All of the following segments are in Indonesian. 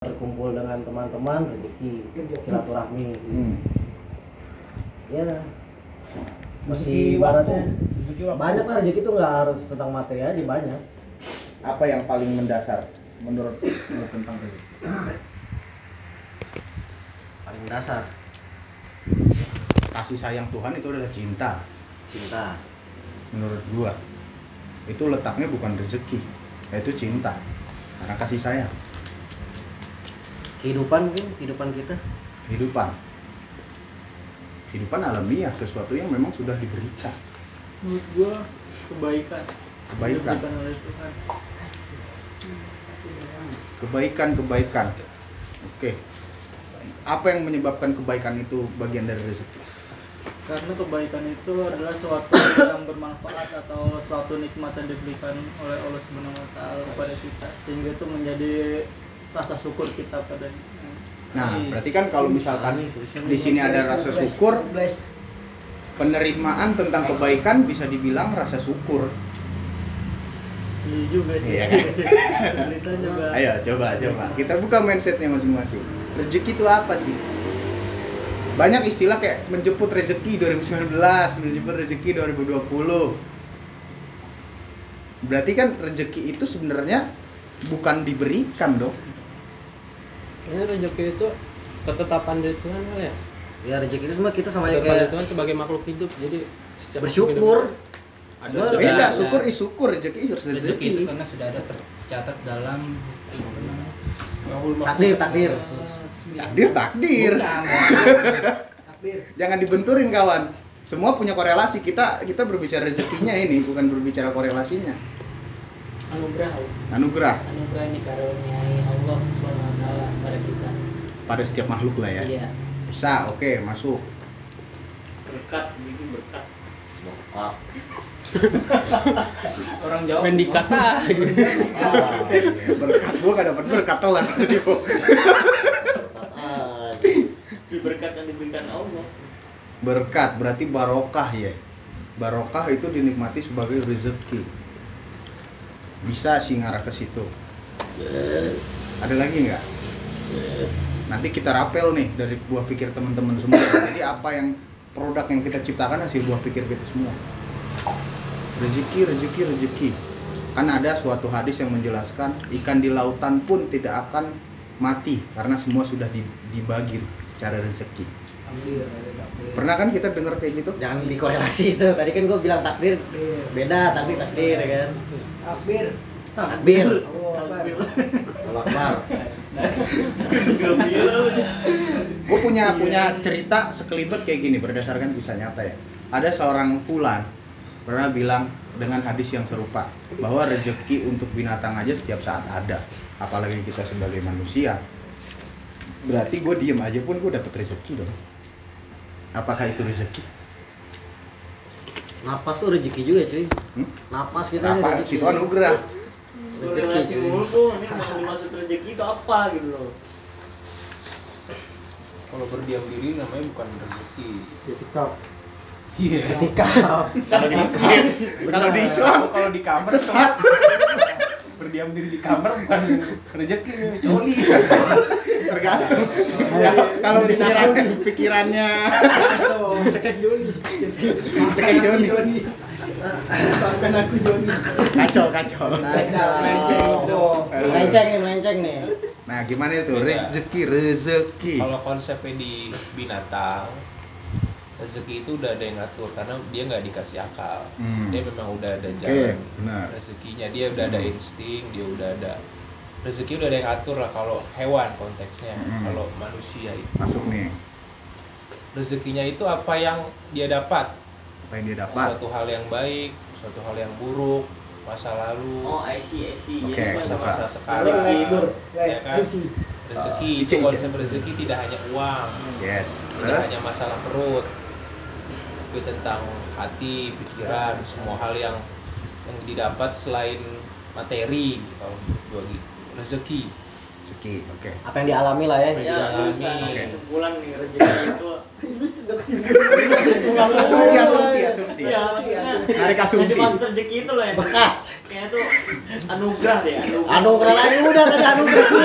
berkumpul dengan teman-teman rezeki silaturahmi. Hmm. ya masih ibaratnya banyak lah rezeki itu nggak harus tentang materi aja banyak. Apa yang paling mendasar menurut lu tentang rezeki? paling dasar Kasih sayang Tuhan itu adalah cinta. Cinta. Menurut gua. Itu letaknya bukan rezeki, yaitu cinta. Karena kasih sayang, kehidupan mungkin kehidupan kita kehidupan. Kehidupan alamiah, sesuatu yang memang sudah diberikan. menurut gua kebaikan Kebaikan, diberikan oleh Tuhan kebaikan, kebaikan. Oke. Apa yang menyebabkan kebaikan itu bagian dari rezeki? karena kebaikan itu adalah suatu yang bermanfaat atau suatu nikmat yang diberikan oleh Allah Subhanahu wa taala kepada kita sehingga itu menjadi rasa syukur kita pada Nah, berarti kan kalau misalkan di sini ada rasa syukur, penerimaan tentang kebaikan bisa dibilang rasa syukur. iya juga sih Iya kan? Juga Ayo coba coba kita buka mindsetnya masing-masing. Rezeki itu apa sih? Banyak istilah kayak menjemput rezeki 2019, menjemput rezeki 2020. Berarti kan rezeki itu sebenarnya bukan diberikan dong. Ini rezeki itu ketetapan dari Tuhan kali ya. ya rezeki itu semua kita sama aja dari kayak Tuhan sebagai makhluk hidup. Jadi setiap bersyukur ada sudah Beda, ada- syukur is syukur, rezeki is rezeki itu karena sudah ada tercatat dalam takdir takdir Takdir takdir. Bukan. Jangan dibenturin kawan. Semua punya korelasi. Kita kita berbicara rezekinya ini, bukan berbicara korelasinya. anugerah Anugerah anugerah ini karuniai Allah Subhanahu wa taala pada kita pada setiap makhluk lah ya. iya Bisa, oke, masuk. berkat ini berkat Bokap. orang Jawa Pendikat ah. berkat gua gak dapat berkat telat tadi kok. Ah, di berkat yang diberikan Allah Berkat berarti barokah ya. Barokah itu dinikmati sebagai rezeki. Bisa sih ngarah ke situ. Ada lagi nggak? Nanti kita rapel nih dari buah pikir teman-teman semua. Jadi apa yang produk yang kita ciptakan hasil buah pikir kita semua. Rezeki, rezeki, rezeki. Kan ada suatu hadis yang menjelaskan ikan di lautan pun tidak akan mati karena semua sudah di- dibagi secara rezeki. Pernah kan kita dengar kayak gitu? jangan dikorelasi itu tadi kan gue bilang takdir beda takdir takdir ya kan takbir takbir Allah Akbar Gue punya punya cerita sekelibet kayak gini berdasarkan kisah nyata ya. Ada seorang fulan pernah bilang dengan hadis yang serupa bahwa rezeki untuk binatang aja setiap saat ada, apalagi kita sebagai manusia. Berarti gue diem aja pun gue dapet rezeki dong. Apakah itu rezeki? napas tuh rezeki juga cuy Hmm? napas kita ini Apa? rezeki Itu anugerah. Mulu tuh ini yang dimaksud rezeki itu apa gitu loh. Kalau berdiam diri namanya bukan rezeki. Ketika iya. Ketika Kalau di Islam, kalau di Islam. Kalau di kamar sesat. Berdiam diri di kamar bukan rezeki coli Tergantung. Kalau kalau pikiran pikirannya cekek Joni cekek Joni. bahkan aku Joni Kacau kacau. kacau melenceng nih melenceng nih Nah, gimana itu? Beda. Rezeki, rezeki. kalau konsepnya di binatang rezeki itu udah ada yang ngatur karena dia nggak dikasih akal Hmm. dia memang udah ada jalan benar. rezekinya dia udah ada Hmm. insting dia udah ada rezeki udah ada yang atur lah kalau hewan konteksnya Hmm. kalau manusia itu Masuk nih. rezekinya itu apa yang dia dapat Apa yang dia dapat? suatu hal yang baik suatu hal yang buruk masa lalu oh I see I see Oke, Jadi masa-masa sekarang Rezeki, ya kan rezeki ice. konsep rezeki tidak hanya uang Yes. tidak Terus? hanya masalah perut tapi tentang hati pikiran semua hal yang yang didapat selain materi kalau bagi rezeki rezeki oke Apa yang dialami lah ya. yang Ya, dialami. Oke. kesimpulan nih rezeki itu. asumsi asumsi asumsi Iya, maksudnya. narik asumsi Yang dimaksud rezeki itu loh yang Bekat. Kayaknya tuh anugerah deh, anugerah. Anugerah lagi udah tadi anugerah tuh.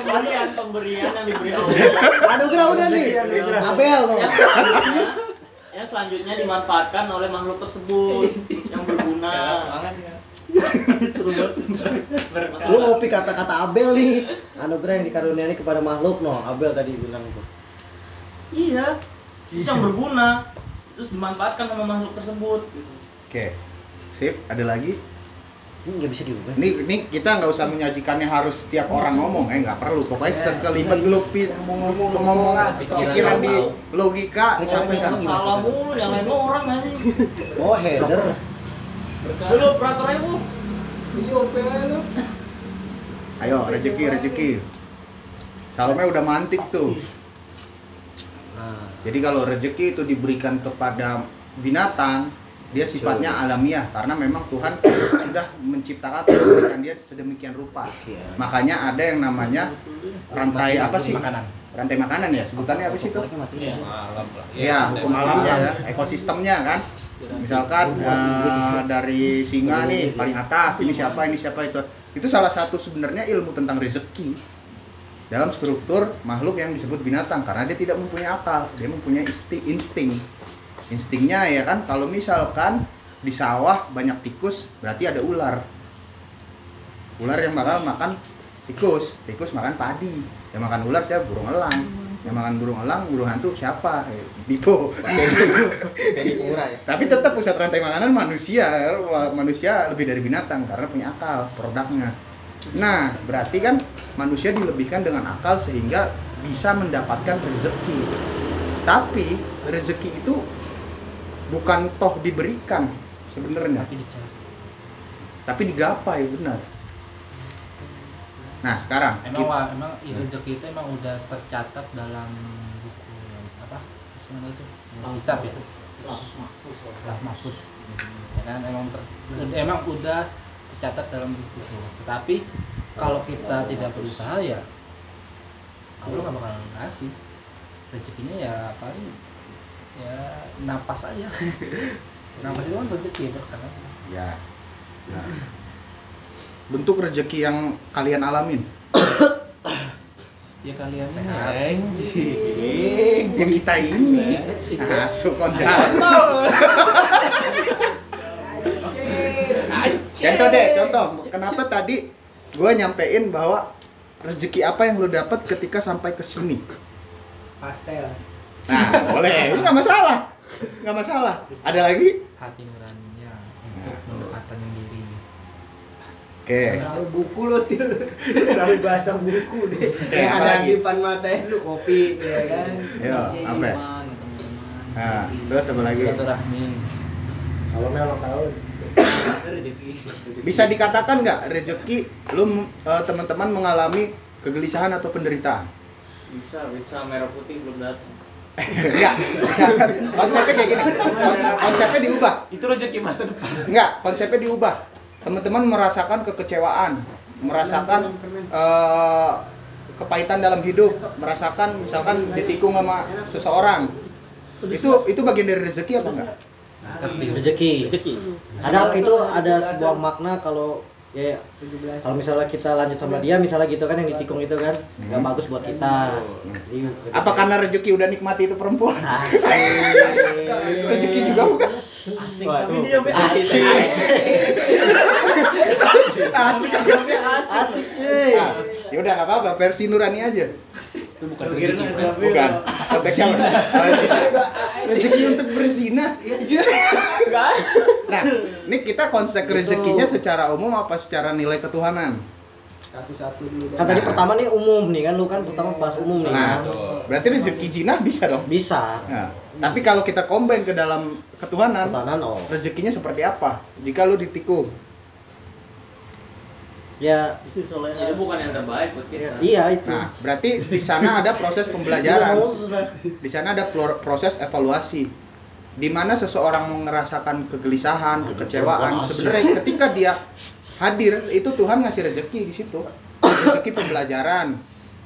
Pemberian, pemberian yang diberi Allah. Anugerah udah nih. Abel Yang selanjutnya, dimanfaatkan oleh makhluk tersebut yang berguna. Lu ngopi kata-kata Abel nih. Anugerah yang dikaruniai kepada makhluk no. Abel tadi bilang tuh. Iya, terus yang berguna, terus dimanfaatkan sama makhluk tersebut. oke sip ada lagi Ini nggak bisa diubah. ini ini kita nggak usah menyajikannya harus setiap orang ngomong. Eh nggak perlu. Pokoknya sekelibat lu pit. Ngomong ngomong pikiran di logika sampaikan Salah mulu, yang lain orang aja. Oh header. Dulu operator aja bu. ayo rezeki rezeki. Salome udah mantik tuh. Nah, Jadi kalau rezeki itu diberikan kepada binatang, dia sifatnya alamiah karena memang Tuhan sudah menciptakan memberikan dia sedemikian rupa. iya. Makanya ada yang namanya rantai apa sih? Makanan. Rantai makanan ya, sebutannya apa sih itu? Iya. Ya, hukum alamnya ya, ekosistemnya kan. Misalkan eh, dari singa nih paling atas, ini siapa, ini siapa itu. Itu salah satu sebenarnya ilmu tentang rezeki dalam struktur makhluk yang disebut binatang karena dia tidak mempunyai akal, dia mempunyai isti- insting. Instingnya ya kan kalau misalkan di sawah banyak tikus berarti ada ular. Ular yang bakal makan tikus, tikus makan padi. Yang makan ular siapa? Burung elang. Yang makan burung elang, burung hantu siapa? Eh, Bipo. Jadi murah ya. Tapi tetap pusat rantai makanan manusia. Manusia lebih dari binatang karena punya akal produknya. Nah, berarti kan manusia dilebihkan dengan akal sehingga bisa mendapatkan rezeki. Tapi rezeki itu bukan toh diberikan sebenarnya, Tapi dicari. tapi digapai benar. Nah, sekarang Emang kita- wah, emang i- rezeki itu emang udah tercatat dalam buku apa? Apa namanya itu? Kitab ya. Lah mahfuz. Ya kan emang ter- emang udah tercatat dalam buku itu. Tetapi kalau kita tidak berusaha ya Allah nggak bakal ngasih rezekinya ya paling ya napas aja napas itu kan rezeki berkah ya. Nah. Bentuk rezeki yang kalian alamin. Ya kalian Sehat. anjing. Yang kita ini. Masuk konser. Contoh deh, contoh. Kenapa tadi gue nyampein bahwa rezeki apa yang lo dapat ketika sampai ke sini? pastel Nah, boleh. Itu nggak masalah. Nggak masalah. Ada lagi? hati nuraninya untuk mendekatkan diri Oke. Terlalu buku lo til. Terlalu bahasa buku deh. Oke, Yang apa ada lagi? di depan mata lu kopi ya kan. Yo, apa? ya? Nah, terus apa lagi? silaturahmi Salome ulang tahun. Bisa dikatakan nggak rezeki lu eh, teman-teman mengalami kegelisahan atau penderitaan? Bisa, bisa merah putih belum datang. Enggak, bisa. Konsepnya kayak gini. Kon- Konsepnya diubah. itu rezeki masa depan Enggak, konsepnya diubah. Teman-teman merasakan kekecewaan, merasakan eh, kepahitan dalam hidup, merasakan misalkan ditikung sama seseorang. Itu itu bagian dari rezeki apa enggak? Rezeki. rezeki Kadang itu ada sebuah makna kalau ya kalau misalnya kita lanjut sama dia misalnya gitu kan yang ditikung itu kan nggak Hmm. bagus buat kita. Jadi, Apa karena rezeki udah nikmati itu perempuan? Asik. Rezeki juga bukan? Asik. Asik kan? Asik cuy. Ah, ya udah nggak apa-apa, versi Nurani aja. Itu bukan rezeki. Bukan. Konteksnya. Rezeki untuk berzina. Nah, ini kita konsep rezekinya secara umum apa secara nilai ketuhanan? Satu-satu dulu. Kan tadi pertama nih umum nih kan lu kan pertama bahas umum nih. Nah, kan. berarti rezeki zina bisa dong. Bisa. Nah, tapi kalau kita combine ke dalam ketuhanan, Pertahanan oh. rezekinya seperti apa? Jika lu ditikung, Ya Jadi bukan yang terbaik buat kita. iya itu. nah berarti di sana ada proses pembelajaran. susah. Di sana ada proses evaluasi. Di mana seseorang merasakan kegelisahan, kekecewaan, sebenarnya ketika dia hadir itu Tuhan ngasih rezeki di situ. rezeki pembelajaran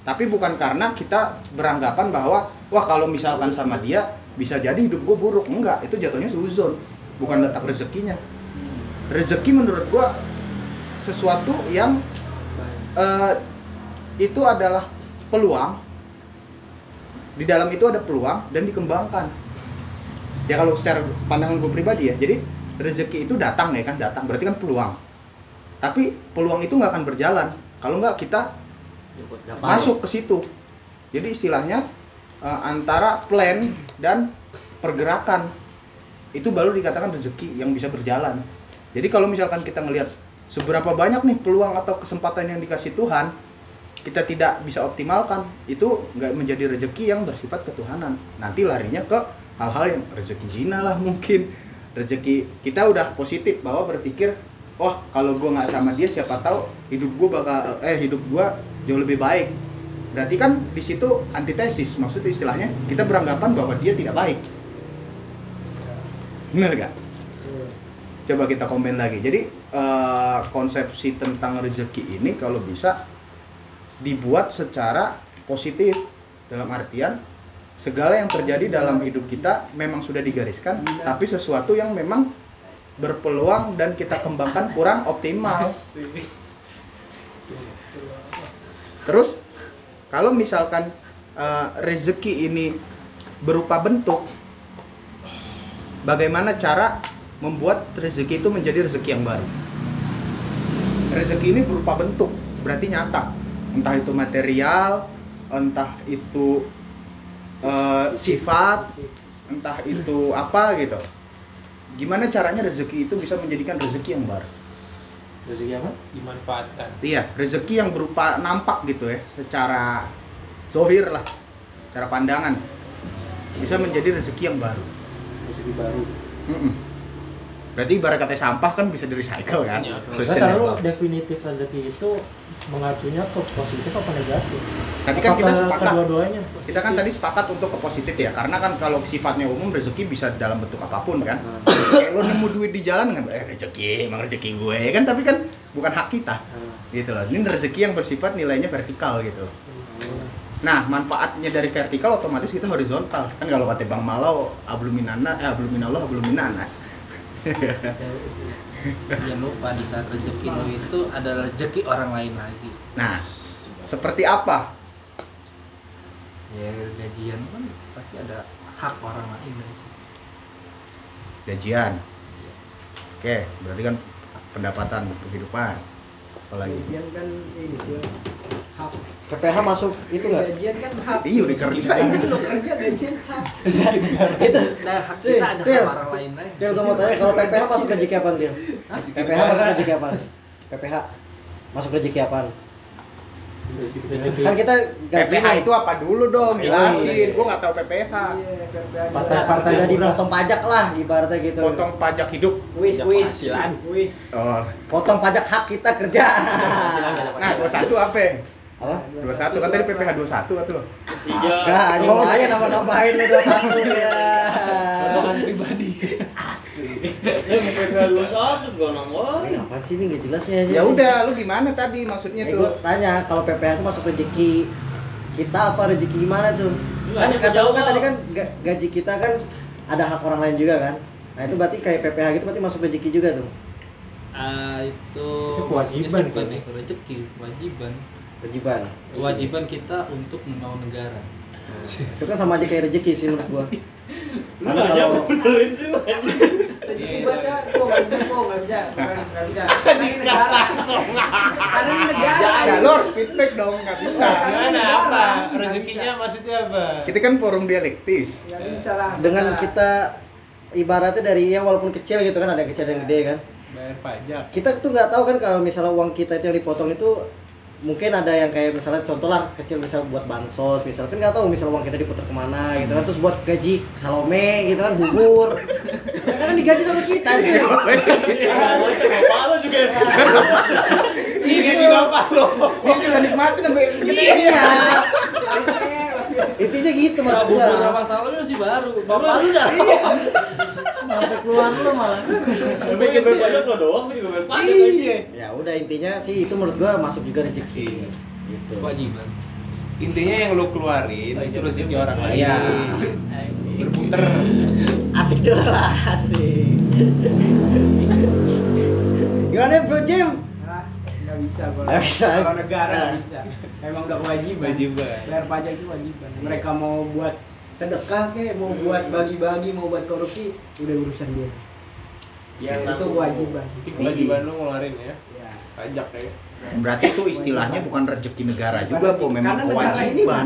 tapi bukan karena kita beranggapan bahwa wah kalau misalkan sama dia bisa jadi hidup gue buruk enggak itu jatuhnya suzon bukan letak rezekinya rezeki menurut gue sesuatu yang eh, itu adalah peluang. Di dalam itu ada peluang dan dikembangkan. Ya kalau secara pandangan gue pribadi ya jadi rezeki itu datang ya kan datang. Berarti kan peluang. Tapi peluang itu nggak akan berjalan kalau nggak kita masuk ke situ. Jadi istilahnya eh, antara plan dan pergerakan. Itu baru dikatakan rezeki yang bisa berjalan. Jadi kalau misalkan kita ngelihat seberapa banyak nih peluang atau kesempatan yang dikasih Tuhan kita tidak bisa optimalkan. Itu nggak menjadi rezeki yang bersifat ketuhanan. Nanti larinya ke hal-hal yang rezeki zina lah mungkin. Rezeki kita udah positif bahwa berpikir wah kalau gue nggak sama dia siapa tahu hidup gue bakal eh hidup gue jauh lebih baik. Berarti kan di situ antitesis. Maksud istilahnya kita beranggapan bahwa dia tidak baik. Bener gak? Coba kita komen lagi. Jadi eh, konsepsi tentang rezeki ini kalau bisa dibuat secara positif. Dalam artian segala yang terjadi dalam hidup kita memang sudah digariskan tapi sesuatu yang memang berpeluang dan kita kembangkan kurang optimal. Terus kalau misalkan eh, rezeki ini berupa bentuk bagaimana cara membuat rezeki itu menjadi rezeki yang baru. Rezeki ini berupa bentuk berarti nyata. Entah itu material entah itu eh, sifat entah itu apa gitu. Gimana caranya rezeki itu bisa menjadikan rezeki yang baru? Rezeki apa? dimanfaatkan. Iya rezeki yang berupa nampak gitu ya secara zohir lah cara pandangan. Bisa menjadi rezeki yang baru. Rezeki baru. Mm-mm. Berarti ibarat kata sampah kan bisa di recycle kan? Iya. Sustainable. Kalau definitif rezeki itu mengacunya ke positif apa negatif? tadi kan kita sepakat? Kedua-duanya. kita kan tadi sepakat untuk ke positif ya karena kan kalau sifatnya umum rezeki bisa dalam bentuk apa pun kan? Kayak lo nemu duit di jalan kan eh rezeki emang rezeki gue kan? Tapi kan bukan hak kita. Gitu loh. Ini rezeki yang bersifat nilainya vertikal gitu. Loh. nah manfaatnya dari vertikal otomatis kita horizontal. Kan kalau kata bang Malau abluminana eh abluminallah abluminanas jangan lupa di saat rezeki lo itu adalah rezeki orang lain lagi. Nah seperti apa? Ya gajian kan pasti ada hak orang lain dari situ. Gajian? Oke berarti kan pendapatan kehidupan apalagi Gajian kan ini tuh hak. PPH masuk itu nggak? Gajian kan hak. iya udah kerja Itu lo kerja gajian hak. itu. nah hak kita ada hak orang lain gue mau tanya kalau PPH masuk rezeki apa Til? PPH masuk rezeki apa? PPH masuk rezeki apa? Kan kita PPH itu apa dulu dong? Jelasin. Gue nggak tahu PPH Iya, partai-partai udah dipotong pajak lah ibaratnya gitu. potong pajak hidup. Kuis kuis. Wis. oh. Potong pajak hak kita kerja. nah 21 apa? Apa? 21 kan tadi PPH 21 atau lo Enggak, anjing mau aja nama-namain lu 21 ya. pribadi. Ini apaan sih ini nggak jelas ya? ya udah lu gimana tadi maksudnya Eh, gua tuh tanya kalau PPH itu masuk rezeki kita apa rezeki gimana tuh? Kan kata lu kan tadi kan ga- gaji kita kan ada hak orang lain juga kan? Nah itu berarti kayak PPH gitu berarti masuk rezeki juga tuh. Ah, itu Itu kewajiban, kan? ya, rezeki kewajiban Kewajiban. kewajiban kita untuk membangun negara Itu kan sama aja kayak rezeki sih menurut gua. Karena kalau Rezeki baca, gua nggak bisa, gua nggak bisa, nggak bisa. Karena ini negara. Karena ini negara. ya lu harus feedback dong nggak bisa Karena. Nggak rezekinya maksudnya apa kita kan forum dialektis Nggak bisa lah. dengan kita ibaratnya dari ya walaupun kecil gitu kan ada yang kecil dan yang gede kan. bayar pajak kita tuh nggak tahu kan kalau misalnya uang kita itu yang dipotong itu mungkin ada yang kayak misalnya contoh lah kecil misal buat bansos misalnya kan nggak tahu misal uang kita diputar ke mana gitu kan terus buat gaji salome gitu kan bubur. Kan digaji sama kita gitu ini bapak lo. Dia juga nikmatin sampai segede iya intinya gitu bubur gua sama salami masih baru. Bapak lu dah. Sampai keluar lu malah. iya ya. udah intinya sih itu menurut gua masuk juga rezeki gitu. Kewajiban. Intinya yang lu keluarin itu rezeki orang lain. Iya. berputer asik dulu lah asik. Gimana bro Jim? Nggak bisa kalau Nggak bisa. kalau negara nggak bisa emang udah kewajiban. Kewajiban. Bayar pajak itu kewajiban. Mereka mau buat sedekah kek mau buat bagi-bagi mau buat korupsi udah urusan dia. Yang itu kewajiban. Itu kewajiban lu ngeluarin ya. Ya pajak ya. Berarti itu istilahnya bukan rezeki negara juga, Po. Memang ini kewajiban.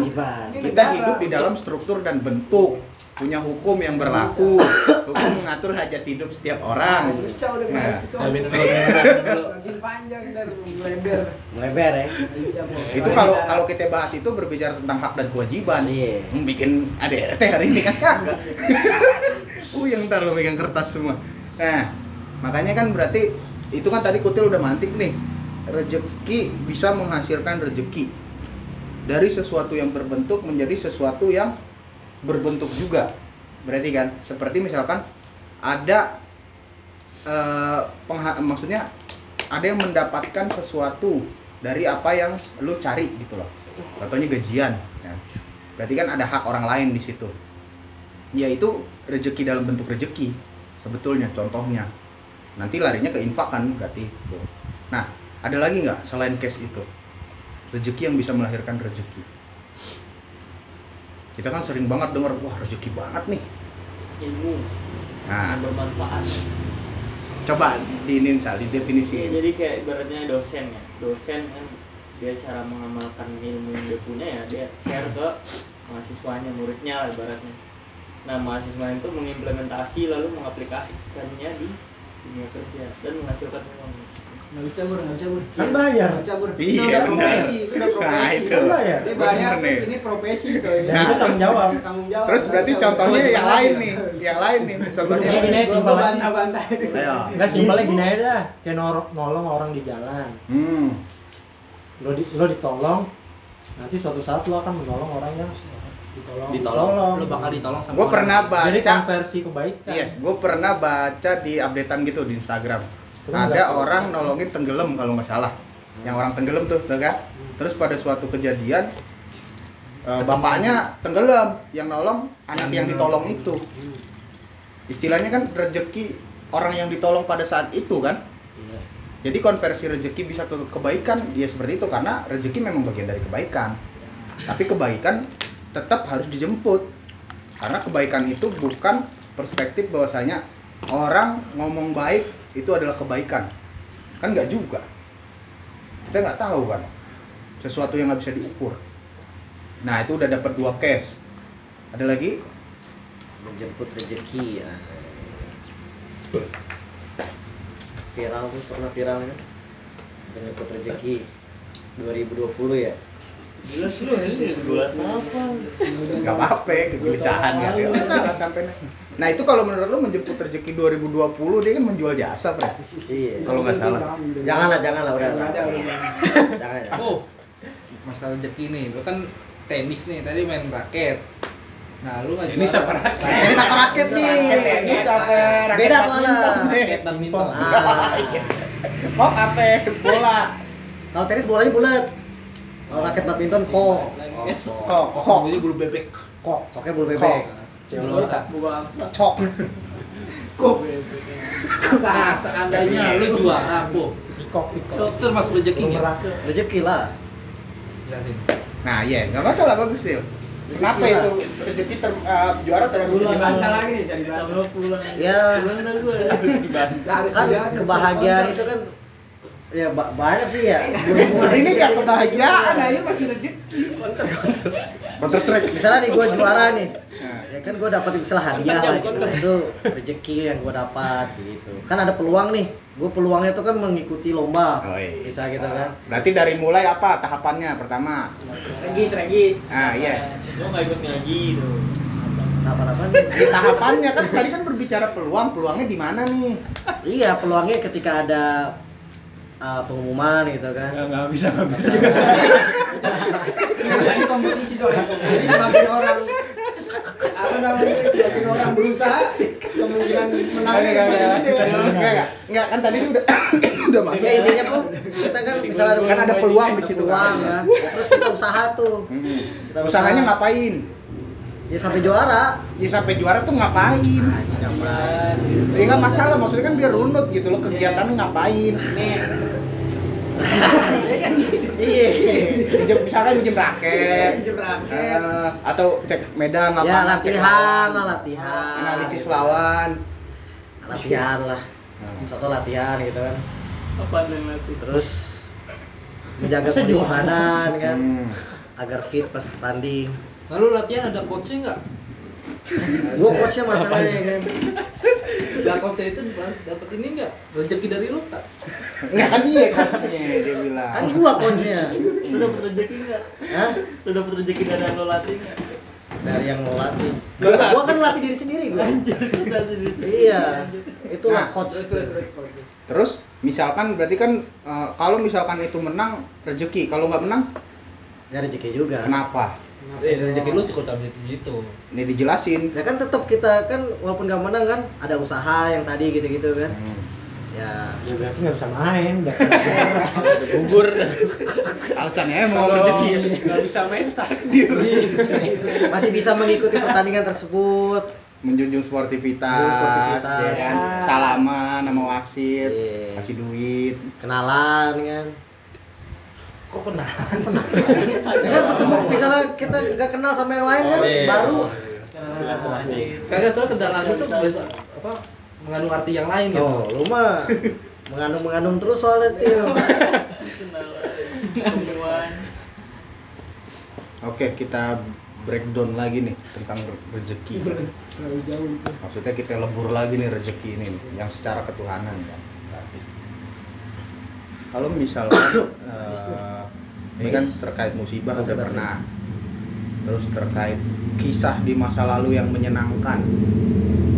Kita hidup di dalam struktur dan bentuk punya hukum yang berlaku. Hukum mengatur hajat hidup setiap orang. susah udah Nah. makin panjang dan lebar melebar ya. Itu kalau kalau kita bahas itu berbicara tentang hak dan kewajiban. iya Hmm, bikin ADRT hari ini kan kagak. uh yang ntar lo megang kertas semua. Nah, makanya kan berarti itu kan tadi kutil udah mantik nih. Rezeki bisa menghasilkan rezeki dari sesuatu yang berbentuk menjadi sesuatu yang berbentuk juga. Berarti kan seperti misalkan ada eh, pengha- maksudnya ada yang mendapatkan sesuatu dari apa yang lu cari gitu loh. Contohnya gajian. ya. Berarti kan ada hak orang lain di situ. Yaitu rezeki dalam bentuk rezeki sebetulnya contohnya. Nanti larinya ke infak kan berarti. Nah, ada lagi nggak selain case itu? Rezeki yang bisa melahirkan rezeki. Kita kan sering banget dengar, wah rezeki banget nih. ilmu Nah, yang bermanfaat coba diinin Sal, definisi. jadi kayak ibaratnya dosen ya dosen kan dia cara mengamalkan ilmu yang dia punya ya dia share ke mahasiswanya muridnya lah ibaratnya nah mahasiswa itu mengimplementasi lalu mengaplikasikannya di dunia kerja dan menghasilkan uang nggak bisa bur nggak bisa bur Kan bayar. nggak bisa bur Iya, Itu udah benar. profesi itu udah Nah, profesi itu. Kan bayar. dia bayar terus ini profesi tuh ya Nah, itu tanggung jawab. tanggung jawab Terus nggak berarti contohnya yang lain nih, yang lain nih. Contohnya Gini, Gua simpel aja. bantah-bantah Ayo. Enggak simpelnya gini aja dah. Kayak nolong, nolong orang di jalan. Hmm. Lo di, lo ditolong, nanti suatu saat lo akan menolong orang yang ditolong. ditolong lu bakal ditolong sama Gue orang. pernah baca. Jadi konversi kebaikan. Iya, gue pernah baca di updatean gitu di Instagram. Terus Ada orang nolongin tenggelam kalau nggak salah. Yang orang tenggelam tuh, tuh kan? Terus pada suatu kejadian eh, bapaknya tenggelam, yang nolong anak yang ditolong itu. Istilahnya kan rezeki orang yang ditolong pada saat itu kan. Iya. Jadi konversi rezeki bisa ke kebaikan, dia seperti itu karena rezeki memang bagian dari kebaikan. Tapi kebaikan tetap harus dijemput. Karena kebaikan itu bukan perspektif bahwasanya orang ngomong baik itu adalah kebaikan. Kan nggak juga. Kita nggak tahu kan. Sesuatu yang nggak bisa diukur. Nah, itu udah dapat dua case. Ada lagi? menjemput rezeki ya viral tuh pernah viral kan menjemput rezeki 2020 ya jelas lu ya Jelas apa? nggak apa-apa kegelisahan ya nggak masalah sampai nah itu kalau menurut lo menjemput rezeki 2020 dia kan menjual jasa Fred iya. Kalau nggak salah. jangan lah jangan lah udah. Nggak ada udah. Jangan ya oh masalah rezeki nih. Lu kan tenis nih tadi main raket. Nah lu nggak Ini siapa raket? ini sama raket nih? Ini sama raket. Beda soalnya. raket badminton. Ah, kok apa bola. Kalau tenis bolanya bulat kalau raket badminton kok. Kok kok. Ini bulu bebek. Kok koknya bulu Kok. bebek. Buah angsa cok Nah, seandainya lu juara, Bu. Pikok, pikok. Itu termasuk rezeki? Lumrah. rezeki lah. Jelasin. nah iya. Nggak masalah bagus sih kenapa itu? Rezeki ter, eh, juara termasuk rezeki. bantah lagi nih cari bantah pulang ya pulang dah gue Harus kan dijaga. kebahagiaan itu kan ya ba- banyak sih ya. Ini nggak kebahagiaan aja masih rezeki. Counter strike. Misalnya nih gue juara nih. Nah. ya kan gue dapat misalnya hadiah lah gitu. itu rezeki yang gue dapat gitu. Kan ada peluang nih. Gue peluangnya tuh kan mengikuti lomba Oh, iya. bisa gitu kan. Berarti dari mulai apa tahapannya pertama? Regis regis ah iya. Lo nggak ikut ngaji tuh. apa apa di tahapannya kan tadi kan berbicara peluang peluangnya di mana nih? Iya peluangnya ketika ada uh, pengumuman gitu kan nggak bisa nggak bisa ini kompetisi soalnya jadi semakin orang apa namanya semakin orang berusaha kemungkinan menangnya Enggak, enggak, enggak, enggak, enggak, enggak, kan tadi udah udah masuk. Ya, intinya tuh kita kan misalnya Kan ada peluang di situ kan. ya. Terus kita usaha tuh. Kita Usahanya usaha. ngapain? Ya sampai juara. Ya sampai juara tuh ngapain? Ngapain? Ya nggak masalah, maksudnya kan biar runut gitu loh kegiatannya ngapain? Iya. Minjem, misalkan minjem raket, Minjem raket. eh, atau cek medan Ya lapangan, cek latihan lawan, lah latihan. analisis lawan. Latihan lah. Nah. Contoh latihan gitu kan. apa yang nanti Terus menjaga kondisi badan kan Hmm. agar fit pas tanding. Lalu latihan ada coachnya nggak? Gua coachnya masalahnya kan. Nah coachnya itu dapat ini nggak? Rezeki dari lu kak? Nggak kan dia coachnya dia bilang. Kan gua coachnya. sudah dapat rezeki nggak Hah? sudah dapat rezeki dari yang lo latih nggak Dari yang ngelatih. Gua, gua kan latih diri sendiri gua. Iya. Itulah Nah, coach. Terus misalkan berarti kan eh, kalau misalkan itu menang rezeki, kalau nggak menang Ya rezeki juga. kenapa? Eh rezeki lu cukup dapat di situ. Ini dijelasin. Ya kan tetap kita kan walaupun gak menang kan ada usaha yang tadi gitu-gitu kan. Hmm. Ya Ya berarti nggak bisa main. udah. gugur Alasannya mau rezeki. nggak bisa main takdir masih bisa mengikuti pertandingan tersebut. Menjunjung sportivitas, sportivitas. ya kan? Salaman sama wasit, Iya. kasih duit. Kenalan kan. Kok pernah? Ya kan ketemu misalnya kita nggak kenal sama yang lain kan Oh, iya. baru Kagak soal kendaraan itu biasa apa mengandung arti yang lain gitu. Oh, lu mah mengandung-mengandung terus soalnya Til. temuan Oke, kita breakdown lagi nih tentang re- rezeki. Maksudnya kita lebur lagi nih rezeki ini yang secara ketuhanan kan. Kalau misalkan eh, ini kan terkait musibah udah pernah. Terus terkait kisah di masa lalu yang menyenangkan.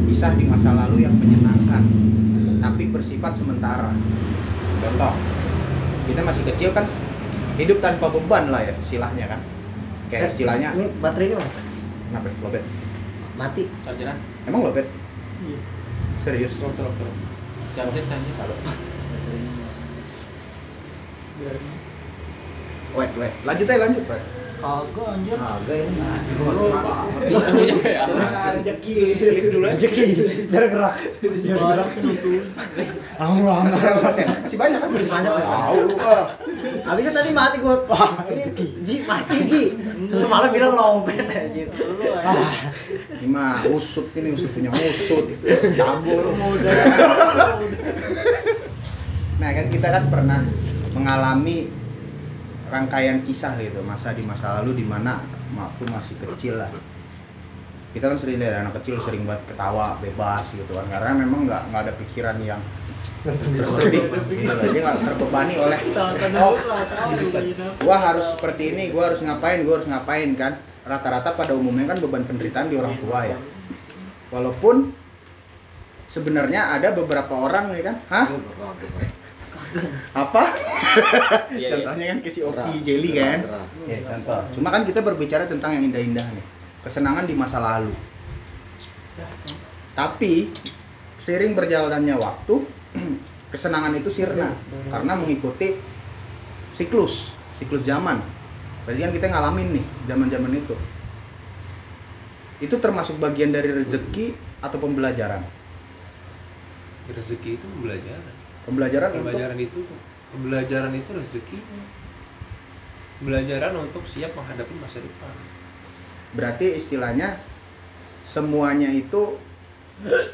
Kisah di masa lalu yang menyenangkan, tapi bersifat sementara. Contoh, kita masih kecil kan hidup tanpa beban lah ya istilahnya kan. Kayak istilahnya Ini baterai ini mana? Kenapa? Lobet? Mati. Chargeran? Emang lobet? Iya. Serius? Terus terus terus. Charger charger kalau. biar Wait, wait. Lanjut aja, lanjut, Pak. kagak anjir Agak ini. Rezeki. Rezeki. Biar gerak. Biar gerak. Berapa persen? Masih banyak kan? Masih banyak. Tahu lu. ah. Habisnya tadi mati gua. Ini Ji mati Ji. Malah bilang anjir. lu Ah, Ini mah usut ini, usut punya usut. Campur. Nah, kan kita kan pernah mengalami rangkaian kisah gitu, masa di masa lalu di mana waktu masih kecil lah. Kita kan sering dari anak kecil sering banget ketawa bebas gitu kan, karena memang nggak nggak ada pikiran yang berlebih gitu loh. Dia nggak terbebani oleh oh, gua harus seperti ini, gua harus ngapain, gua harus ngapain kan. Rata-rata pada umumnya kan beban penderitaan di orang tua ya. Walaupun sebenarnya ada beberapa orang nih kan, hah? Apa? Iya, iya. Contohnya kan kayak si Oki Jelly kan. Ya contoh. Cuma kan kita berbicara tentang yang indah-indah nih. Kesenangan di masa lalu. Tapi seiring berjalannya waktu, kesenangan itu sirna karena mengikuti siklus, siklus zaman. Berarti kan kita ngalamin nih zaman-zaman itu. Itu termasuk bagian dari rezeki atau pembelajaran. rezeki itu pembelajaran Pembelajaran untuk pembelajaran itu pembelajaran itu rezekinya pembelajaran untuk siap menghadapi masa depan berarti istilahnya semuanya itu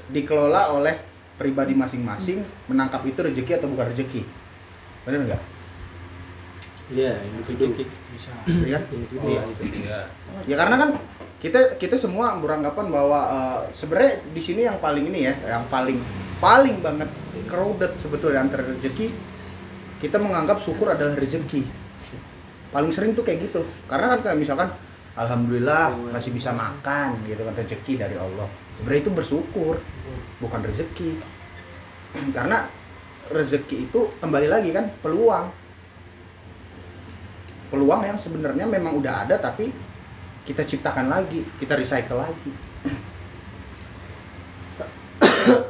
dikelola oleh pribadi masing-masing menangkap itu rezeki atau bukan rezeki benar nggak Iya, individu. Bisa. Iya kan? Individu. Iya. ya ya karena kan kita kita semua beranggapan bahwa eh, sebenarnya di sini yang paling ini ya yang paling paling banget crowded sebetulnya antara rezeki kita menganggap syukur adalah rezeki. Paling sering tuh kayak gitu. Karena kan kayak misalkan alhamdulillah masih bisa makan gitu kan rezeki dari Allah. Sebenarnya itu bersyukur bukan rezeki. Karena rezeki itu kembali lagi kan peluang. Peluang yang sebenarnya memang udah ada tapi kita ciptakan lagi kita recycle lagi.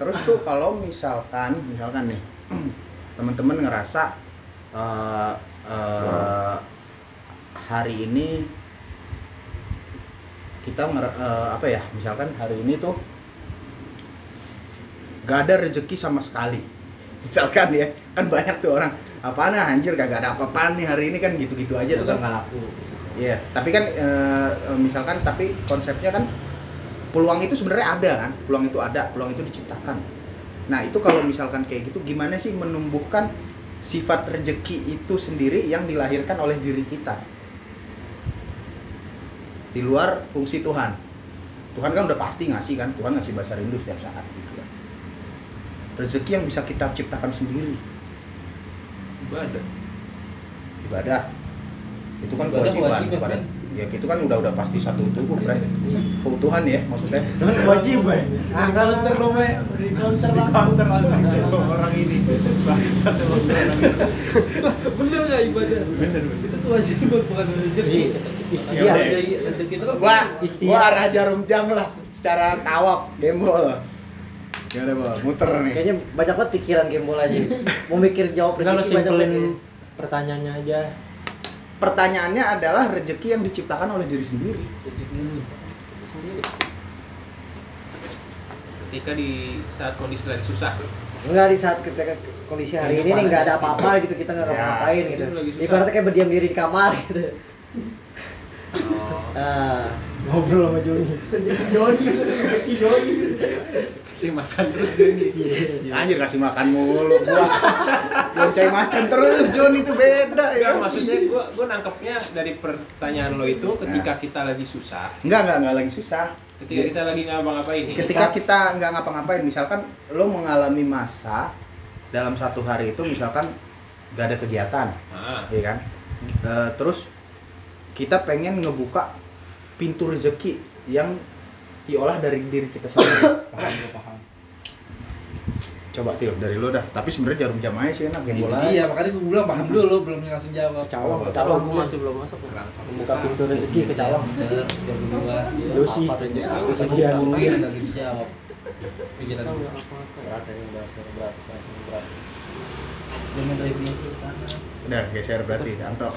Terus tuh kalau misalkan misalkan nih teman-teman ngerasa eh, eh, hari ini kita eh, apa ya misalkan hari ini tuh gak ada rezeki sama sekali. Misalkan ya kan banyak tuh orang apaan ah, anjir gak ada apa-apaan nih hari ini kan gitu-gitu aja tuh kan. Laku Iya, tapi kan eh, misalkan tapi konsepnya kan peluang itu sebenarnya ada kan, peluang itu ada, peluang itu diciptakan. Nah itu kalau misalkan kayak gitu, gimana sih menumbuhkan sifat rezeki itu sendiri yang dilahirkan oleh diri kita di luar fungsi Tuhan. Tuhan kan udah pasti ngasih kan, Tuhan ngasih bahasa rindu setiap saat gitu kan. Rezeki yang bisa kita ciptakan sendiri, ibadah ibadah itu kan Ibadah kewajiban kewajiban, ibadah. kan? ya itu kan udah udah pasti satu tubuh kan keutuhan ya maksudnya Itu kan kewajiban. Ah, kalau di counter counter orang ini. Bangsat emang orang ini. bener nggak ibadah bener itu kewajiban bukan rezeki Ya udah. rezeki itu kan gua Ikhtiar. gua arah jarum jam lah secara tawab gembol gimana bol muter nih Kayaknya banyak banget pikiran gembol aja. Mau mikir jawab rezeki banyak simpelin pertanyaannya aja. Pertanyaannya adalah rezeki yang diciptakan oleh diri sendiri. Ketika di saat kondisi lagi susah. Enggak di saat kita kondisi hari ini nih nggak ada apa-apa gitu kita nggak Ya, ngapa-ngapain gitu. Ibaratnya kayak berdiam diri di kamar gitu. Oh, Nah, Ngobrol sama Joni. kasih makan terus. Dia nih anjir kasih makan mulu gua. Lonceng macan terus John itu beda Enggak, ya maksudnya gua gua nangkepnya dari pertanyaan lo itu ketika kita lagi susah. Enggak enggak enggak lagi susah. Ketika kita lagi ngapa-ngapain ketika kita nggak ngapa-ngapain misalkan lo mengalami masa dalam satu hari itu misalkan nggak ada kegiatan ah, ya kan? Eh, terus kita pengen ngebuka pintu rezeki yang diolah dari diri kita sendiri. Paham lo paham. coba Tio dari lo dah. Tapi sebenarnya jarum jam aja sih enak game bola. iya makanya gue bilang paham dulu belum langsung jawab. Cawang, Oh, cawang. Aku masih belum masuk. Buka pintu rezeki ke cawang. Yosi. sekian mungkin lagi dijawab pikiran apa-apa. berat ya berat berat berat jangan review udah geser berarti Anto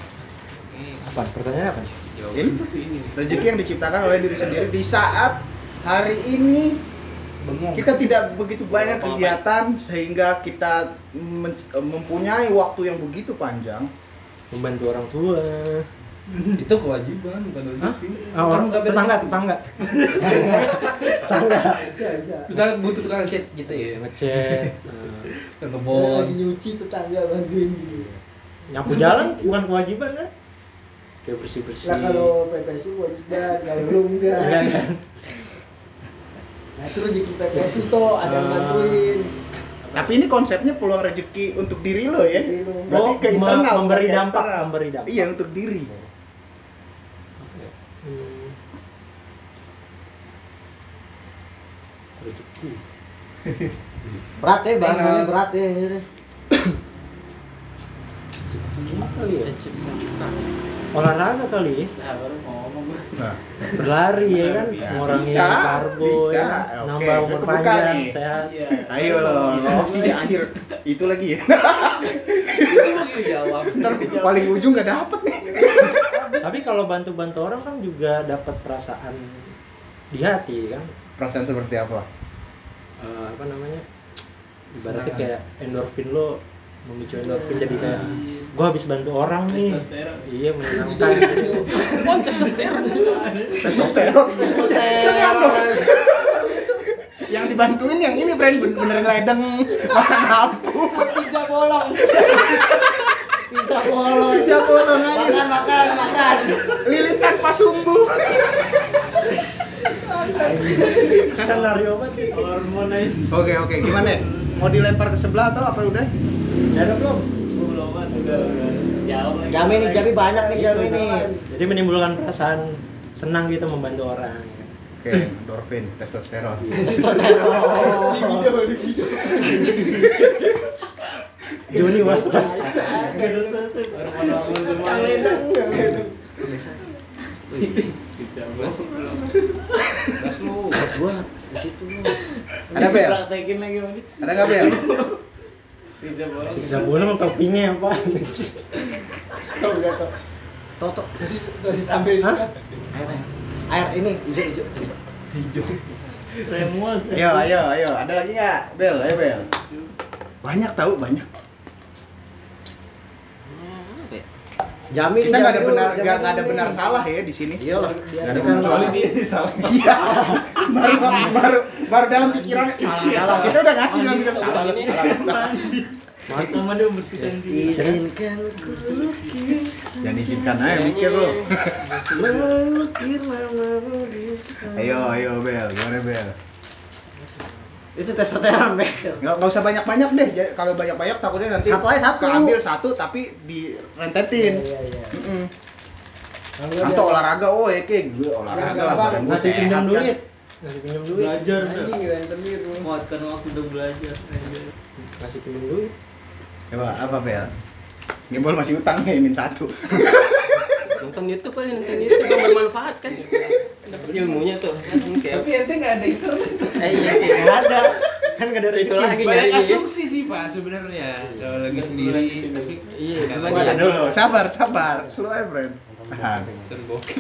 Apa? Pertanyaannya apa? jauh Ya itu. rezeki yang diciptakan oleh diri sendiri di saat hari ini bengong kita tidak begitu banyak kegiatan sehingga kita mempunyai waktu yang begitu panjang Membantu orang tua. itu kewajiban bukan rezeki Ah, orang nggak tetangga, tetangga. Tangga. misalnya butuh tukang cat gitu ya ngecek. ke Lagi kebon nyuci tetangga bantuin gitu. Nyapu jalan bukan kewajiban kan? Kayak bersih-bersih. Lah kalau PPSU kewajiban, kalau belum enggak. Enggak kan? Nah itu rezeki PPSU tuh ada yang Ah. bantuin. tapi ini konsepnya peluang rezeki untuk diri lo ya Diri lo. berarti Oh, ke internal memberi ke dampak, eksternal. memberi dampak. iya untuk diri Hmm. Rezeki. Berat ya bahasanya berat ya. ini. Kali ya? Olahraga kali ya? nah baru ngomong gue nah, Berlari ya kan? Ya, Ngurangin bisa, karbo bisa. ya. Oke, Nambah umur kebuka panjang, nih. sehat. iya ayo lo opsinya anjir itu lagi ya itu jawab ntar paling ujung nggak dapet nih Tapi kalau bantu-bantu orang kan juga dapat perasaan di hati kan? perasaan seperti apa Eh, apa namanya? Ibaratnya kayak endorfin lo memicu endorfin jadi kayak gua habis bantu orang nih. Iya menyenangkan. oh testosteron testosteron testosteron yang dibantuin yang ini brand bener-bener ledeng masang lampu Pizza bolong. Pizza bolong. Pizza bolong aja. Makan makan makan. lilitan pasumbu Skenario apa sih? hormon oke oke gimana mau dilempar ke sebelah atau apa udah Ada belum? belum kan udah udah jawab lagi Jami nih, Jami banyak nih Jami nih. Jadi menimbulkan perasaan senang gitu membantu orang. oke endorfin testosteron Joni was was. belas lu. gua di situ. Ada bel? Praktekin lagi lagi. Ada nggak bel? Pizza bolong. Bisa bolong toppingnya apa? Tau udah tau. Toto. Dosis dosis ambil. Air, air. ini hijau hijau. Remus. Ayo, ayo, ayo. Ada lagi nggak? Bel, ayo bel. Banyak tahu banyak. Jami Kita nggak ada benar nggak ada benar salah ya di sini. Iya lah. Nggak ada benar salah. ini salah. Iya. baru, baru baru dalam pikirannya salah. Kita udah ngasih dalam pikiran salah salah. Sama dia membersihkan diri. Izinkan ku Jangan izinkan aja mikir lo. melukir Ayo, ayo Bel, gimana Bel? Itu tes setelan, Bel. Nggak, nggak usah banyak-banyak deh. Jadi, kalau banyak-banyak takutnya nanti Satu aja satu. keambil satu tapi direntetin. Iya iya. Mm-mm. Kalau Nanti olahraga, oh ya kayak gue olahraga Nggak lah badan gue sehat pinjam kan. duit. Ngasih pinjam duit. Belajar. anjing berantem itu. Kuatkan waktu udah belajar. Ngasih pinjam duit. Coba apa Bel? Gembol masih utang nih, min satu. nonton YouTube kali nonton YouTube yang bermanfaat kan dapat ilmunya tuh kayak Tapi ente nggak ada internet. eh iya sih Nggak ada. Kan nggak ada itu lagi Banyak nyari ya asumsi sih pak sebenarnya kalau lagi sendiri tapi iya gimana Ada dulu, sabar, sabar. Slow aja, friend. Tahan. nonton bokep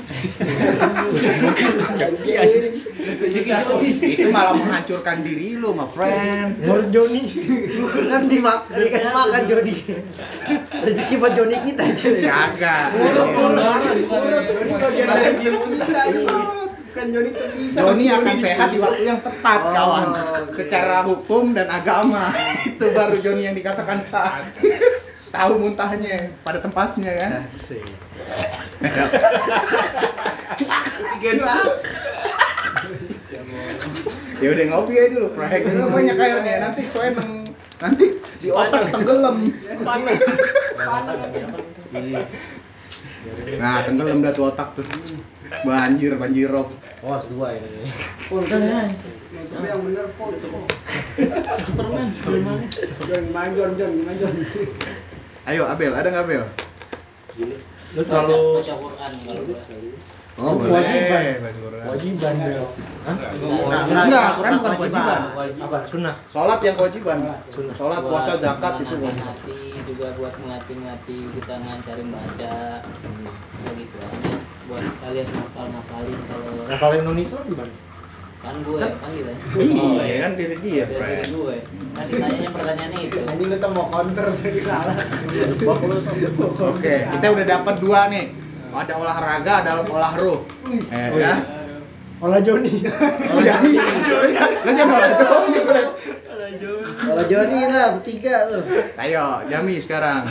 Itu malah menghancurkan diri lu, my friend. Menurut Joni. Kan dimak dikasih makan Jody. Rezeki buat Jody kita aja. Kagak. Joni bagian dari dia kita Kan Joni tuh bisa. Joni akan sehat di waktu yang tepat, Oh, kawan. oke. Secara hukum dan agama. Itu baru Joni yang dikatakan sah. Tahu muntahnya pada tempatnya kan. ya udah ngopi aja dulu, Frank. Itu banyak airnya. Nanti soalnya nanti di otak tenggelam. Nah, tenggelam dah tuh otak tuh. Banjir, banjirop. Oh, dua ini. Tapi yang bener pol itu. Superman, Superman. Jon gimana Jon Jon gimana Jon? Ayo, Abel, ada nggak Abel? Lu terlalu baca Quran kalau Oh, Kewajiban. boleh. kewajiban Bel. Hah? Nah, enggak, Quran bukan kewajiban. Apa? Sunnah. Sholat yang kewajiban. Sunnah. Sholat, Buat puasa, zakat itu kewajiban. hati juga buat ngelatih-ngelatih kita ngancarin baca begitu aja buat sekalian ngapal-ngapalin kalau Nah, kalau Indonesia gimana? kan gue kan gitu Iya, kan diri dia, dari Frank. gue kan ditanyanya pertanyaannya itu Anjing tuh mau counter jadi salah. Oke, kita udah dapat dua nih. Ada olahraga, ada olah roh. Eh, ya. Olah Joni. Oh, jadi, lah jangan olah Joni. Kalau Jody lah bertiga tuh. Ayo, Jami sekarang.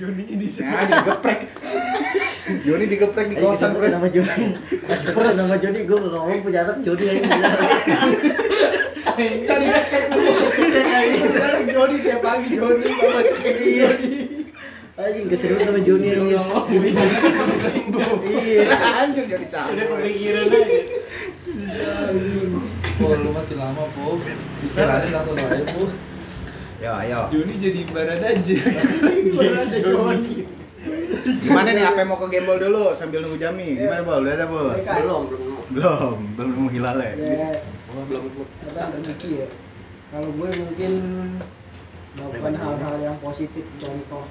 Joni ini Nah, digeprek. Joni digeprek di kawasan, Frank. nama Jody. Kasih nama Jody gue nggak ngomong pencatat Jody yang Tadi Joni tiap pagi Joni sama Iya. Anjing keseru sama Jody yang Iya. Anjir jadi sama. Udah kepikiran aja. Oh, lu masih lama, Po. Pikirannya langsung aja, Po. Yo, ayo. Joni jadi barat aja Gimana nih? Apa mau ke gembol dulu sambil nunggu Jami? Gimana, Bol? Udah ada, Bol? belum belum Belum, belum nunggu hilal ya. Ya, belum belum apa rezeki ya. Kalau gue mungkin melakukan hal-hal yang positif contoh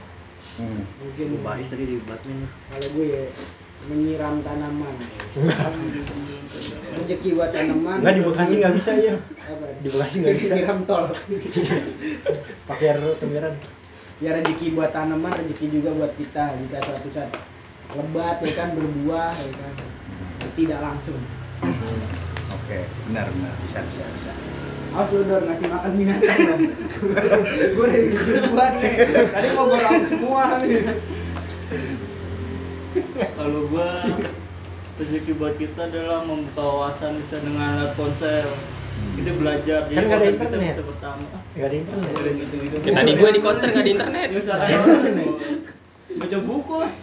Hmm. mungkin Bahis tadi di Batman. kalau gue ya menyiram tanaman rezeki buat tanaman Enggak di Bekasi nggak bisa ya. apa Di Bekasi nggak bisa. Nyiram tol Pakai air temberan. ya rezeki buat tanaman rezeki juga buat kita jika suatu saat lebat ya kan berbuah ya kan tidak langsung Oke, benar benar bisa bisa bisa. Awas lu dor ngasih makan binatang dong. gue udah buat nih. Tadi mau gue raup semua nih. Kalau gua rezeki buat kita adalah membuka wawasan bisa dengan alat ponsel. Kita belajar Kan nggak ada internet. Kita bisa pertama. Enggak ada internet. Ada gitu-gitu. tadi gue di counter nggak di internet Misalnya baca buku lah.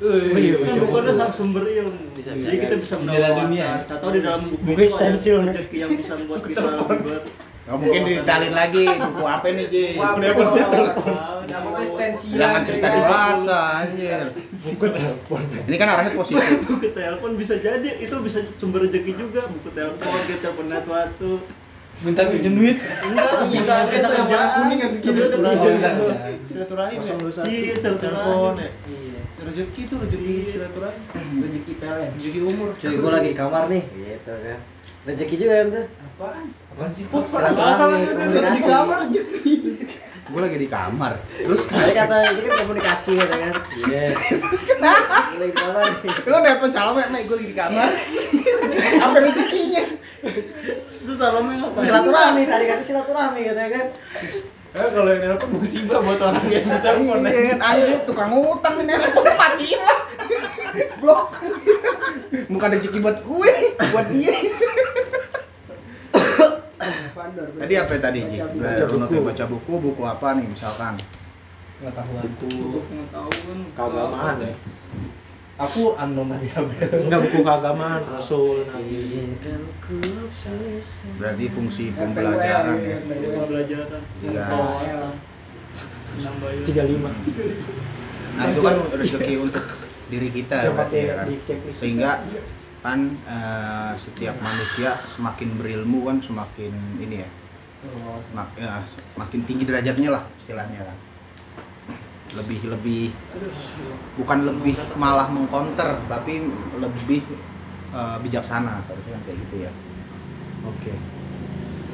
Oh iya, kan buku ada sumber ilmu. Bisa, Jadi kita bisa mendapat dunia. Atau di dalam buku, Buku itu ada stensil, Nek. rezeki yang bisa membuat kita lebih Oh, mungkin ditalin lagi buku apa nih Ji? Wah, bener bener telepon. Namanya. Jangan cerita dewasa anjir. buku telepon Ini kan arahnya positif. buku telepon bisa jadi itu bisa sumber rezeki juga buku telepon kita telepon waktu minta pinjam duit enggak Iya, enggak kita kita kerjaan kuning yang kerjaan silaturahim ya iya telepon Iya. rezeki itu rezeki silaturahim Rezeki PLN. rezeki umur Cuy, gue lagi di kamar nih. Gitu kan. Rezeki juga ya, tuh. Apaan? Apaan sih Silaturahmi, komunikasi. Gue lagi di kamar. Terus kayak kata ini kan komunikasi gitu kan. Yes. Lagi di kamar. Lo nelpon salam ya, Mek, gue lagi di kamar. Apa rezekinya? itu salamnya ngapain Silaturahmi tadi kata silaturahmi gitu ya kan. Eh, kalau yang nelpon musibah buat orang yang ditelepon Iya kan, akhirnya tukang utang nih nelpon matiin lah. Blok. Bukan rezeki buat gue, buat dia. Tadi apa ya tadi, Ji? Baca buku. baca buku, buku apa nih misalkan? pengetahuan untuk pengetahuan keagamaan ya aku aja enggak buku keagamaan rasul nabi. Berarti fungsi pembelajaran ya. pembelajaran Iya. tiga lima Nah, itu kan rezeki untuk diri kita yang berarti ya kan. Sehingga kan eh, setiap manusia semakin berilmu kan semakin ini ya, semak, ya, semakin tinggi derajatnya lah istilahnya kan. Lebih lebih bukan lebih malah mengkonter tapi lebih eh, bijaksana. Seharusnya kan kayak gitu ya. oke.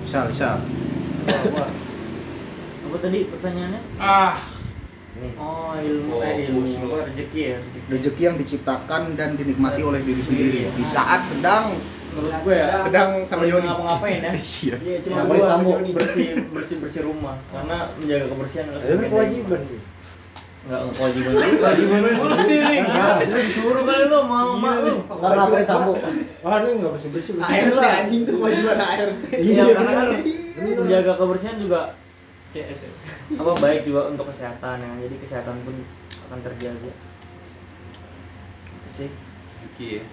Bisa, bisa. apa tadi pertanyaannya? Ah oh ilmu eh ilmu. Fokus lu. apa rezeki ya rezeki. Rezeki yang diciptakan dan dinikmati oleh diri sendiri. Di saat sedang menurut gue ya sedang sama Yoni. ngapa-ngapain ya? Iya. Iya, cuma paling sama Joni. bersih bersih bersih rumah. Karena menjaga kebersihan adalah itu kan kewajiban iman. nggak kewajiban juga. Kewajiban lu. Lu. Disuruh kali lu mau mak lu. Karena apa tamu? wah ini nggak bersih bersih bersih ART anjing tuh kewajiban ART. iya karena kan menjaga kebersihan juga CS ya. apa baik juga untuk kesehatan ya jadi kesehatan pun akan terjaga. Itu sih. Rezeki ya.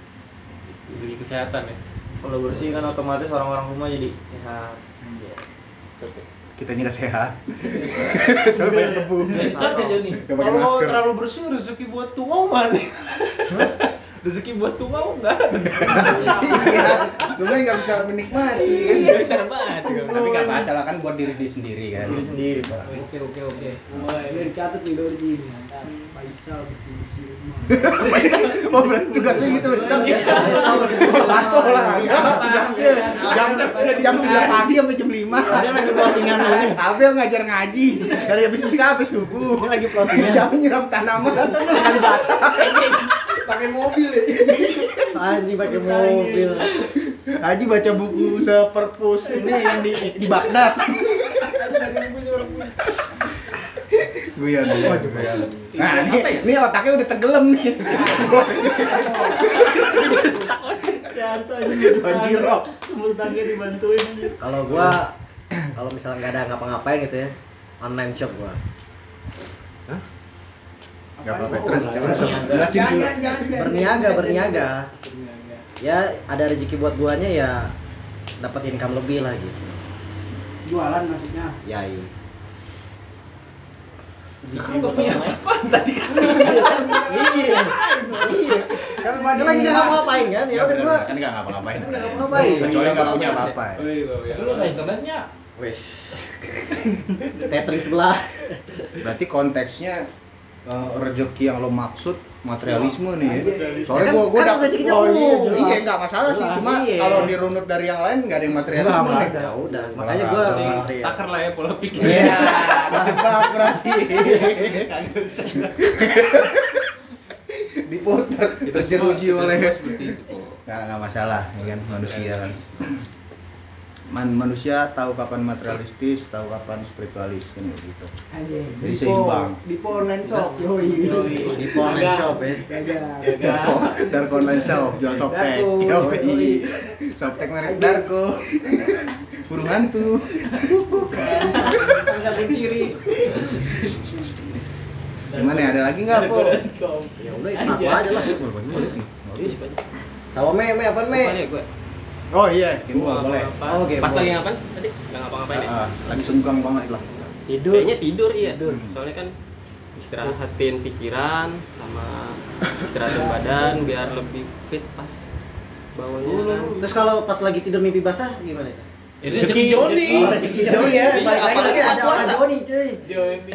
Rezeki kesehatan ya. Kalau bersih kan otomatis orang-orang rumah jadi sehat. Kitanya nggak sehat. Soalnya banyak debu. Bisa aja nih. Nggak pakai kalau terlalu bersih rezeki buat tungau mana rezeki buat tungau enggak ada Iya. Cuma nggak bisa menikmati kan. Nggak bisa banget Tapi nggak masalah kan buat diri diri sendiri kan. diri sendiri pak Oke oke oke. Wah, ini dicatat nih Dorji. Faisal bersih bersih rumah. Oh berarti tugasnya gitu besok ya. Atau olahraga. Jam jam tiga pagi sampai jam lima. dia lagi lu nih Abel ngajar ngaji dari habis sisa habis subuh. Ini lagi plottingan. Jamnya nyiram tanaman kali bata. Pakai mobil ya. Anjing pakai mobil. Haji baca buku seperpus ini yang di di Baghdad. Guyon, guyon. Nah, ini, ini otaknya udah tenggelam nih. Tangga dibantuin. Kalau gua kalau misalnya nggak ada ngapa-ngapain gitu ya, online shop gua. Gak apa-apa, terus jangan jelasin dulu. Jangan jangan jangan. Berniaga, berniaga. Ya ada rezeki buat guanya ya dapat income lebih lah gitu. Jualan maksudnya. Ya iya. kan nggak punya apa tadi kan Iya. Iya. Kan padahal lagi nggak ngapa-ngapain kan? Ya udah gua kan nggak ngapa-ngapain. kan nggak ngapa-ngapain. Kecuali nggak punya apa-apa. ya. lu ada internetnya Wes. Tethering sebelah. Berarti konteksnya eh, rezeki yang lo maksud materialisme nih ya. Materialisme. Soalnya Kan- gua gua kan dapet rezekinya oh, iya, iya Jelas. nggak masalah sih. Cuma Iya. kalau dirunut dari yang lain nggak ada yang materialisme nih. Ya udah, makanya gua iya. takar lah ya pola pikir Iya, ketebak berarti. Diputar, terjeruji oleh seperti itu kok. nggak nggak masalah ya kan manusia kan Man, manusia tahu kapan materialistis tahu kapan spiritualis kan gitu Anjing. Jadi Di seimbang. Di online shop. Yoi. Di online shop ya. Darko Darko online shop jual softtek yoi softtek merek Darko burung hantu Sampai ciri. gimana ya ada lagi nggak po Ya udah itu satu aja lah. Nih. Sama me, me apa me? Oh iya, Kimbo boleh. Oh. Pas boleh. lagi ngapain tadi? Nggak ngapa-ngapain ya? Ah, lagi senggang banget kelas. Tidur. Kayaknya tidur iya. Tidur. Soalnya kan istirahatin pikiran sama istirahatin badan biar lebih fit pas bangunnya kan. Terus kalau pas lagi tidur mimpi basah gimana itu? Rezeki Joni. Oh, rezeki Joni ya. Iya, Balik lagi ada olah puasa. Joni cuy.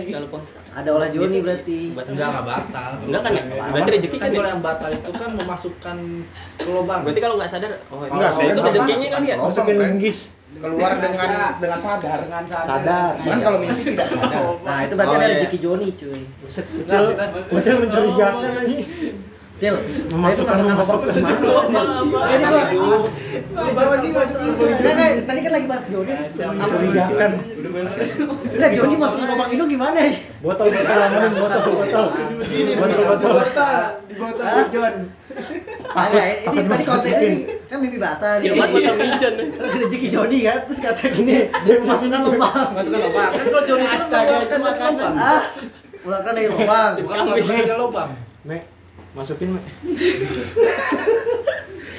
Kalau puasa. Ada olah Joni berarti. Batal. Enggak enggak batal. Enggak kan ya? Berarti rezeki Kan kan kalau ya? yang batal itu kan memasukkan ke lubang. Berarti kalau nggak sadar, oh Enggak, oh, itu rezekinya kali ya? Masukin linggis. Keluar dengan dengan sadar. dengan sadar, Sadar. Kan kalau mimpi tidak sadar. Nah, itu berarti Oh, ada iya. rezeki Joni cuy. Buset, betul. Betul mencurigakan lagi. Del, Memasukkan memasukkan. Ini gua Joni masuk. Enggak, tadi kan lagi bahas Joni. Mencurigakan. Enggak, Joni masuk lubang hidung gimana ya? Botol botol aman botol botol. Botol botol. Di botol Jon. Agak, ini Apa tadi konteksnya ini kan mimpi basah nih. Cilmat botol minjan. Terus rezeki Joni kan, terus kata gini, dia masukkan lubang. Masukkan lubang. Kan kalau Joni itu Astaga, kan cuma kan lubang. Ah, ulangkan dari lubang. Bukan masukkan ke lubang. Mek, masukin Mek.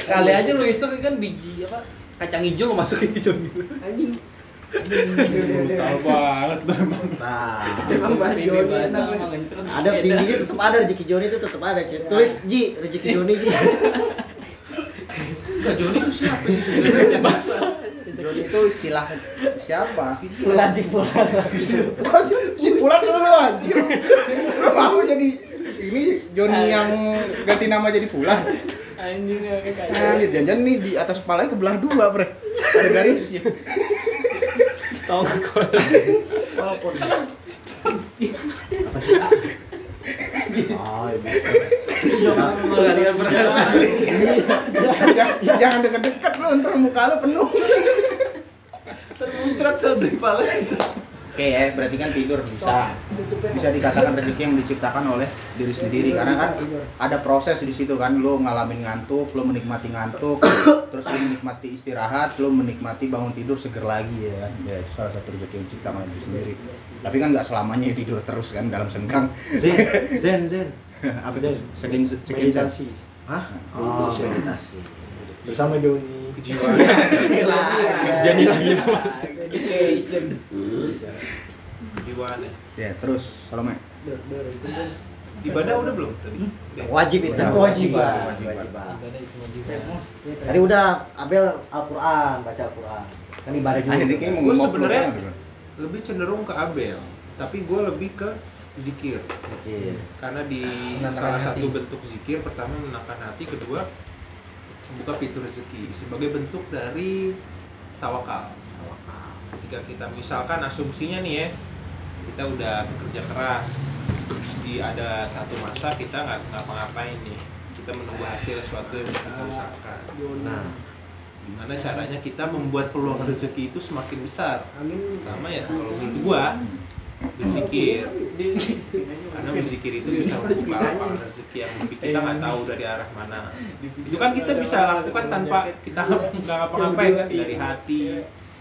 Kali aja lu iseng kan biji apa? Kacang hijau lu masukin ke Joni. anjing Tahu banget tuh emang. Nah, emang Joni ada tingginya tetap ada rezeki Joni itu tetap ada, cuy. Tulis Ji, rezeki Joni Ji. Enggak Joni itu siapa sih sebenarnya? Joni itu istilah siapa? Pulang Ji, pulang. si pulang dulu lu anjir. Lu mau jadi ini Joni yang ganti nama jadi pulang. Anjing ya kayak Anjir, jangan nih di atas kepalanya kebelah dua, Bre. Ada garisnya. tong kol. Mengalikan perhatian. jangan, jangan deket-deket lu, ntar muka lu penuh. Termuncrat sebeli pala Oke ya, berarti kan tidur bisa bisa dikatakan rezeki yang diciptakan oleh diri sendiri karena kan ada proses di situ kan lo ngalamin ngantuk, lo menikmati ngantuk, terus lo menikmati istirahat, lo menikmati bangun tidur seger lagi ya kan. Ya itu salah satu rezeki yang diciptakan oleh diri sendiri. Tapi kan nggak selamanya tidur terus kan dalam senggang. Zen, zen, zen. Apa tuh? Sekin sekin Meditasi. Hah? Oh, meditasi. Bersama Joni. Jadi lagi Education. Kejiwaan ya. Ya, terus Salome. Ibadah udah belum tadi? Udah. Wajib itu. Udah, Kewajiban. kewajiban. Kewajiban. Tadi udah Abel Al-Qur'an, baca Al-Qur'an. Kan ibadah juga. Akhirnya kayak mau sebenarnya-. Lebih cenderung ke Abel, tapi gue lebih ke zikir. Zikir. Karena di Menenangkan salah hati. satu bentuk zikir pertama menenangkan hati, kedua membuka pintu rezeki sebagai bentuk dari tawakal. Ketika kita misalkan asumsinya nih ya, kita udah bekerja keras, terus di ada satu masa kita nggak ngapa-ngapain nih, kita menunggu hasil sesuatu yang kita usahakan. Nah, Gimana caranya kita membuat peluang rezeki itu semakin besar? Amin. Pertama ya kalau menurut gua berzikir. Karena berzikir itu bisa membuka lapangan rezeki yang lebih kita nggak tahu dari arah mana. Itu kan kita bisa lakukan tanpa kita nggak ngapa-ngapain kan? Dari hati.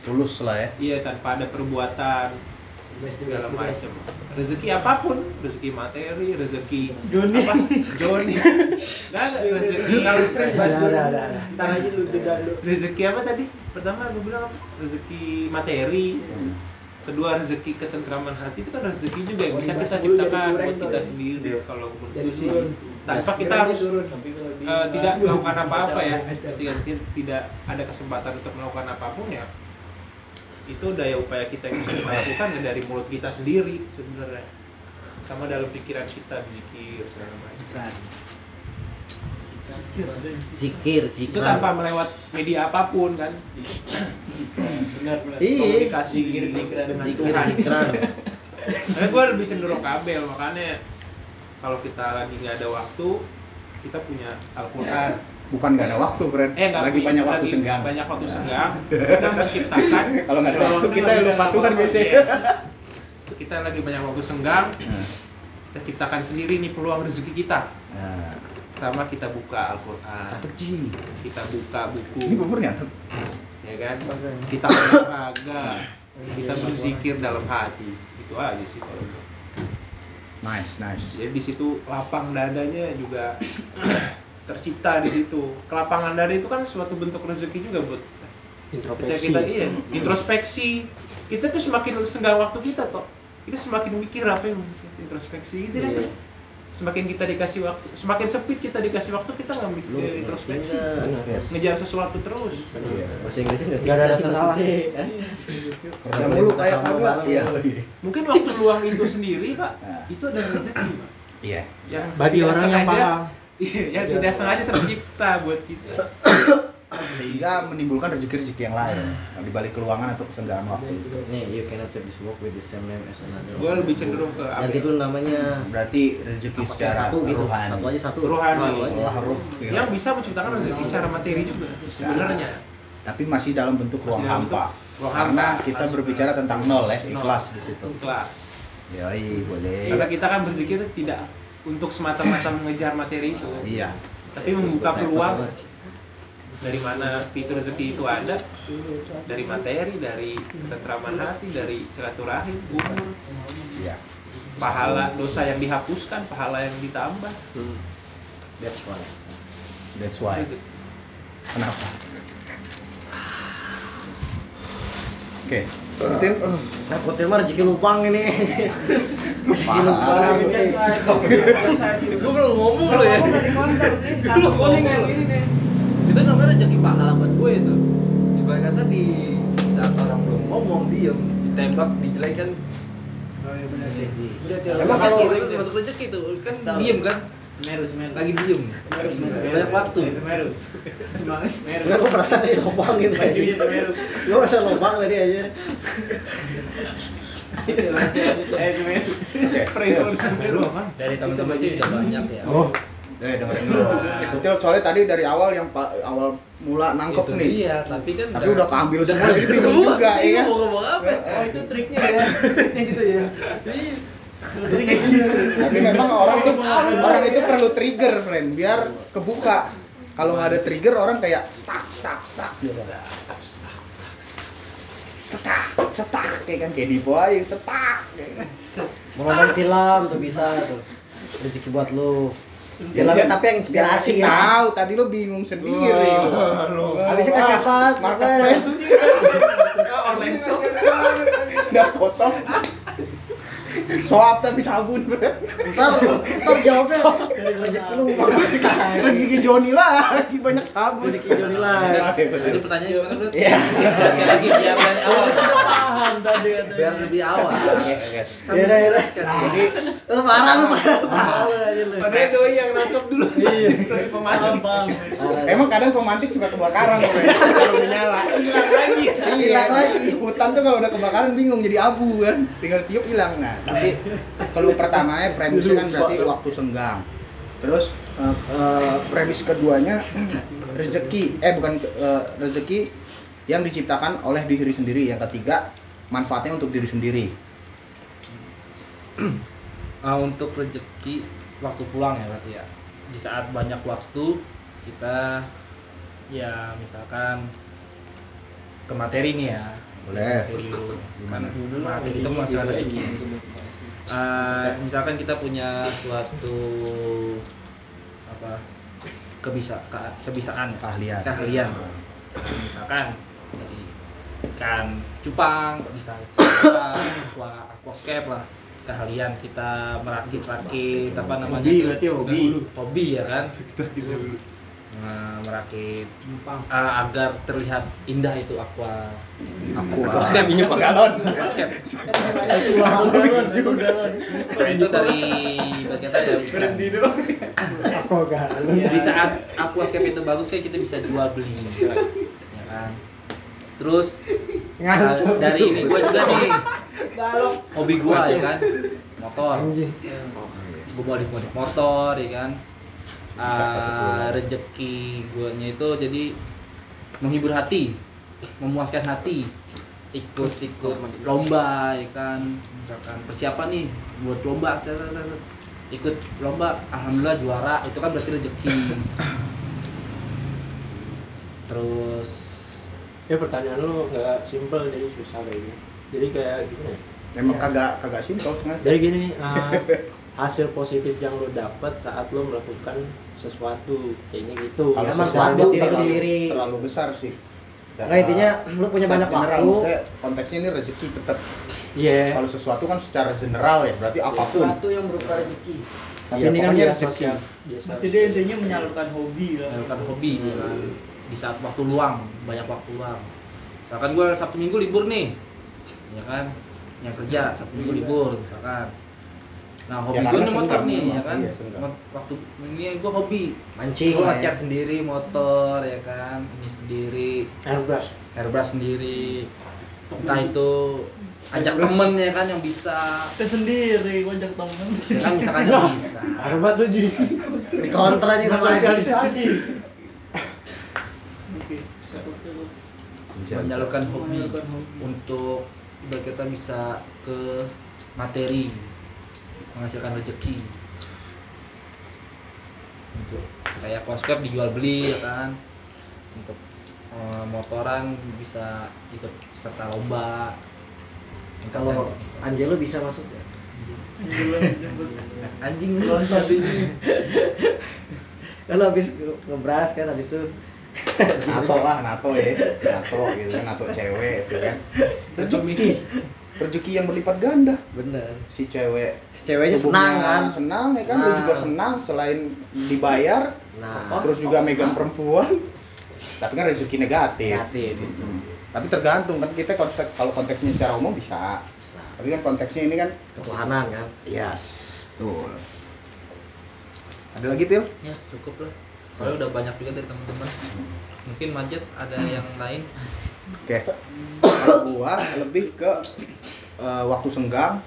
Tulus lah ya. iya tanpa ada perbuatan. Segala macam. Rezeki apa pun. Rezeki materi rezeki Joni. apa? Joni. Nggak ada rezeki. Ada, ada, ada, ada. Ntar aja lu jeda lu. rezeki apa tadi? Pertama gue bilang apa? rezeki materi kedua rezeki ketentraman hati itu kan rezeki juga yang bisa kita ciptakan buat kita sendiri kalau menurut sih tanpa kita harus eh, tidak melakukan apa-apa ya. Ketika tidak ada kesempatan untuk melakukan apa pun ya itu daya upaya kita yang bisa kita lakukan ya dari mulut kita sendiri sebenarnya. Sama dalam pikiran kita zikir segala macam zikir, itu zikir. tanpa melewat media apa pun kan Benar benar. Iya. komunikasi dengan Zikir, Tuhan zikiran. Karena gue lebih cenderung kabel makanya kalau kita lagi nggak ada waktu kita punya Al-Quran Bukan nggak ada waktu, Fred. eh Lagi punya- banyak waktu lagi senggang. banyak waktu senggang kita menciptakan Kalau nggak ada waktu, kita lupa Tuhan waktu, biasanya. kita lagi banyak waktu senggang Nah, kita ciptakan sendiri nih peluang rezeki kita nah. Pertama kita buka Al-Quran. Catet, Ji. kita buka buku. Ini bubur nyatet. ya kan? Kita olahraga kita berzikir dalam hati. Itu aja sih kalau Nice, nice. jadi di situ lapang dadanya juga tercipta di situ. Kelapangan dada itu kan suatu bentuk rezeki juga buat introspeksi. kita iya introspeksi. Kita tuh semakin senggang waktu kita toh. Kita semakin mikir apa yang introspeksi gitu kan? Iya. Semakin kita dikasih waktu semakin sempit kita dikasih waktu kita nggak mikir Lu introspeksi. Yes. ngejar sesuatu terus Iya. bahasa Inggrisnya nggak ada rasa salah. Kerja mulu kayak kagak. Iya. mungkin waktu luang itu sendiri pak Nah. itu adalah rezeki pak Iya. yang bagi tidak orang yang sengaja- paham iya yang tidak sengaja tercipta buat kita Sehingga menimbulkan rezeki-rezeki yang lain di balik keluangan atau kesenggangan waktu itu. nih you cannot have this work with the same name as another gue lebih cenderung ke apa nanti ya? itu namanya Berarti rezeki secara satu gitu rohani. satu aja satu aja. Allah ruh. gitu. yang bisa menciptakan rezeki secara materi juga Bisa. sebenarnya Tapi masih dalam bentuk ruang hampa. ruang Karena hampa. kita berbicara tentang nol ya, ikhlas di situ. kelas Yoi, boleh. karena kita kan berzikir tidak untuk semata-mata mengejar materi itu Iya. tapi membuka peluang dari mana fitur rezeki itu ada dari materi dari ketentraman hati dari silaturahim umur Iya. pahala dosa yang dihapuskan pahala yang ditambah That's why. That's why. Kenapa? Oke. Tim. nah kutil mah rezeki lupang ini rezeki lupang gue belum ngomong lo ya Kalau kuning yang ini nih. Itu namanya rezeki pahala buat gue itu. Ibarat kata di saat orang belum ngomong diem ditembak dijelekan Oh iya benar sih. Udah emang Emang kan kalau itu masuk rezeki itu kan diem kan. Semeru Semeru. lagi diem. Banyak waktu. Semeru. Semangat Semeru. Enggak, gue merasa di lubang gitu Bajunya Semeru. Gue merasa lubang tadi aja. Eh Semeru. Prefer Semeru. Apa? dari teman-teman sih udah banyak ya. oh Eh dengerin dulu. Kutil soalnya tadi dari awal yang pa- awal mula nangkep itu nih. dia tapi kan Tapi udah keambil semua jadi bingung juga ya mau ngomong apa Oh itu triknya ya, triknya gitu ya. Tapi memang orang tuh orang itu perlu trigger, friend, biar kebuka. Kalau nggak ada trigger orang kayak stuck, stuck, stuck gitu. Stuck, stuck, kayak kan kayak di bawah stuck. kayak kan. Mau nonton film tuh bisa tuh rezeki buat lu Film Jangan- tapi yang inspirasi ya Tahu, tadi lo bingung sendiri. lo. Habisnya kasih apa? Marketplace Online shop. udah kosong. Soap tapi sabun. Ntar, ntar jawabnya rezeki lu Rezeki Joni lagi banyak sabun. Rezeki Joni lagi. Jadi pertanyaan gimana bro? Iya. Sekali lagi biar dari awal. Paham tadi Biar lebih awal. Ya udah, ya udah. Jadi, lu parah lu parah. Lu. Padahal doi yang nangkep dulu. Iya. Pemain. Parah. Emang kadang pemantik suka kebakaran kalau udah nyala. Hilang lagi. Iya, Hilang lagi. Hutan tuh kalau udah kebakaran bingung jadi abu kan. Tinggal tiup hilang. Nah, tapi kalau pertamanya premisnya kan berarti waktu senggang. Terus eh, eh, premis keduanya rezeki eh bukan eh, rezeki yang diciptakan oleh diri sendiri. Yang ketiga manfaatnya untuk diri sendiri. Nah, untuk rezeki waktu pulang ya berarti ya. Di saat banyak waktu kita ya misalkan ke materi nih ya. Boleh. Gimana? Materi itu menghasilkan rezeki. Eh, misalkan kita punya suatu apa kebisa ke- kebisaan Keahlian. keahlian misalkan dari ikan cupang ikan cupang aqua aquascape lah keahlian kita merakit rakit apa namanya Hobi berarti hobi. hobi ya kan merakit ah, agar terlihat indah itu aqua. Aku aquascape minyak galon. aquascape Galon, galon. itu dari bagian dari ikan. Aku gak di saat aquascape itu bagus kayak kita bisa jual beli. Ya kan? Terus uh, dari ini gua juga nih. Hobi gua ya kan? Motor. Gua modif modif motor ya kan Bisa satu Ah, keluarga. rezeki guanya itu jadi menghibur hati memuaskan hati ikut ikut lomba ya kan. Misalkan persiapan nih buat lomba ikut lomba alhamdulillah juara itu kan berarti rezeki terus ya pertanyaan lu nggak simpel jadi susah kayak gini. Jadi kayak gini ya? Emang kagak kagak simpel sengaja. dari gini uh, hasil positif yang lo dapat saat lo melakukan sesuatu kayaknya gitu Kalau Emang sesuatu terlalu, sendiri. terlalu besar sih. Dan, Nah intinya lu punya banyak general, waktu. konteksnya ini rezeki tetap. iya Kalau sesuatu kan secara general ya, berarti apa pun. sesuatu yang berupa rezeki tapi Iya, ini kan rezeki. sosial dia intinya menyalurkan hobi lah. melakukan hobi ya kan. di saat waktu luang banyak waktu luang misalkan gue sabtu minggu libur nih ya kan yang kerja sabtu minggu libur misalkan nah hobi Ya, gue motor nih memang. ya kan? Iya, senggang. Waktu ini gue hobi. Mancing gue lah ya. ngecat sendiri motor ya kan? Ini sendiri. Airbrush. Airbrush sendiri. Entah itu ajak temen ya kan yang bisa. Kan sendiri, gua ajak temen. ya kan misalkan yang bisa. Airbrush tuh jadi Di kontra aja sama sosialisasi. Oke. Bisa, menyalurkan hobi Menyalurkan hobi. untuk biar kita bisa ke materi menghasilkan rezeki. Untuk kayak konsep dijual beli ya kan? Untuk eh, motoran bisa ikut serta lomba. Kalau Angelo bisa masuk ya? Anjing. Ini. Kan habis ngebras kan habis itu. Nato lah nato ya. Nato gitu kan nato cewek gitu kan. Rezeki rezeki yang berlipat ganda bener. si cewek Si ceweknya senang kan? senang ya kan lu Senang. juga senang selain dibayar Nah, terus juga megang perempuan tapi kan rezeki negatif itu. Hmm. tapi tergantung kan kita konsep kalau konteksnya secara umum bisa Bisa. tapi kan konteksnya ini kan Ketuhanan kan. yes betul ada lagi til ya cukup lah soalnya udah banyak juga dari teman-teman mungkin manjat ada yang lain Oke. Kalau gua lebih ke eh, waktu senggang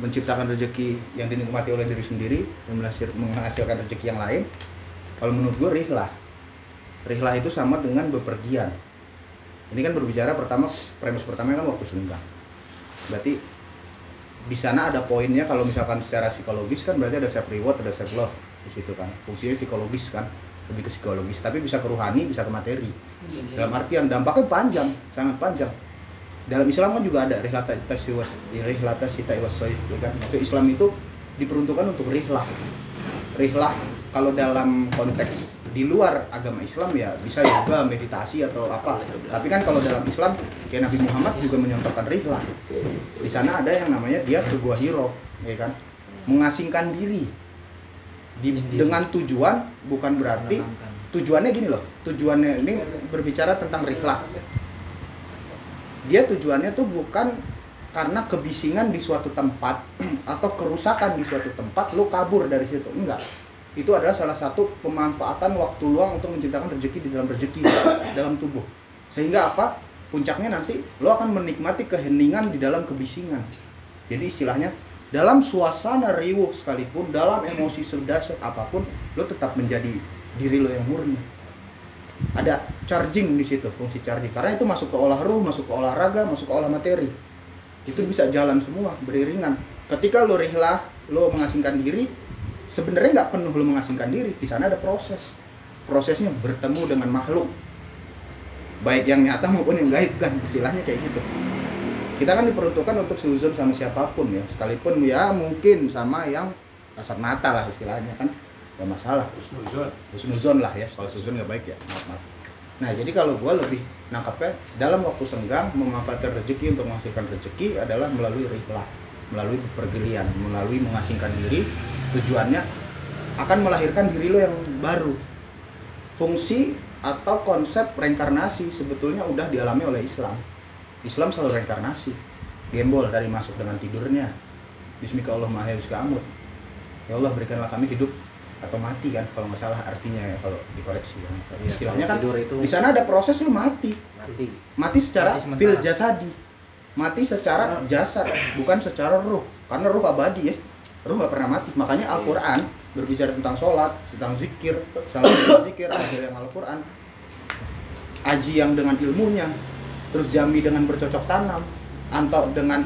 menciptakan rezeki yang dinikmati oleh diri sendiri dan menghasil- menghasilkan rezeki yang lain. Kalau menurut gua rihlah. Rihlah itu sama dengan bepergian. Ini kan berbicara pertama premis pertama kan waktu senggang. Berarti di sana ada poinnya kalau misalkan secara psikologis kan berarti ada self reward, ada self love di situ kan. Fungsinya psikologis kan, lebih ke psikologis, tapi bisa ke rohani, bisa ke materi dalam artian dampaknya panjang sangat panjang. Dalam Islam kan juga ada rihlata tasiwas rihlata sita iwas soif ya kan? Maksudnya Islam itu diperuntukkan untuk rihlah. Rihlah kalau dalam konteks di luar agama Islam ya bisa yoga meditasi atau apa. Tapi kan kalau dalam Islam kayak Nabi Muhammad juga menyontohkan rihlah. Di sana ada yang namanya dia ke gua hiro ya kan? Mengasingkan diri. Di, dengan tujuan bukan berarti Menenangkan. Tujuannya gini loh tujuannya ini berbicara tentang rihlah. Dia tujuannya tuh bukan karena kebisingan di suatu tempat atau kerusakan di suatu tempat lo kabur dari situ. Enggak. Itu adalah salah satu pemanfaatan waktu luang untuk menciptakan rezeki di dalam rezeki dalam tubuh. Sehingga apa? Puncaknya nanti lo akan menikmati keheningan di dalam kebisingan. Jadi istilahnya dalam suasana riuh sekalipun dalam emosi sedahsyat apa pun lo tetap menjadi diri lo yang murni. Ada charging di situ fungsi charging. Karena itu masuk ke olah ruh masuk ke olahraga masuk ke olah materi. Itu bisa jalan semua beriringan. Ketika lo rihlah lo mengasingkan diri sebenarnya nggak penuh lo mengasingkan diri. Di sana ada proses. Prosesnya bertemu dengan makhluk. Baik yang nyata maupun yang gaib kan istilahnya kayak gitu. Kita kan diperuntukkan untuk seuzon sama siapa pun ya. Sekalipun ya mungkin sama yang kasat mata lah istilahnya kan gak masalah. Husnuzon. Lah ya. Kalau suzon nggak baik ya maaf maaf. Nah jadi kalau gua lebih nangkapnya dalam waktu senggang memanfaatkan rezeki untuk menghasilkan rezeki adalah melalui rihlah melalui pergilian melalui mengasingkan diri. Tujuannya akan melahirkan diri lo yang baru. Fungsi atau konsep reinkarnasi sebetulnya udah dialami oleh Islam. Islam selalu reinkarnasi. Gembol dari masuk dengan tidurnya. Bismika Allah Maha ya Allah berikanlah kami hidup atau mati kan kalau nggak salah artinya ya kalau dikoreksi ya. Istilahnya kan itu. di sana ada proses lu mati. Mati. mati secara Mati fil jasadi. Mati secara jasad bukan secara ruh. Karena ruh abadi ya. Ruh nggak pernah mati. Makanya Al-Quran berbicara tentang sholat tentang zikir salat zikir akhir yang Al-Quran. Aji yang dengan ilmunya terus jami dengan bercocok tanam antau dengan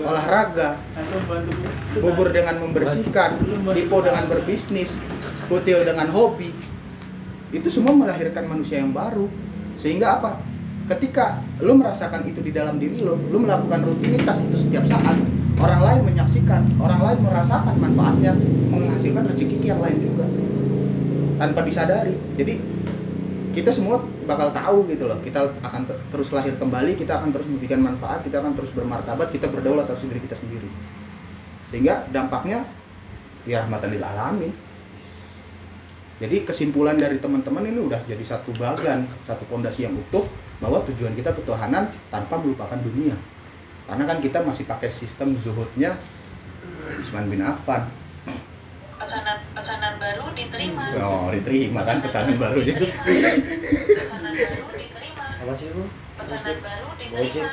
olahraga bantu bubur dengan membersihkan, lipo dengan berbisnis, kutil dengan hobi. Itu semua melahirkan manusia yang baru. Sehingga apa? Ketika lo merasakan itu di dalam diri lo, lo melakukan rutinitas itu setiap saat, orang lain menyaksikan orang lain merasakan manfaatnya menghasilkan rezeki yang lain juga tanpa disadari jadi kita semua bakal tahu gitu loh. Kita akan ter- terus lahir kembali kita akan terus memberikan manfaat kita akan terus bermartabat kita berdaulat atas diri kita sendiri. Sehingga dampaknya ya rahmatan lil alamin. Jadi kesimpulan dari teman-teman ini udah jadi satu bagan satu pondasi yang utuh bahwa tujuan kita ketuhanan tanpa melupakan dunia. Karena kan kita masih pakai sistem zuhudnya Usman bin Affan pesanan pesanan baru diterima oh diterima kan pesanan baru dia pesanan baru diterima apa sih lu pesanan baru diterima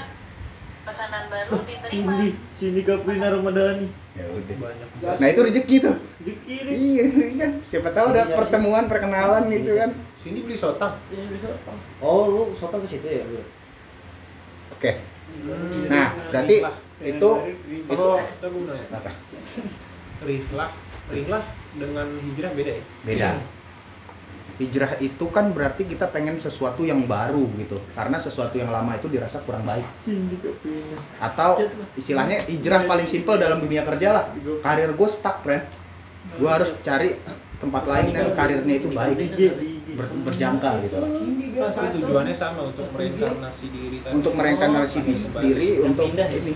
pesanan baru diterima Cindy Cindy Kaprina Ramadhani ya udah banyak nah itu rezeki tuh Rezeki iya kan siapa tahu ada pertemuan perkenalan gitu kan sini beli sotang ya bisa oh lu sopan ke situ ya oke nah berarti itu itu apa rihlah rihlah dengan hijrah beda ya? Beda. Hijrah itu kan berarti kita pengen sesuatu yang baru gitu. Karena sesuatu yang lama itu dirasa kurang baik. Atau istilahnya hijrah paling simpel dalam dunia kerja lah. Karir gue stuck friend. Gue harus cari tempat lain yang karirnya itu baik ber- berjangka gitu. Lah Pasti tujuannya sama untuk mereinkarnasi diri tadi. untuk mereinkarnasi di- diri untuk ini.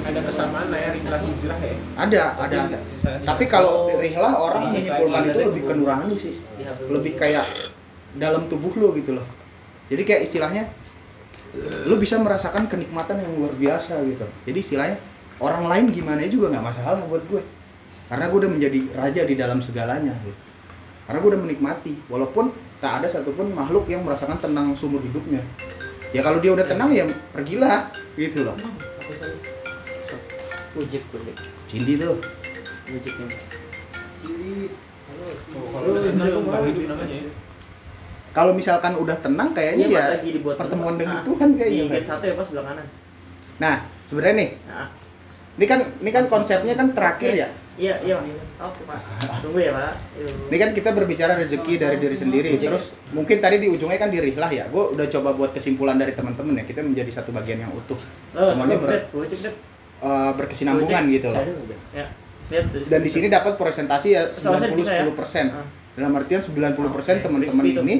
Ada kesamaan lah ya rihlah hijrah ya? Ada ada. ada tapi kalau rihlah orang menyimpulkan itu lebih ke nurani sih. Lebih kayak dalam tubuh lo gitu loh. Jadi kayak istilahnya lu bisa merasakan kenikmatan yang luar biasa gitu. Jadi istilahnya orang lain gimana juga nggak masalah buat gue. Karena gue udah menjadi raja di dalam segalanya gitu. Karena gue udah menikmati. Walaupun tak ada satupun makhluk yang merasakan tenang seumur hidupnya. Ya kalau dia udah tenang ya pergilah gitu loh. Sih? Ujik, ujik. Cindy tuh. Ujik. Oh, kalau udah tenang tuh nggak hidup namanya ya kalau misalkan udah tenang kayaknya ya dibuat pertemuan dengan Ah, Tuhan Di kayaknya gate satu ya pas sebelah kanan. nah sebenarnya nih Nah, ini kan ini kan konsepnya kan terakhir ya iya, iya. Oke, Pak. Tunggu ya, Pak. Yuk. Ini kan kita berbicara rezeki dari diri sendiri. Terus mungkin tadi di ujungnya kan dirihlah ya. Gue udah coba buat kesimpulan dari teman-teman ya. Kita menjadi satu bagian yang utuh. Oh, Semuanya ber- eh, berkesinambungan gitu loh. Ya. Dan di sini dapat presentasi ya Selesai 90 bisa ya? 10 persen. Ah. Dalam artian 90 persen teman-teman Crispy tuh, ini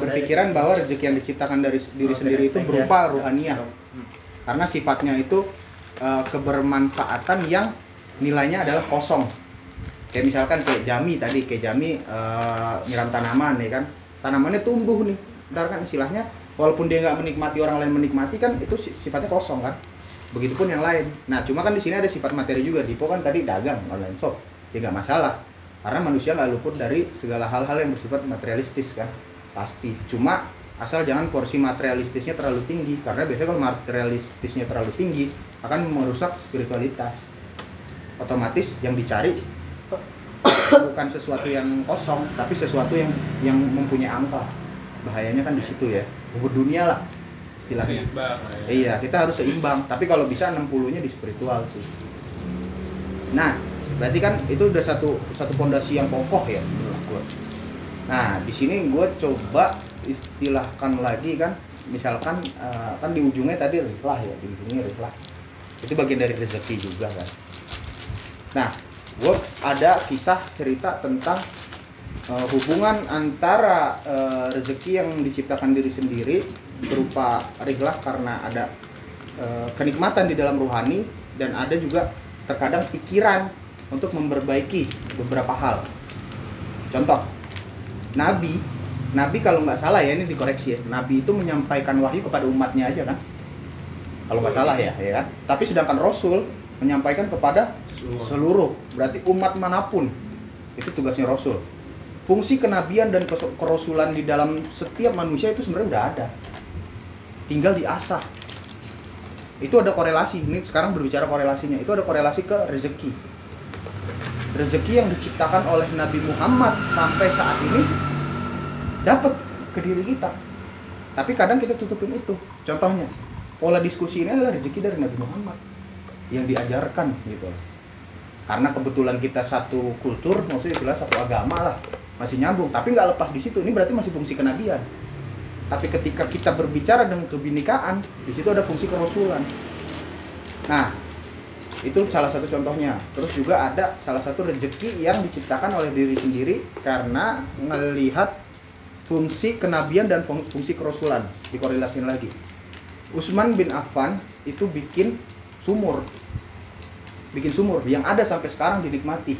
berpikiran bahwa rezeki yang diciptakan dari diri Oke, sendiri itu you. berupa ruhaniah. Hmm. Karena sifatnya itu eh, kebermanfaatan yang nilainya adalah kosong. Kayak misalkan kayak jami tadi, kayak jami eh, nyiram tanaman ya kan. Tanamannya tumbuh nih. Ntar kan istilahnya walaupun dia nggak menikmati orang lain menikmati kan itu si- sifatnya kosong kan. Begitupun yang lain. Nah, cuma kan di sini ada sifat materi juga. Dipo kan tadi dagang online shop. Ya nggak masalah. Karena manusia nggak luput dari segala hal-hal yang bersifat materialistis kan. Pasti. Cuma asal jangan porsi materialistisnya terlalu tinggi karena biasanya kalau materialistisnya terlalu tinggi akan merusak spiritualitas otomatis yang dicari bukan sesuatu yang kosong tapi sesuatu yang yang mempunyai angka bahayanya kan di situ ya bubur dunia lah istilahnya seimbang ya Iya, kita harus seimbang. Tapi kalau bisa 60-nya di spiritual sih. Nah, berarti kan itu udah satu satu pondasi yang kokoh ya menurut gue. Nah, di sini gue coba istilahkan lagi kan, misalkan eh, kan di ujungnya tadi riflah ya, di ujungnya riflah. Itu bagian dari rezeki juga kan. Nah, gue ada kisah cerita tentang eh, hubungan antara eh, rezeki yang diciptakan diri sendiri berupa rihlah karena ada eh, kenikmatan di dalam rohani dan ada juga terkadang pikiran untuk memperbaiki beberapa hal. Contoh, Nabi, Nabi kalau nggak salah ya ini dikoreksi ya, Nabi itu menyampaikan wahyu kepada umatnya aja kan? Kalau nggak salah ya, ya kan? Tapi sedangkan Rasul menyampaikan kepada seluruh, berarti umat mana pun itu tugasnya Rasul. Fungsi kenabian dan kerasulan di dalam setiap manusia itu sebenarnya udah ada, tinggal diasah. Itu ada korelasi. Ini sekarang berbicara korelasinya. Itu ada korelasi ke rezeki. Rezeki yang diciptakan oleh Nabi Muhammad sampai saat ini dapat ke diri kita. Tapi kadang kita tutupin itu. Contohnya, pola diskusi ini adalah rezeki dari Nabi Muhammad yang diajarkan gitu loh. Karena kebetulan kita satu kultur, maksudnya istilah satu agama lah, masih nyambung. Tapi nggak lepas di situ. Ini berarti masih fungsi kenabian. Tapi ketika kita berbicara dengan kebinekaan, di situ ada fungsi kerasulan. Nah, Itu salah satu contohnya. Terus juga ada salah satu rezeki yang diciptakan oleh diri sendiri karena melihat fungsi kenabian dan fung- fungsi kerasulan dikorelasin lagi. Utsman bin Affan itu bikin sumur. Bikin sumur yang ada sampai sekarang dinikmati.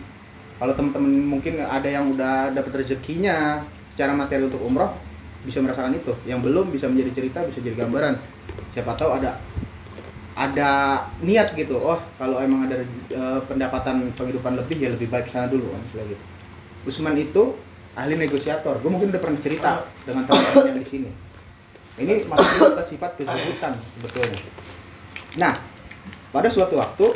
Kalau teman-teman mungkin ada yang udah dapat rezekinya secara materi untuk umroh bisa merasakan itu. Yang belum bisa menjadi cerita, bisa jadi gambaran. Siapa tahu ada ada niat gitu. Oh, kalau emang ada eh, pendapatan penghidupan lebih ya lebih baik sana dulu kan gitu. Usman itu ahli negosiator. Gue mungkin udah pernah cerita dengan teman-teman yang di sini. Ini masuk ke sifat kezuhutan sebetulnya. Nah, pada suatu waktu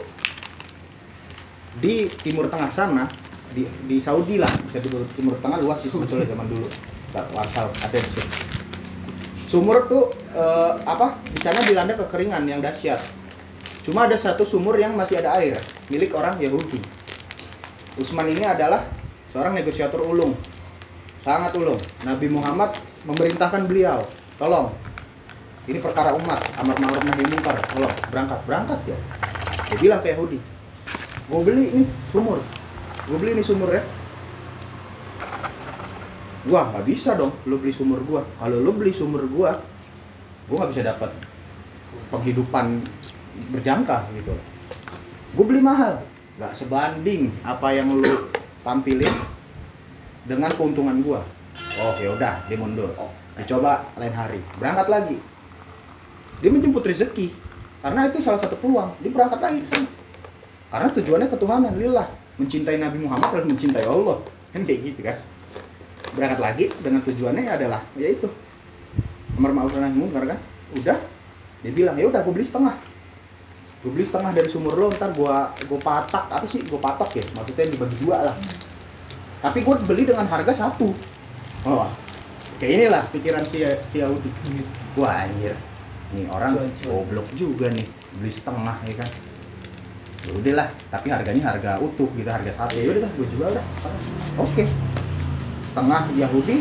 di Timur Tengah sana, di, di Saudi lah, bisa disebut Timur Tengah luas sih sebetulnya zaman dulu. Asal asal Sumur tuh eh, apa? Di sana dilanda kekeringan yang dahsyat. Cuma ada satu sumur yang masih ada air, milik orang Yahudi. Utsman ini adalah seorang negosiator ulung. Sangat ulung. Nabi Muhammad memerintahkan beliau, tolong ini perkara umat, amar ma'ruf nahi munkar, tolong berangkat, berangkat ya. Dia bilang ke Yahudi, gue beli nih sumur, gue beli nih sumur ya. Gua nggak bisa dong, lu beli sumur gua. Kalau lu beli sumur gua, gua nggak bisa dapat penghidupan berjangka gitu. Gue beli mahal, nggak sebanding apa yang lu tampilin dengan keuntungan gua. Oh ya udah, dia mundur. Dicoba lain hari, berangkat lagi. Dia menjemput rezeki, karena itu salah satu peluang. Dia berangkat lagi ke. Karena tujuannya ketuhanan, lillah, mencintai Nabi Muhammad dan mencintai Allah. Kan kayak gitu kan. Berangkat lagi dengan tujuannya adalah yaitu amar ma'ruf nahi munkar kan. Udah, dia bilang ya udah gue beli setengah. Gue beli setengah dari sumur lo ntar gua gue patak apa sih? Gue patok ya? Maksudnya dibagi dua lah. Tapi gue beli dengan harga satu. Oh kayak inilah pikiran si si Yahudi wah anjir. Nih orang goblok juga nih. Beli setengah ya kan ya udahlah tapi harganya harga utuh gitu harga satu. Ya udah gue jual dah setengah. Oke. Setengah Yahudi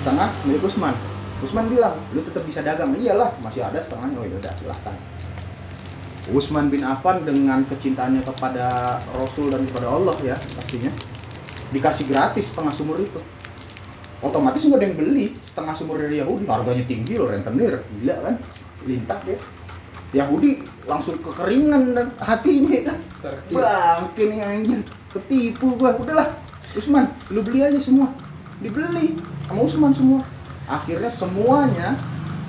setengah milik Usman. Usman bilang lu tetap bisa dagang. Iyalah masih ada setengahnya. Oh ya udah silahkan. Utsman bin Affan dengan kecintaannya kepada Rasul dan kepada Allah ya pastinya. Dikasih gratis setengah sumur itu. Otomatis nggak ada yang beli setengah sumur dari Yahudi. Harganya tinggi loh rentenir. Gila kan? Lintak ya Yahudi langsung kekeringan dan hatinya kan? Bangke nih anjir ketipu gua. Udahlah Usman lu beli aja semua. Dibeli sama Usman semua. Akhirnya semuanya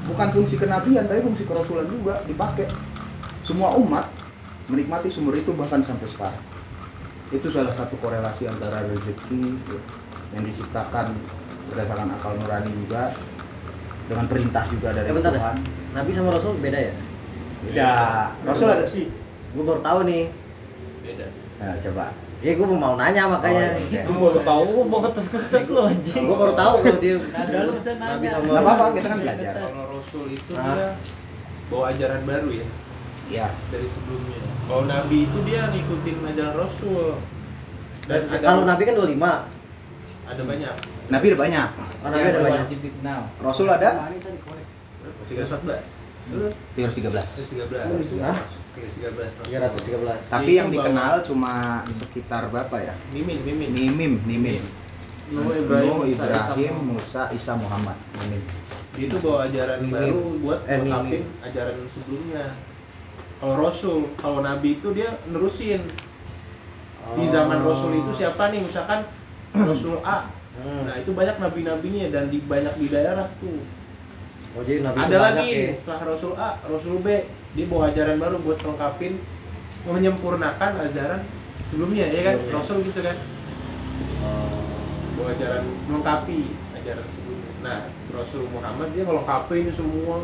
bukan fungsi kenabian tapi fungsi kerasulan juga dipakai. Semua umat menikmati sumur itu bahkan sampai sekarang. Itu salah satu korelasi antara rezeki yang diciptakan berdasarkan akal nurani juga dengan perintah juga dari Eh, bentar deh. Tuhan. Nabi sama Rasul beda ya? Beda. Rasul ada sih. Gue baru tahu nih. Beda. Nah, coba. Ya gue mau nanya makanya. Oh, iya. mau gue baru tahu, gue mau ketes-ketes lo anjing. Gue baru tahu lo dia. Nada lo bisa nanya. Enggak apa-apa, kita kan belajar. Kalau Rasul itu dia bawa ajaran baru ya. Iya. Dari sebelumnya. Kalau Nabi itu dia ngikutin ajaran Rasul. Dan kalau Nabi kan 25. Ada banyak. Nabi ada banyak. Oh, Nabi ada banyak. Rasul ada? Nah, Tiga 314. Dulu 13. 13. 13. 313. Tapi yang dikenal cuma sekitar berapa ya? Mimin, Mimin. Mimim, Mimin. Nuh Ibrahim, Ibrahim Musa, Isa Muhammad. Mimin. Itu bawa ajaran baru buat eh, melengkapi ajaran sebelumnya. Kalau Rasul, kalau Nabi itu dia nerusin. Di oh. zaman Rasul itu siapa nih? Misalkan Rasul A. Hmm. Nah itu banyak nabi-nabinya dan di banyak di daerah tuh Oh, jadi Nabi itu ada lagi ya. setelah Rasul A Rasul B dia bawa ajaran baru buat melengkapin menyempurnakan ajaran sebelumnya ya kan Sebelumnya. Rasul gitu kan Oh. bawa ajaran melengkapi ajaran sebelumnya nah Rasul Muhammad dia ngelengkapin semua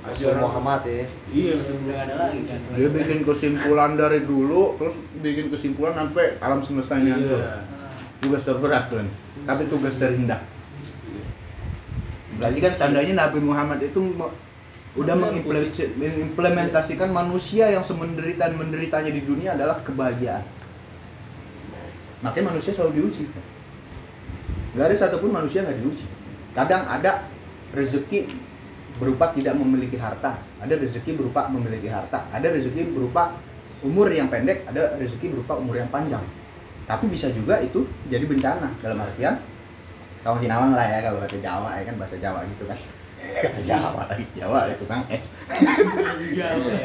Rasul Muhammad ya. iya Udah ada lagi kan. Dia bikin kesimpulan dari dulu, terus bikin kesimpulan sampai alam semesta ini hancur. iya Tugas terberat tuh, tapi tugas terindah. Berarti kan tandanya Nabi Muhammad itu udah mengimplementasi- mengimplementasikan manusia yang semenderitaan menderitanya di dunia adalah kebahagiaan. Makanya manusia selalu diuji. Gak ada satupun manusia nggak diuji. Kadang ada rezeki berupa tidak memiliki harta, ada rezeki berupa memiliki harta, ada rezeki berupa umur yang pendek ada rezeki berupa umur yang panjang tapi bisa juga itu jadi bencana dalam artian sama sinawang lah ya kalau kata Jawa ya kan bahasa Jawa gitu kan. Kata Jawa lagi. Jawa itu kan es.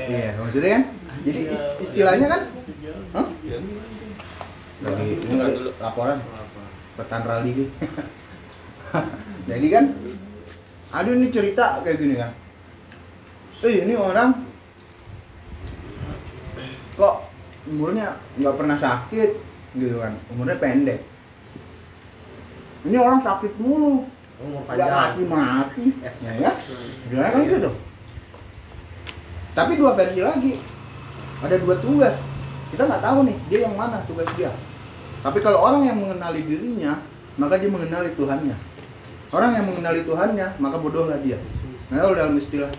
Iya maksudnya kan jadi is- istilahnya kan? Hah? lagi ini Bukan dulu. laporan. Petan rally nih jadi kan ada nih cerita kayak gini kan. Eh ini orang kok umurnya nggak pernah sakit gitu kan. Umurnya pendek ini orang sakit mulu. Nggak mati mati. Ya ya. Gimana kan gitu? Tapi dua versi lagi. Ada dua tugas. Kita nggak tahu nih dia yang mana tugas dia. Tapi kalau orang yang mengenali dirinya maka dia mengenali Tuhannya. Orang yang mengenali Tuhannya maka bodohlah dia. Nah kalau dalam istilah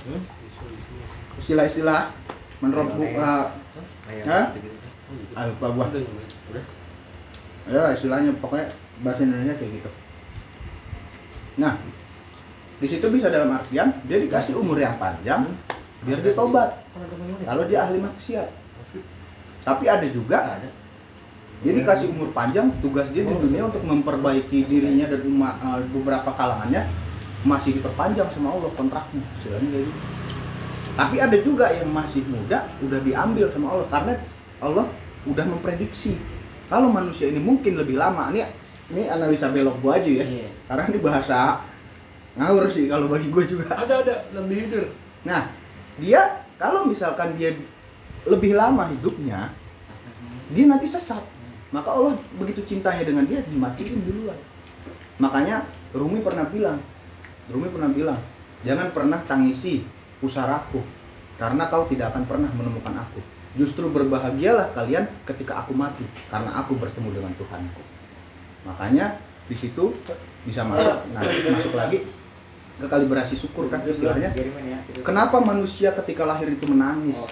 istilah-istilah menurut bu uh, Hah? ah, lupa gua. Ya istilahnya pokoknya bahasa Indonesia kayak gitu. Nah di situ bisa dalam artian dia dikasih umur yang panjang biar dia tobat. Kalau dia ahli maksiat. Tapi ada juga dia dikasih umur panjang tugas dia di dunia untuk memperbaiki dirinya dan eh, beberapa kalangannya masih diperpanjang sama Allah kontraknya. Istilahnya kayak gitu. Tapi ada juga yang masih muda udah diambil sama Allah karena Allah udah memprediksi kalau manusia ini mungkin lebih lama. Ini ini analisa belok gua aja ya Iya. karena ini bahasa ngawur sih kalau bagi gue juga Ada ada lebih hidur. Nah, dia kalau misalkan dia lebih lama hidupnya, dia nanti sesat. Maka Allah begitu cintanya dengan dia dimatiin duluan. Makanya Rumi pernah bilang, Rumi pernah bilang, jangan pernah tangisi pusaraku, karena kau tidak akan pernah menemukan aku. Justru berbahagialah kalian ketika aku mati, karena aku bertemu dengan Tuhanku. Makanya di situ bisa masuk, nanti masuk lagi ke kalibrasi syukur kan istilahnya. Kenapa manusia ketika lahir itu menangis,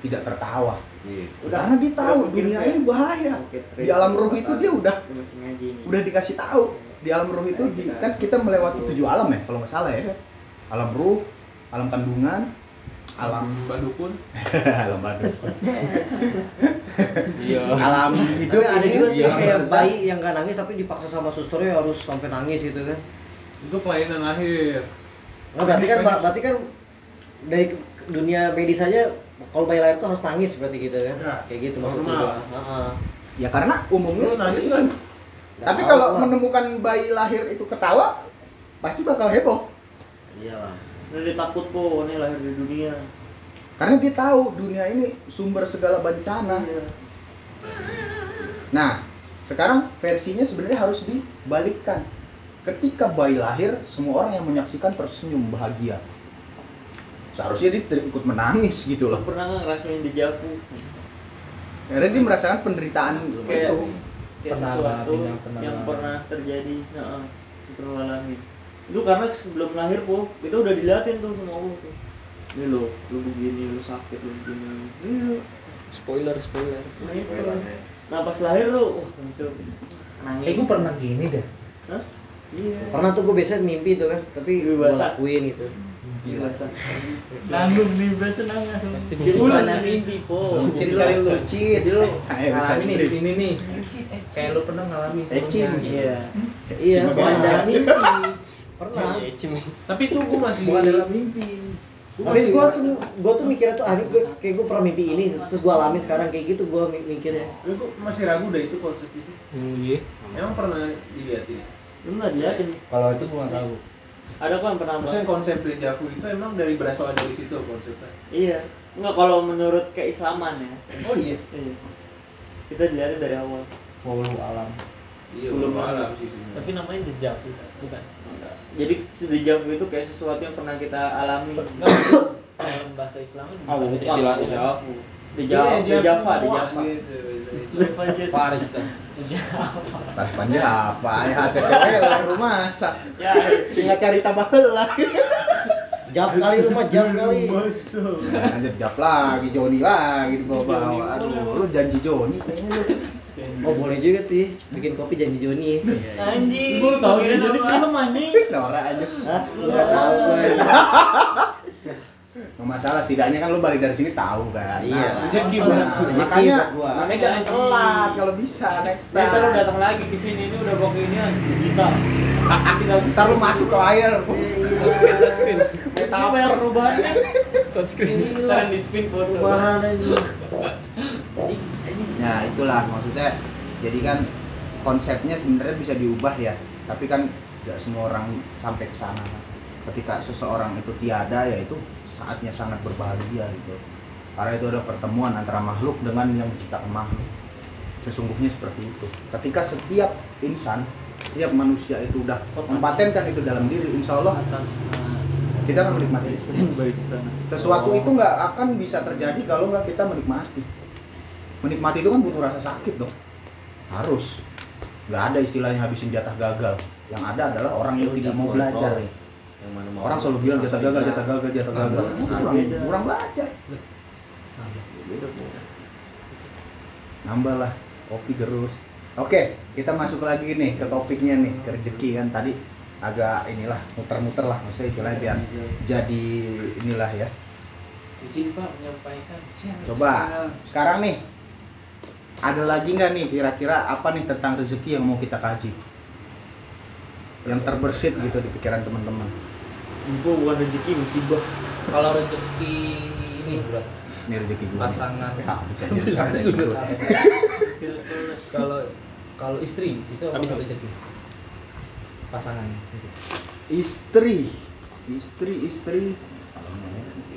tidak tertawa? Karena dia tahu dunia ini bahaya. Di alam roh itu dia udah udah dikasih tahu. Di alam roh itu di- kan kita melewati tujuh alam ya kalau nggak salah ya. Alam ruh, alam kandungan, alam badukun, alam baduk, Iya. alam hidup Tapi ada ini juga tuh alam kayak bayi yang gak nangis tapi dipaksa sama susternya harus sampai nangis gitu kan. itu kelainan lahir. Nah, berarti kan berarti kan dari dunia medis saja kalau bayi lahir tuh harus nangis berarti gitu kan. Ya, Kayak gitu maksudnya. Ya karena umumnya Lu nangis kan? Tapi kalau menemukan bayi lahir itu ketawa, pasti bakal heboh. Iyalah. Ini takut kok ini lahir di dunia. Karena dia tahu dunia ini sumber segala bencana. Iya. Nah, sekarang versinya sebenarnya harus dibalikkan. Ketika bayi lahir, semua orang yang menyaksikan tersenyum bahagia. Seharusnya dia ter- ikut menangis gitu Lo loh. pernah nggak ngerasain dejavu? Karena dia merasakan penderitaan Kayak itu. kayak Pernah sesuatu yang pernah yang pernah terjadi. Heeh. Itu pernah ngalamin. Itu karena sebelum lahir po, kita udah diliatin tuh sama Allah tuh. Ini lo, lu begini, lu sakit, lu begini. Iya. Spoiler, spoiler. Nah, itu. Nah pas lahir lu, wah muncul nangis. Eh gue pernah gini deh. Hah? Iya. Pernah tuh gue biasa mimpi tuh kan, tapi gue Basah. lakuin gitu. Biasa. Nanggung nih, biasa nangis. Pasti lu- mimpi po. Jadi kali lu- lucin. Jadi lu ngalamin nih di sini nih. Kayak lu pernah ngalamin Ecin. sebelumnya. Iya. Iya, beda. dalam mimpi. Pernah. Cim. Tapi itu gue masih Bukan dalam mimpi. Gua Tapi masih gue tuh gue tuh mikirnya tuh asik gue kayak gue pernah mimpi ini terus gue alamin sekarang kayak gitu gue mikirnya. Gue masih ragu deh itu konsep itu. Hmm, iya. Emang pernah dilihat ini? Lu nggak diliatin. Kalau itu gue nggak tahu. Ada kok yang pernah Maksudnya konsep dejavu itu emang dari berasal dari situ konsepnya. Iya. Enggak kalau menurut keislaman ya. Oh iya. Iya. Kita dilihatin dari awal. Wallahu alam. Iya, Sebelum alam sih. Tapi namanya dejavu, bukan? Jadi dejavu itu kayak sesuatu yang pernah kita alami. Dalam bahasa Islam Oh, istilahnya. dejavu. Dejavu, dejava. gitu. Faris tuh. Pas panja apa? Ya HTTP lah rumah masak. Ya, Tinggal cari tambah lah. Jaf kali lu mah jaf kali. Lanjut jap lagi, Joni lagi di bawah-bawah. Aduh, lu janji Joni kayaknya lu. Oh boleh juga sih bikin kopi janji Joni. anjing. Gua tahu ya jadi film anjing. Nora aja. Hah? Nggak tahu gue. Nggak masalah setidaknya kan lu balik dari sini tahu kan. Iya. Rezeki nah, rezeki makanya makanya jangan telat kalau bisa next Dia time. kalau datang lagi ke sini ini udah bawa ini digital. Tinggal Ntar lu masuk ke layar. touchscreen touchscreen Ini bayar perubahannya. touchscreen Ntar di spin foto. Bahan aja. Nah itulah maksudnya. Jadi kan konsepnya sebenarnya bisa diubah ya. Tapi kan nggak semua orang sampai ke sana. Ketika seseorang itu tiada ya itu saatnya sangat berbahagia gitu. Karena itu ada pertemuan antara makhluk dengan yang menciptakan makhluk. Sesungguhnya seperti itu. Ketika setiap insan, setiap manusia itu udah mempatenkan itu dalam diri, insya Allah kita akan menikmati. Sesuatu itu nggak akan bisa terjadi kalau nggak kita menikmati. Menikmati itu kan butuh rasa sakit dong. Harus. Nggak ada istilahnya habisin jatah gagal. Yang ada adalah orang yang tidak mau belajar. Yang mana mau Orang selalu bilang jatah gagal, jatah gagal, jatah gagal. Itu kurang, kurang belajar. Nambah lah kopi gerus. Oke, kita masuk lagi nih ke topiknya nih, ke rezeki kan tadi agak inilah muter-muter lah maksudnya istilahnya biar jadi inilah ya izin pak menyampaikan Coba sekarang nih ada lagi nggak nih kira-kira apa nih tentang rezeki yang mau kita kaji? Yang terbersit gitu di pikiran teman-teman. Info bukan rezeki musibah. kalau rezeki ini buat Ini rezeki gue. pasangan Ya, bisa jadi. kalau kalau istri itu apa Habis, rezeki pasangan Istri, istri, istri.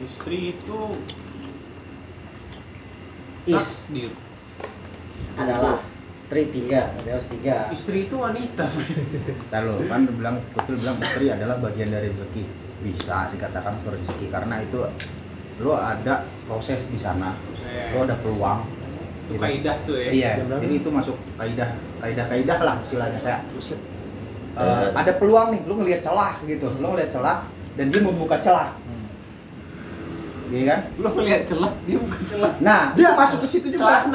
Istri itu Is takdir. Adalah tri tiga, harus tiga. Istri itu wanita. Ntar lo kan bilang betul bilang istri adalah bagian dari rezeki. Bisa dikatakan itu rezeki karena itu lo ada proses di sana, lo ada peluang. Itu Gitu. kaidah tuh ya. Iya, jadi itu masuk kaidah kaidah kaidah lah istilahnya kayak eh, ada peluang nih, lu ngelihat celah gitu, lu ngelihat celah dan dia membuka celah, iya kan? Lu ngeliat celah, dia bukan celah. Nah, dia masuk ke situ juga,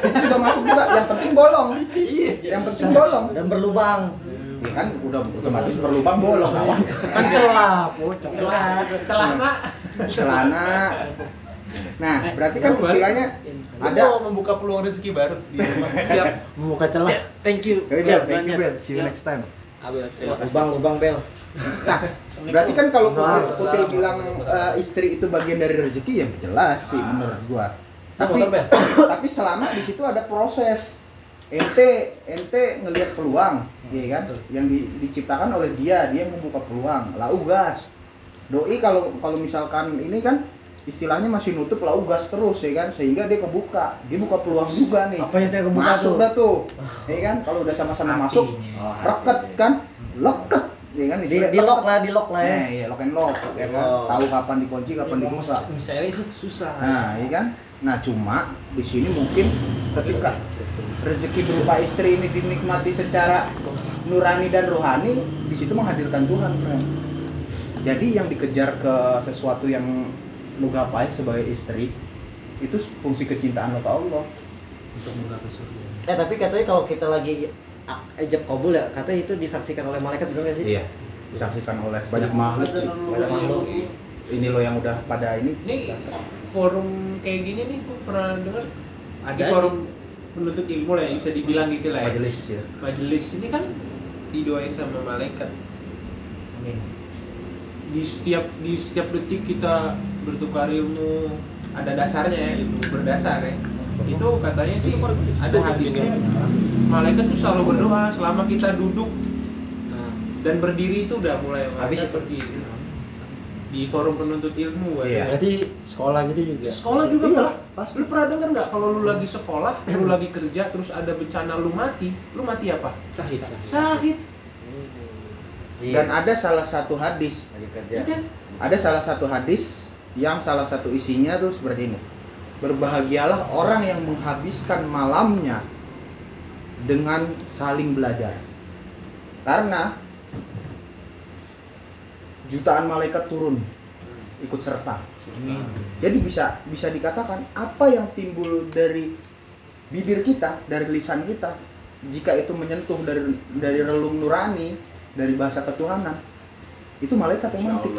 itu juga masuk juga. Yang penting bolong, Iya. yang penting bolong. Dan berlubang. Ya kan udah otomatis berlubang bolong kawan. Kan celah, po, celah. Celana. Celana. Nah, berarti kan istilahnya Ada mau membuka peluang rezeki baru di rumah. Siap. Membuka celah. thank you thank you Bel, see you next time. Abel terima kasih Lubang, lubang bel. Nah, berarti kan kalau Kutil, Kutil bilang eh, istri itu bagian dari rezeki ya jelas sih menurut gua. Tapi tapi selama di situ ada proses. Ente ente ngelihat peluang, ya kan? Yang di- diciptakan oleh dia, dia membuka peluang. Lau gas. Doi kalau kalau misalkan ini kan istilahnya masih nutup lau gas terus ya kan sehingga dia kebuka. Dia buka peluang juga nih. Apa yang dia kebuka masuk tuh? dah tuh. Ya kan? Kalau udah sama-sama masuk, Oh, reket kan? Leket. Ya kan? Di, di lock lah, di lock lah ya. Nah, iya lock and lock, ya kan? Oh. Tahu kapan dikunci, kapan dibuka. misalnya itu susah Nah, iya kan? Nah, cuma di sini mungkin ketika rezeki berupa istri ini dinikmati secara nurani dan rohani, di situ menghadirkan Tuhan, friend. Jadi yang dikejar ke sesuatu yang lu gapai sebagai istri itu fungsi kecintaan lo ke Allah. untuk menggapai surga Eh tapi katanya kalau kita lagi ijab kabul ya, katanya itu disaksikan oleh malaikat benar nggak sih? Iya. Disaksikan oleh banyak makhluk sih. Banyak makhluk. Ini lo yang udah pada ini Ini forum kayak gini nih, gua pernah dengar ada Ada. forum penuntut ilmu lah yang bisa dibilang gitu lah ya. majelis ya. Majelis ini kan didoain sama malaikat. Amin. Di setiap di setiap detik kita bertukar ilmu ada dasarnya ya, ilmu berdasar ya. Itu katanya sih ada hadisnya. Malaikat tuh selalu berdoa selama kita duduk dan berdiri itu udah mulai Habis berdiri. Di forum penuntut ilmu Iya. ya. Berarti sekolah gitu juga. Sekolah juga Iyalah, pasti. Lu pernah denger nggak kalau lu lagi sekolah, lu lagi kerja, terus ada bencana lu mati, lu mati apa? sahid Sahid, Dan Iya. ada salah satu hadis lagi kerja. ya kan? ada salah satu hadis yang salah satu isinya tuh seperti ini. Berbahagialah orang yang menghabiskan malamnya dengan saling belajar. Karena jutaan malaikat turun ikut serta. Jadi bisa bisa dikatakan apa yang timbul dari bibir kita, dari lisan kita, jika itu menyentuh dari dari relung nurani, dari bahasa ketuhanan, itu malaikat yang memetik.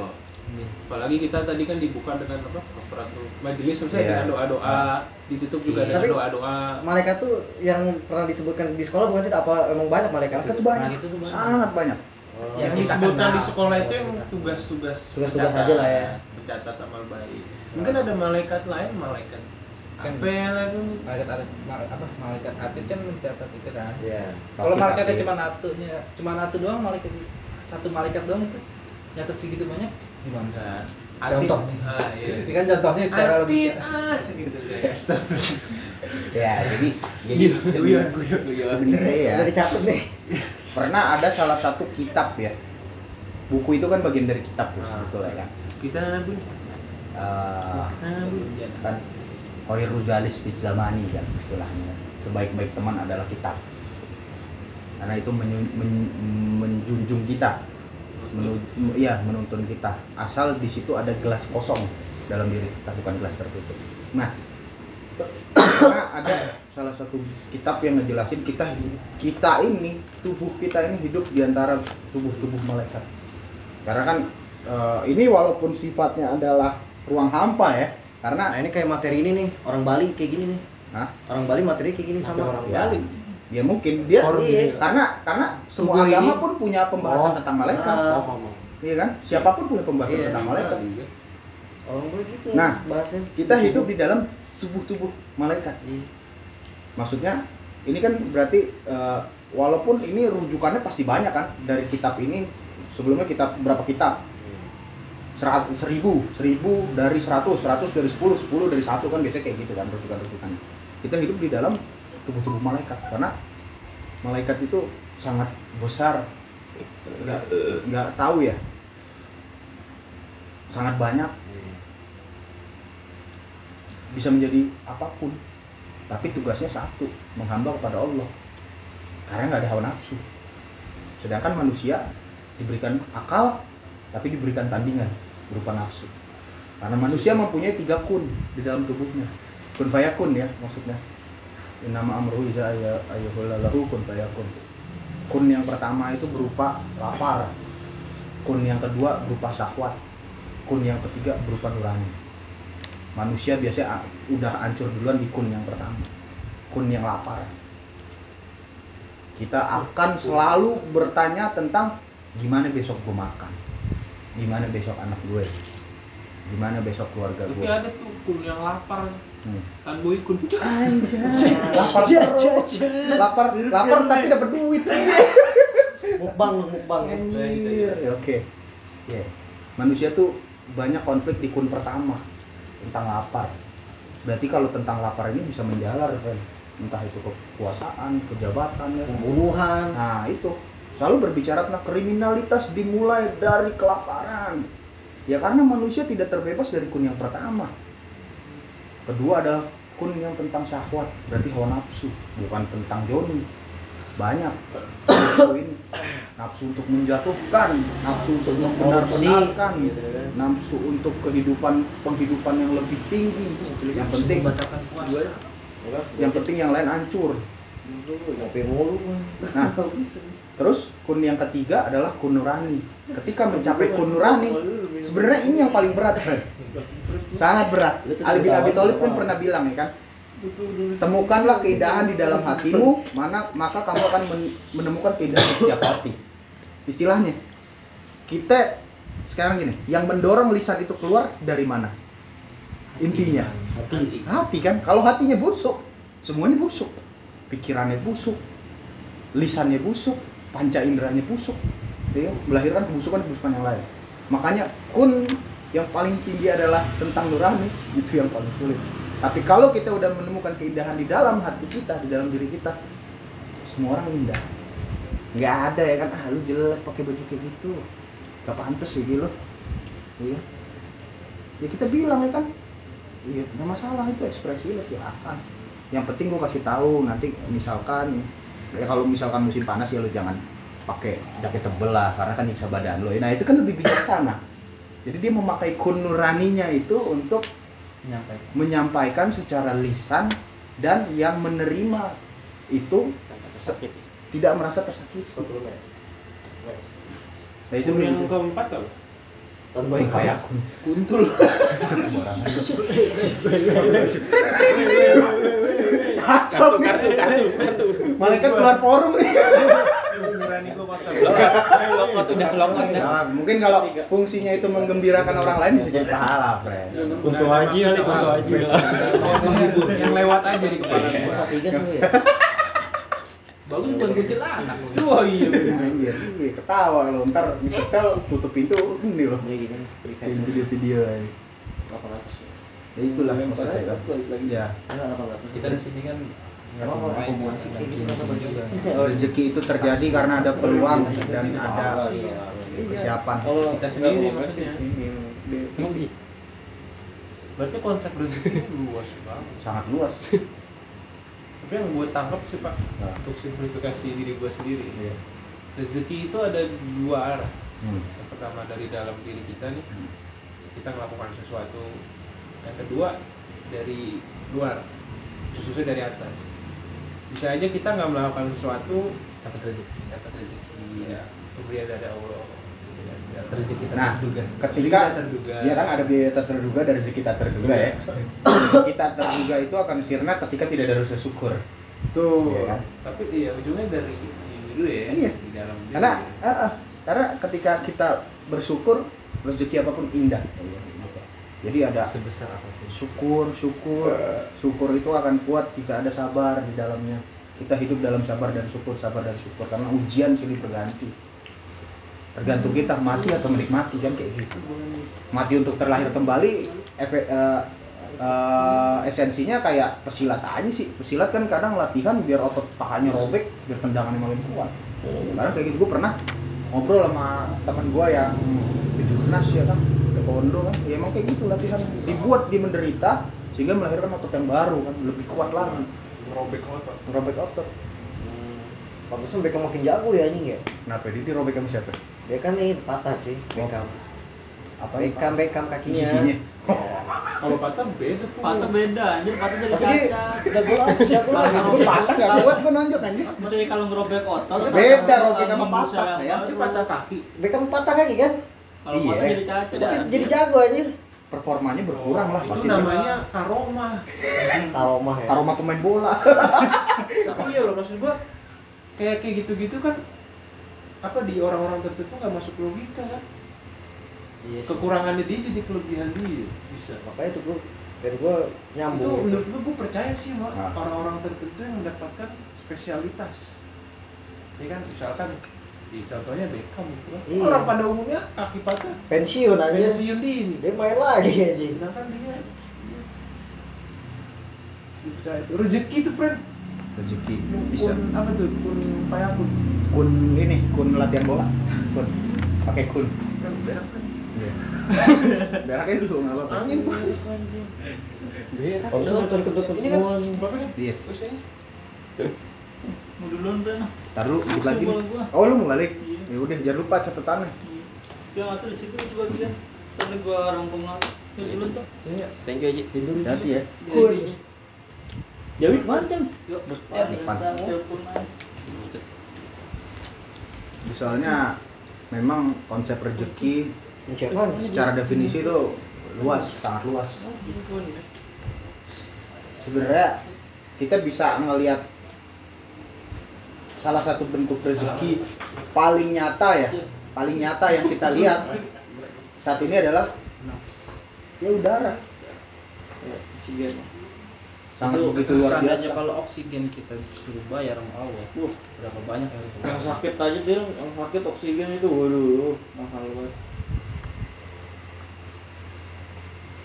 Allah. apalagi kita tadi kan dibuka dengan apa aparatur majelis misalnya Iya. dengan doa doa ditutup juga dengan Tapi- doa doa Malaikat tuh yang pernah disebutkan di sekolah bukan sih apa emang banyak malaikat? Malaikat tuh banyak, Itu tuh banyak. sangat banyak. yang kita disebutkan kenal. di sekolah itu yang tugas-tugas Tugas-tugas aja lah ya. mencatat amal baik mungkin ada malaikat lain malaikat Kan- yang malaikat apa malaikat atid kan mencatat itu kan Iya. kalau Fakir, malaikatnya cuma atunya cuma atu doang malaikat satu malaikat doang itu nyatet segitu banyak gimana Contoh. ah, iya. ini kan contohnya secara logika ah, gitu kayak Ya, jadi jadi guyon guyon guyon sebenarnya ya Udah dicatat nih. pernah ada salah satu kitab ya. Buku itu kan bagian dari kitab tuh sebetulnya kan. kita pun Eh, kan Khairul Jalis Fis Zamani kan istilahnya sebaik-baik teman adalah kitab karena itu menjunjung kita menu- iya menuntun kita asal di situ ada gelas kosong dalam diri kita bukan gelas tertutup nah karena ada salah satu kitab yang ngejelasin kita kita ini tubuh kita ini hidup di antara tubuh-tubuh malaikat karena kan eh, ini walaupun sifatnya adalah ruang hampa ya karena Nah ini kayak materi ini nih orang Bali kayak gini nih. Hah? Orang Bali materi kayak gini sama orang ya, Bali. Ya mungkin dia iya, karena karena semua Tubuh agama ini. pun punya pembahasan Oh. tentang malaikat Ah. iya kan siapa pun punya pembahasan Iya. tentang malaikat Orang Bali gitu. Nah, bahasanya. kita hidup di dalam tubuh-tubuh malaikat Iya. maksudnya ini kan berarti eh, walaupun ini rujukannya pasti banyak kan dari kitab ini sebelumnya kitab berapa kitab Serat, seribu, seribu dari seratus, seratus dari sepuluh, sepuluh dari satu kan biasanya kayak gitu kan rujukan-rujukan. Kita hidup di dalam tubuh-tubuh malaikat karena malaikat itu sangat besar, nggak nggak tahu ya, sangat banyak, bisa menjadi apa pun, tapi tugasnya satu, menghamba kepada Allah, karena nggak ada hawa nafsu. Sedangkan manusia diberikan akal, tapi diberikan tandingan berupa nafsu. Karena manusia mempunyai tiga kun di dalam tubuhnya. Kun fayakun ya maksudnya. Nama amruhu iza ayyuhulallahu kun fayakun. Kun yang pertama itu berupa lapar. Kun yang kedua berupa syahwat. Kun yang ketiga berupa nurani. Manusia biasanya ah, udah hancur duluan di kun yang pertama. Kun yang lapar. Kita akan selalu bertanya tentang gimana besok gue makan gimana besok anak gue gimana besok keluarga tapi gue ada tuh kun yang lapar Hmm. kan kun lapar terus. lapar lapar tapi dapat duit. Mukbang, mukbang. anjir. Ya, oke. Ya. Manusia tuh banyak konflik di kun pertama. Tentang lapar. Berarti kalau tentang lapar ini bisa menjalar Ren. Entah itu kekuasaan kejabatan ya. Pembunuhan. Nah itu. Selalu berbicara tentang kriminalitas dimulai dari kelaparan. Ya karena manusia tidak terbebas dari kun yang pertama. Kedua adalah kun yang tentang syahwat, berarti hawa nafsu, bukan tentang Joni. Banyak nafsu ini, nafsu untuk menjatuhkan, nafsu untuk membenar-benarkan, gitu kan. nafsu untuk kehidupan penghidupan yang lebih tinggi. Yang penting, puasa yang penting yang lain hancur. Nah, Terus kun yang ketiga adalah kun nurani. Ketika mencapai kun nurani, sebenarnya ini yang paling berat, Fred. Sangat berat. Ali bin Abi Thalib kan pernah bilang ya kan, temukanlah keindahan di dalam hatimu, mana maka kamu akan men- menemukan keindahan di setiap hati. Istilahnya, kita sekarang gini, yang mendorong lisan itu keluar dari mana? Intinya, Hati. hati kan. Kalau hatinya busuk, semuanya busuk. Pikirannya busuk, lisannya busuk, panca inderanya busuk, ya, melahirkan kebusukan-kebusukan yang lain. Makanya kun yang paling tinggi adalah tentang nurani, itu yang paling sulit. Tapi kalau kita udah menemukan keindahan di dalam hati kita, di dalam diri kita, semua orang indah. Nggak ada ya kan, ah lu jelek pakai baju kayak gitu, gak pantas ya gitu. Iya. Ya kita bilang ya kan, iya nggak masalah itu ekspresi lo silakan. Yang penting gua kasih tahu nanti misalkan ya kalau misalkan musim panas ya lu jangan pakai jaket tebel lah karena kan nyiksa badan lo. Nah itu kan lebih bijaksana. Jadi dia memakai kun nuraninya itu untuk menyampaikan. menyampaikan secara lisan dan yang menerima itu tidak merasa tersakiti. Nah itu yang keempat apa kayak kuntul. Kacau kartu kartu kartu. Malaikat keluar forum nih. Gua lokot udah lokot Nah, mungkin kalau fungsinya itu menggembirakan orang lain bisa jadi pahala, Fred. Kunto Haji kali Kunto Haji. menghibur yang lewat aja di kepala gua tiga sih ya. bagus buat kuntilanak Wah iya, iya, iya, ketawa lo ntar nyetel tutup pintu ini loh. Ya gini. Bikin video-video aja. 800. Ya itulah maksudnya. Ya, kita di sini kan Oh, oh, gitu, juga apa rezeki itu terjadi karena ada peluang dan ada persiapan. Kalau Kita sendiri maksudnya. emang gitu berarti konsep rezeki luas banget Sangat luas. tapi yang gue tangkap sih pak Nah. untuk simplifikasi diri gue sendiri Iya. rezeki itu ada dua arah Hmm. yang pertama dari dalam diri kita nih Hmm. kita melakukan sesuatu yang kedua dari luar khususnya dari atas bisa aja kita nggak melakukan sesuatu dapat rezeki dapat rezeki Iya. pemberian dari Allah dapat rezeki Nah, terduga ketika terduga ya kan ada biaya tak terduga dari rezeki tak terduga ya. Rezeki tak terduga itu akan sirna ketika tidak ada rasa syukur. tuh Iya kan? tapi iya ujungnya dari sini dulu ya Iya. di dalam diri. Karena ah, ah, karena ketika kita bersyukur rezeki apa pun indah. Jadi ada sebesar apa pun syukur, syukur, syukur itu akan kuat jika ada sabar di dalamnya. Kita hidup dalam sabar dan syukur, sabar dan syukur karena ujian silih berganti. Tergantung kita mati atau menikmati kan kayak gitu. Mati untuk terlahir kembali, efek eh, eh, esensinya kayak pesilat aja sih. Pesilat kan kadang latihan biar otot pahanya robek, biar tendangannya makin kuat. Kadang kayak gitu gue pernah ngobrol sama teman gue yang di Jurnas ya kan, taekwondo kan, ya emang kayak gitu latihan. Dibuat dia menderita sehingga melahirkan otot yang baru kan, lebih kuat lagi. robek otot Robek otot. Pantesan Beckham makin jago ya anjing ya. Kenapa dia dirobek sama siapa? Dia kan ini patah cuy, Beckham. Apa Beckham Beckham kakinya. Giginya. kalau patah beda tuh patah beda anjir, patah jadi cacat. jago lagi, jago lagi. Gue patah gak kuat gue nonjok anjir. Maksudnya kalau ngerobek otot Beda robek sama patah, saya baru. patah kaki Beckham patah kaki kan? Kalau Iya. patah jadi cacat. Tapi jadi jago anjir. Performanya berkurang lah itu pasti. namanya karoma Karomah ya. Karoma pemain bola. tapi iya loh maksud gua kayak kayak gitu-gitu kan apa di orang-orang tertentu nggak masuk logika kan Iya sih. kekurangannya dia jadi kelebihan dia bisa Makanya itu gua dan gua itu nyambung. gitu. menurut gua gua percaya sih mak Ah. orang-orang tertentu yang mendapatkan spesialitas ya kan misalkan di contohnya Beckham gitu kan Iya. orang pada umumnya kaki patah Pensiun aja. pensiun dini Dia main lagi anjing. sedangkan dia dia dipercaya itu rezeki tuh friend Rezeki kun bisa. apa tuh kun payakun Kun ini, kun latihan bola. Kun. Pakai kun. kan Iya. Beraknya dulu nggak apa-apa. angin Kalau misalnya betul kentut ini kan berapa kan Iya. Mau duluan nih. Bola gua. Oh lu mau balik? Iya. Ya udah jangan lupa catatannya. Dia ngatur di situ sebagian. Tapi gua rangkum lagi. Duluan tuh. Iya, thank you Aji. Hati ya. Kun. Dewi mana Cem? Depan. Aja. Soalnya memang konsep rezeki Siapa? secara definisi itu luas, sangat luas. Sebenarnya kita bisa ngelihat salah satu bentuk rezeki paling nyata ya, paling nyata yang kita lihat saat ini adalah ya udara. Sangat Itu begitu luar biasa. kalau oksigen kita disuruh bayar sama Allah Wah. berapa banyak yang Yang sakit aja dia, yang sakit oksigen itu waduh mahal banget.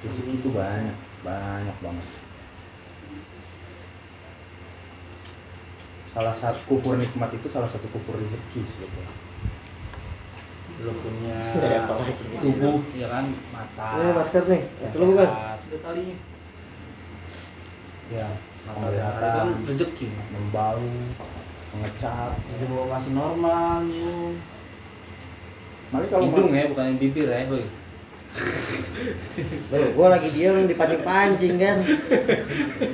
Rezeki itu banyak, banyak banget. Salah satu kufur nikmat itu salah satu kufur rezeki sebetulnya. lu punya lagi? tubuh ya kan mata Ini basket nih. yang Itu lu bukan? talinya. ya mata kan rezeki Membau, mengecap. itu mau masih normal lu Makanya kalau hidung ya bukan yang bibir ya hoi Loh, gua lagi diam dipancing-pancing kan.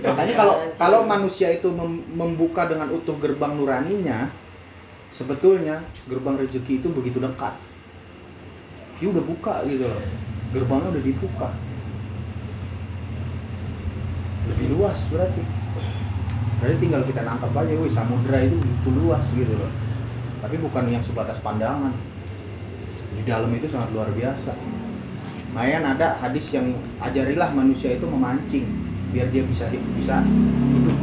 makanya kalau kalau manusia itu mem- membuka dengan utuh gerbang nuraninya, sebetulnya gerbang rezeki itu begitu dekat. dia udah buka gitu loh. Gerbangnya udah dibuka. Lebih luas berarti. Berarti tinggal kita nangkap aja wih samudra itu begitu luas gitu loh. Tapi bukan yang sebatas pandangan. Di dalam itu sangat luar biasa Mayan ada hadis yang ajarilah manusia itu memancing biar dia bisa bisa hidup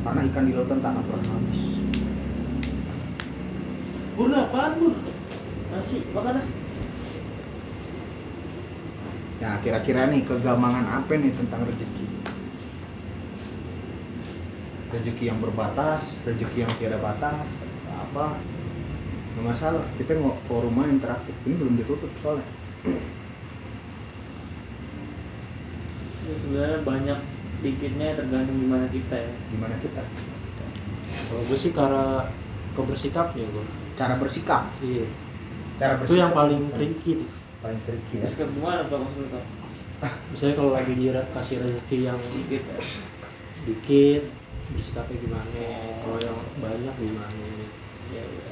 karena ikan di lautan tak akan pernah habis Bur apaan bur? Nasi, makan ah. Nah, kira-kira nih kegamangan apa nih tentang rezeki? Rezeki yang berbatas, rezeki yang tiada batas, apa? Nggak masalah, kita mau forumnya interaktif. Ini belum ditutup soalnya. Ya, sebenarnya banyak dikitnya tergantung gimana kita ya Gimana kita? Kalau gue sih cara ke bersikapnya gue. Cara bersikap. Iya. Cara Itu yang bersikap. paling tricky tuh. paling tricky ya. Sikap gimana tuh maksud lo? Misalnya kalau lagi dia kasih rezeki yang Dikit ya dikit, bersikapnya gimana? Kalau yang banyak gimana? ya, ya.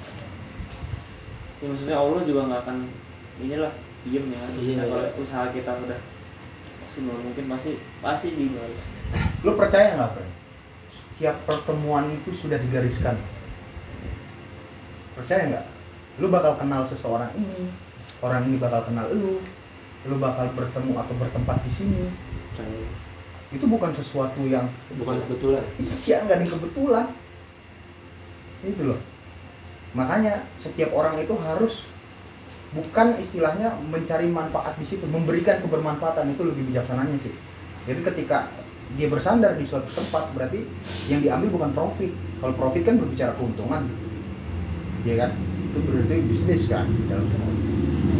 ya maksudnya Allah juga nggak akan inilah diem ya Iya, Nah, kalau iya. usaha kita udah maksimal mungkin pasti pasti dibalas Lu percaya nggak, Pre? Setiap pertemuan itu sudah digariskan. Percaya nggak? Lu bakal kenal seseorang ini, orang ini bakal kenal lu, lu bakal bertemu atau bertempat di sini. Kayak Itu bukan sesuatu yang bukan kebetulan. iya nggak ada kebetulan. Itu loh. Makanya setiap orang itu harus bukan istilahnya mencari manfaat di situ, memberikan kebermanfaatan itu lebih bijaksananya sih. Jadi ketika dia bersandar di suatu tempat berarti yang diambil bukan profit. Kalau profit kan berbicara keuntungan, ya kan? Itu berarti bisnis kan dalam.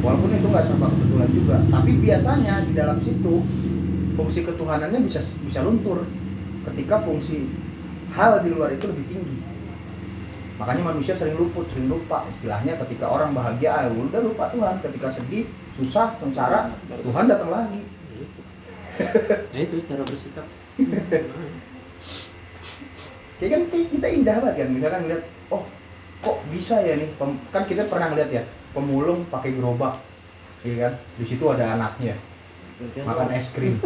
Walaupun itu nggak serba kebetulan juga, tapi biasanya di dalam situ fungsi ketuhanannya bisa bisa luntur ketika fungsi hal di luar itu lebih tinggi. Makanya manusia sering luput, sering lupa. Istilahnya ketika orang bahagia, ah, udah lupa Tuhan. Ketika sedih, susah, sengsara, Tuhan datang lagi. Nah itu cara bersikap. Kayak kan ki- kita indah banget kan, misalkan lihat, oh kok bisa ya nih, Pem- kan kita pernah lihat ya, pemulung pakai gerobak, iya kan, di situ ada anaknya, makan es krim,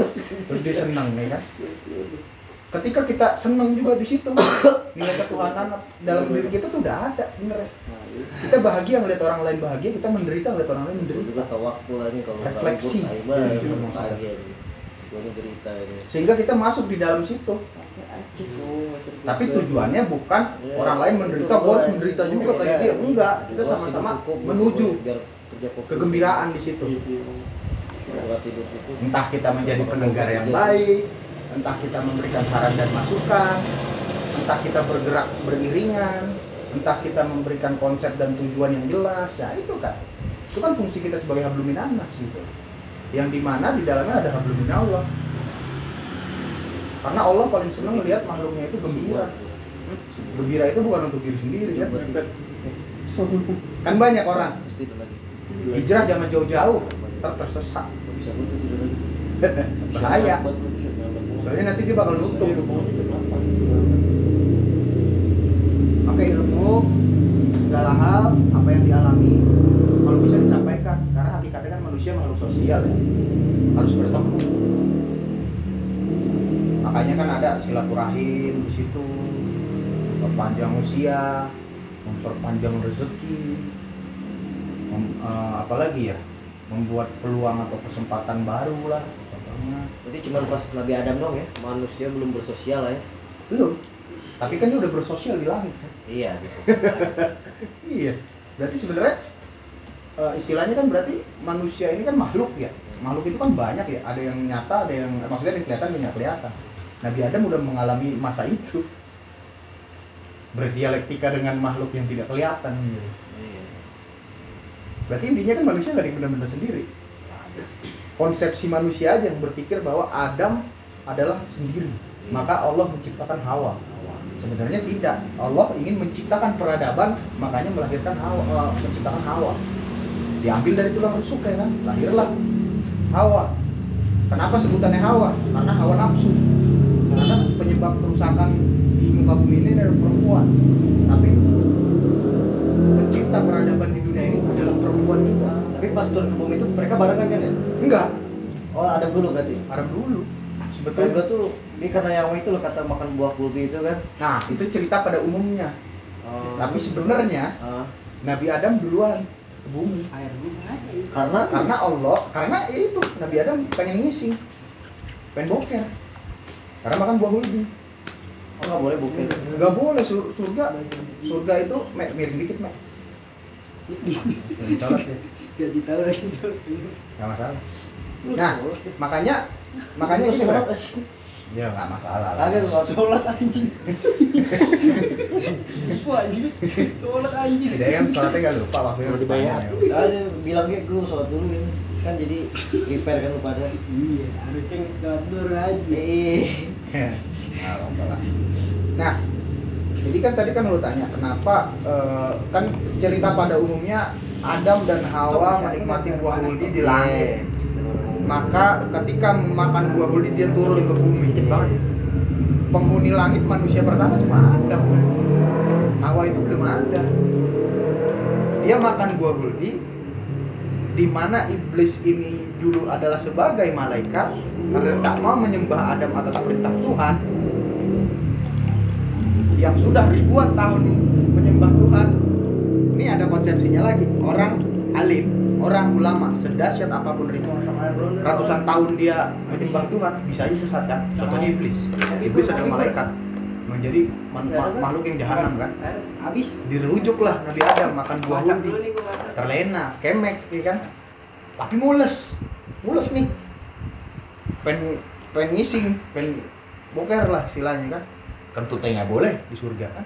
terus dia seneng, ya kan. Ketika kita seneng juga di situ, nilai ketuhanan dalam diri kita tuh udah ada, bener ya. Kita bahagia ngeliat orang lain bahagia, kita menderita ngeliat orang lain menderita. juga tawakul nih kalau Refleksi. Iya, bahagia ini. Sehingga kita masuk di dalam situ. Tapi tujuannya bukan Iya. orang lain menderita, gua harus menderita juga kayak dia. Enggak, kita sama-sama menuju kegembiraan di situ. Entah kita menjadi pendengar yang baik, entah kita memberikan saran dan masukan, entah kita bergerak beriringan, entah kita memberikan konsep dan tujuan yang jelas, ya itu kan. Itu kan fungsi kita sebagai hablum minannas gitu. Yang di mana di dalamnya ada hablum minallah. Karena Allah paling senang melihat makhluknya itu gembira. Gembira itu bukan untuk diri sendiri kan. Kan banyak orang hijrah jangan jauh-jauh, ntar tersesat. Bahaya. Soalnya nanti dia bakal nutup. Pakai ilmu segala hal apa yang dialami. Kalau bisa disampaikan karena hakikatnya kan manusia makhluk sosial ya. Harus bertemu. Makanya kan ada silaturahim di situ memperpanjang usia memperpanjang rezeki mem- eh, apalagi ya membuat peluang atau kesempatan baru lah Berarti cuma pas Nabi Adam dong ya, manusia belum bersosial lah ya. belum. Tapi kan dia udah bersosial di langit kan? Iya, bisa. iya. Berarti sebenarnya eh, istilahnya kan berarti manusia ini kan makhluk ya? Makhluk itu kan banyak ya? Ada yang nyata ada yang maksudnya yang kelihatan yang kelihatan. Nabi Adam udah mengalami masa itu. Berdialektika dengan makhluk yang tidak kelihatan. Gitu. Iya. berarti intinya kan manusia nggak benar-benar sendiri konsepsi manusia aja yang berpikir bahwa Adam adalah sendiri. Maka Allah menciptakan Hawa. Sebenarnya tidak. Allah ingin menciptakan peradaban makanya melahirkan Hawa eh, menciptakan Hawa. Diambil dari tulang rusuk ya kan? Lahirlah Hawa. Kenapa sebutannya Hawa? Karena Hawa nafsu. Karena penyebab kerusakan di muka bumi ini adalah perempuan. Tapi pencipta peradaban di dunia ini adalah perempuan juga Tapi pas turun ke bumi itu mereka barengan kan ya? Enggak, Oh ada dulu berarti. Arab dulu. Betul Sebetulnya. gua tuh ini karena yang itu loh kata makan buah bulbi itu kan. Nah, itu cerita pada umumnya. Oh. Tapi sebenarnya Ah, Nabi Adam duluan ke bumi. air dulu aja karena Karena Allah, karena ya itu Nabi Adam pengen ngising, pengen boker. Karena makan buah hulbi. oh nggak boleh bukit. Gak boleh sur- surga, surga itu me, miring dikit mek. Salah ya, kasih tahu lagi tuh nggak masalah. Nah, makanya makanya Bre. aja. ya nggak masalah. lah. Kagak sholat sholat anjing. wah anjing sholat anjing Tidak kan sholatnya nggak lupa waktu itu dibayar. Saya bilangnya gue sholat dulu kan. Kan jadi repair kan lu pada. iya harusnya sholat dulu aja Eh. Nah, lupa lah. Nah, jadi kan tadi kan lu tanya kenapa eh, kan cerita pada umumnya Adam dan Hawa menikmati buah huldi di langit. Maka ketika makan buah huldi dia turun ke bumi. Penghuni langit manusia pertama cuma Adam. Hawa itu belum ada. Dia makan buah huldi di mana iblis ini dulu adalah sebagai malaikat karena tak mau menyembah Adam atas perintah Tuhan yang sudah ribuan tahun menyembah Tuhan. Ini ada konsepsinya lagi. Orang alim orang ulama sedahsyat apa pun ribuan ratusan tahun dia menyembah Tuhan bisa aja sesat kan? Contohnya iblis. Iblis adalah malaikat. Menjadi ma- ma- makhluk yang jahanam kan? Habis. Dirujuklah Nabi Adam makan buah masak. Terlena kemek ya kan? Tapi mules. Mules nih. Pen pen ngising pen boker lah istilahnya kan kentutnya nggak boleh di surga kan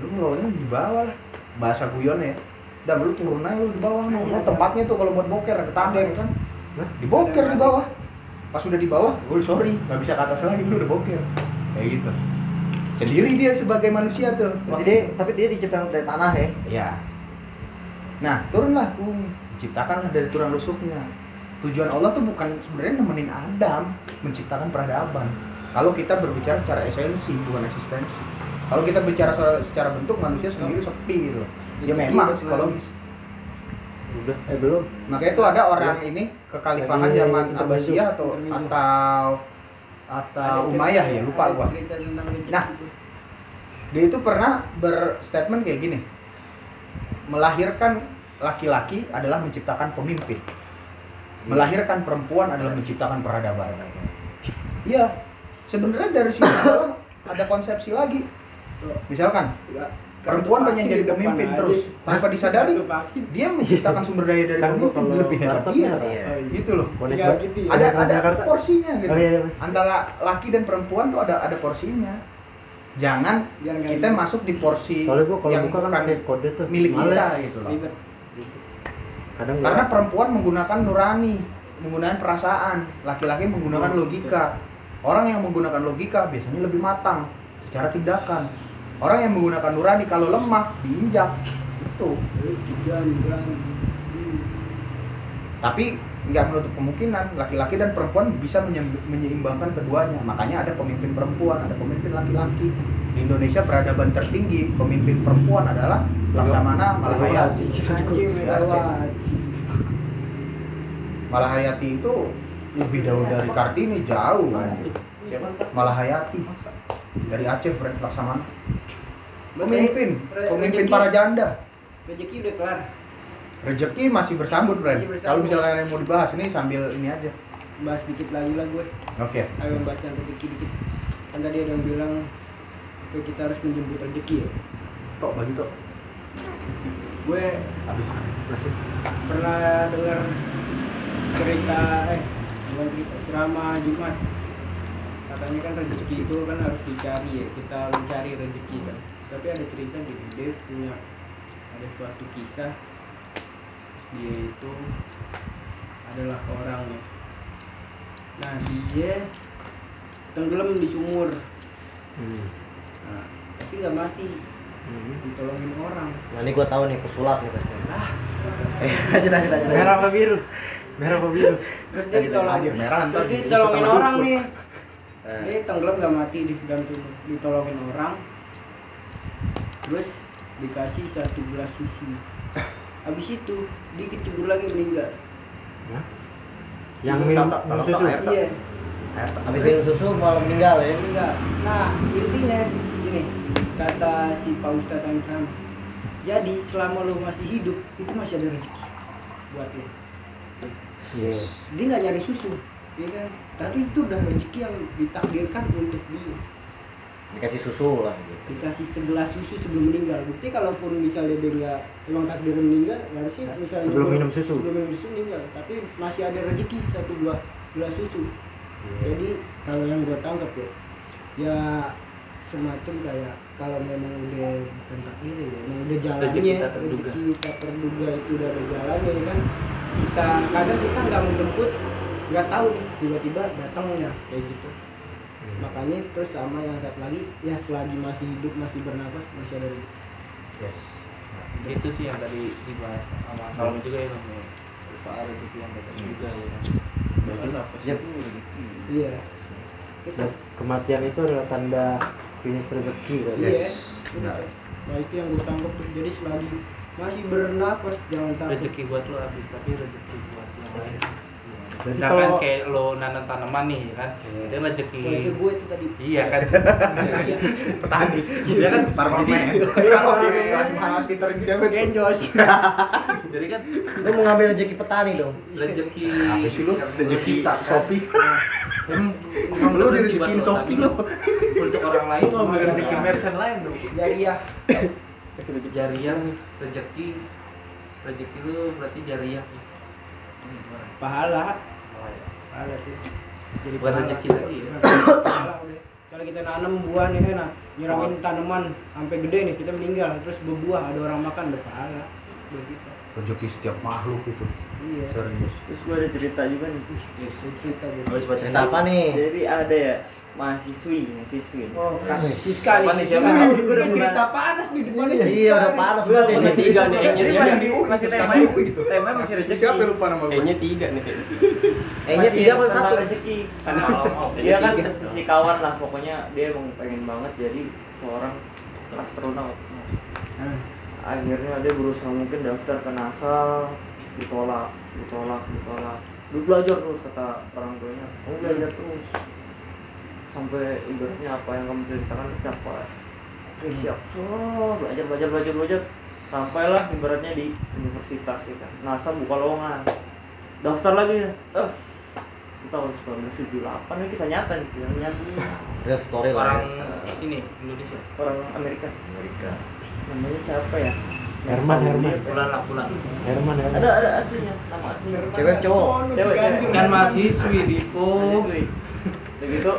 lu maunya di bawah lah bahasa guyonnya ya dan lu turun aja lu di bawah. Lu tempatnya tuh kalau buat boker ada tanda ya kan di boker di bawah pas sudah di bawah gue sorry nggak bisa ke atas lagi lu udah boker kayak gitu sendiri dia sebagai manusia tuh Berarti dia, tapi dia diciptakan dari tanah ya. Ya. Nah, turunlah bumi. Ciptakanlah dari tulang rusuknya. Tujuan Allah tuh bukan sebenarnya nemenin Adam menciptakan peradaban. Kalau kita berbicara secara esensi, bukan eksistensi. Kalau kita bicara soal secara bentuk manusia sendiri sepi gitu. Ya memang psikologis. Udah, eh belum. Makanya itu ada orang ini kekhalifahan zaman. Abbasiyah atau atau atau Umayyah ya, lupa gua. Nah. itu. Dia itu pernah berstatement kayak gini. Melahirkan laki-laki adalah menciptakan pemimpin. Melahirkan perempuan adalah menciptakan peradaban. Iya. Sebenarnya dari sini ada konsepsi lagi. Misalkan perempuan pengen jadi pemimpin terus tanpa disadari dia menciptakan sumber daya dari pemimpin lebih hebat dia. Iya. Gitu loh. Tinggal gitu ya. Ada ada porsinya gitu. Oh iya, Mas. Antara laki dan perempuan tuh ada ada porsinya. Jangan kita masuk di porsi gua yang buka kan bukan pakai kode tuh. milik kita gitu loh. Kadang Karena perempuan menggunakan nurani, menggunakan perasaan, laki-laki menggunakan logika. Orang yang menggunakan logika biasanya lebih matang secara tindakan. Orang yang menggunakan nurani kalau lemah diinjak. Itu. Tapi nggak menutup kemungkinan laki-laki dan perempuan bisa menye- menyeimbangkan keduanya. Makanya ada pemimpin perempuan, ada pemimpin laki-laki. Di Indonesia peradaban tertinggi pemimpin perempuan adalah Laksamana Malahayati. Malahayati itu lebih jauh dari Kartini jauh anjir. Malahayati dari Aceh Fred Laksamana. Pemimpin, pemimpin para janda. rezeki udah kelar Rezeki masih bersambut, Fred. Kalau misalnya kalian mau dibahas ini sambil ini aja. bahas dikit lagi lah gue Oke. ayo bahas yang rezeki dikit kan tadi ada yang bilang "Oke, kita harus menjemput rezeki ya Tok bagi tok. gue Habis. masih pernah dengar cerita eh cerita ceramah Jumat katanya kan rezeki itu kan harus dicari ya kita mencari rezeki kan tapi ada cerita gitu dia punya ada suatu kisah dia itu adalah orang ya. nah dia tenggelam di sumur Hmm. nah, tapi nggak mati ditolongin orang Nah ini gue tahu nih pesulap nih pasti. Eh lanjut lanjut lanjut. Merah apa biru? Merah apa biru? terus dia ditolong Anjir merah ntar dia ditolongin sama orang nih. Eh, dia tenggelam nggak mati di dalam sumur ditolongin orang. Terus dikasih satu gelas susu. Habis itu dikit cebur lagi meninggal. Yang minum susu? iya. Habis minum susu malah meninggal ya. meninggal. Nah intinya gini kata si Pak Ustadz yang sama jadi selama lo masih hidup itu masih ada rezeki buat lo Iya. dia nggak nyari susu ya kan? Tapi itu udah rezeki yang ditakdirkan untuk dia. Dikasih susu lah gitu. dikasih segelas susu sebelum meninggal. Bukti kalaupun misalnya dia nggak emang takdir meninggal harusnya misalnya Sebelum minum susu. sebelum minum susu meninggal. Tapi masih ada rezeki satu dua gelas susu. Jadi kalau yang gue tangkap ya ya semacam kayak kalau memang udah bukan takdir ya memang udah jalannya Rezeki tak terduga. itu udah ada jalannya ya kan kita kadang kita nggak menjemput nggak tahu nih tiba-tiba datangnya kayak gitu makanya terus sama yang satu lagi ya selagi masih hidup masih bernapas masih ada rezeki. Yes. itu sih yang tadi dibahas sama Salam juga ya Bang, ya. soal rezeki yang datang juga ya kan Ya, iya kita Kematian itu adalah tanda finish rezeki kan? iya Yes. benar. nah itu yang gue tangkap jadi selagi masih bernapas jangan takut rezeki buat lo habis tapi rezeki buat yang lain Berarti misalkan kalau- kayak lo nanam tanaman nih kan itu rezeki Wah, itu gue itu tadi iya kan Petani. Iya kan? Parlemen. Kalau di kelas mahal Peter siapa? genjos jadi kan Lu mengambil rezeki petani dong. rezeki Apa sih lu? Rezeki kita kan. Shopee. Emang emang Lu buat Shopee lu. untuk orang lain lo ambil rezeki merchant lain dong? Jariah jariah rezeki rezeki lu berarti jariah. Pahala. Pahala. Tuh jadi Bukan pahala. rezeki lagi ya? Kalau kita nanam buah nih kan nyiramin tanaman sampai gede nih kita meninggal terus berbuah ada orang makan berpahala. Rezeki setiap makhluk itu. Iya terus gue ada cerita juga nih cerita gitu Habis baca cerita apa nih? jadi ada ya mahasiswi mahasiswi oh Siska Apa nih, nih siapa? Gue udah cerita panas nih depannya Iya, Siska udah nih. panas Gue banget punya ini. tiga nih masih di masih Tamu gitu. temanya masih rezeki Siapa lupa nama gue? kayaknya tiga nih kayaknya tiga apa satu? rezeki karena dia kan tiga. si kawan lah pokoknya dia emang pengen banget jadi seorang astronaut Hmm. akhirnya dia berusaha mungkin daftar ke NASA ditolak ditolak ditolak. Lu belajar terus kata orang tuanya. Kamu belajar terus. Sampai ibaratnya apa yang kamu ceritakan tercapai eh siap. So belajar belajar belajar belajar. Sampailah ibaratnya di universitas ya kan. NASA buka lowongan. Daftar lagi. Terus tahun 1978 ini kisah nyata nih kisah nyata. Real story lah. orang ya. ini Indonesia. Orang Amerika. Amerika. namanya siapa ya Herman, Herman. bulan lah bulan Herman ya. ada ada aslinya nama aslinya Cewek cowok. Cewek, kan mahasiswi Dipo Mahasiswi. begitu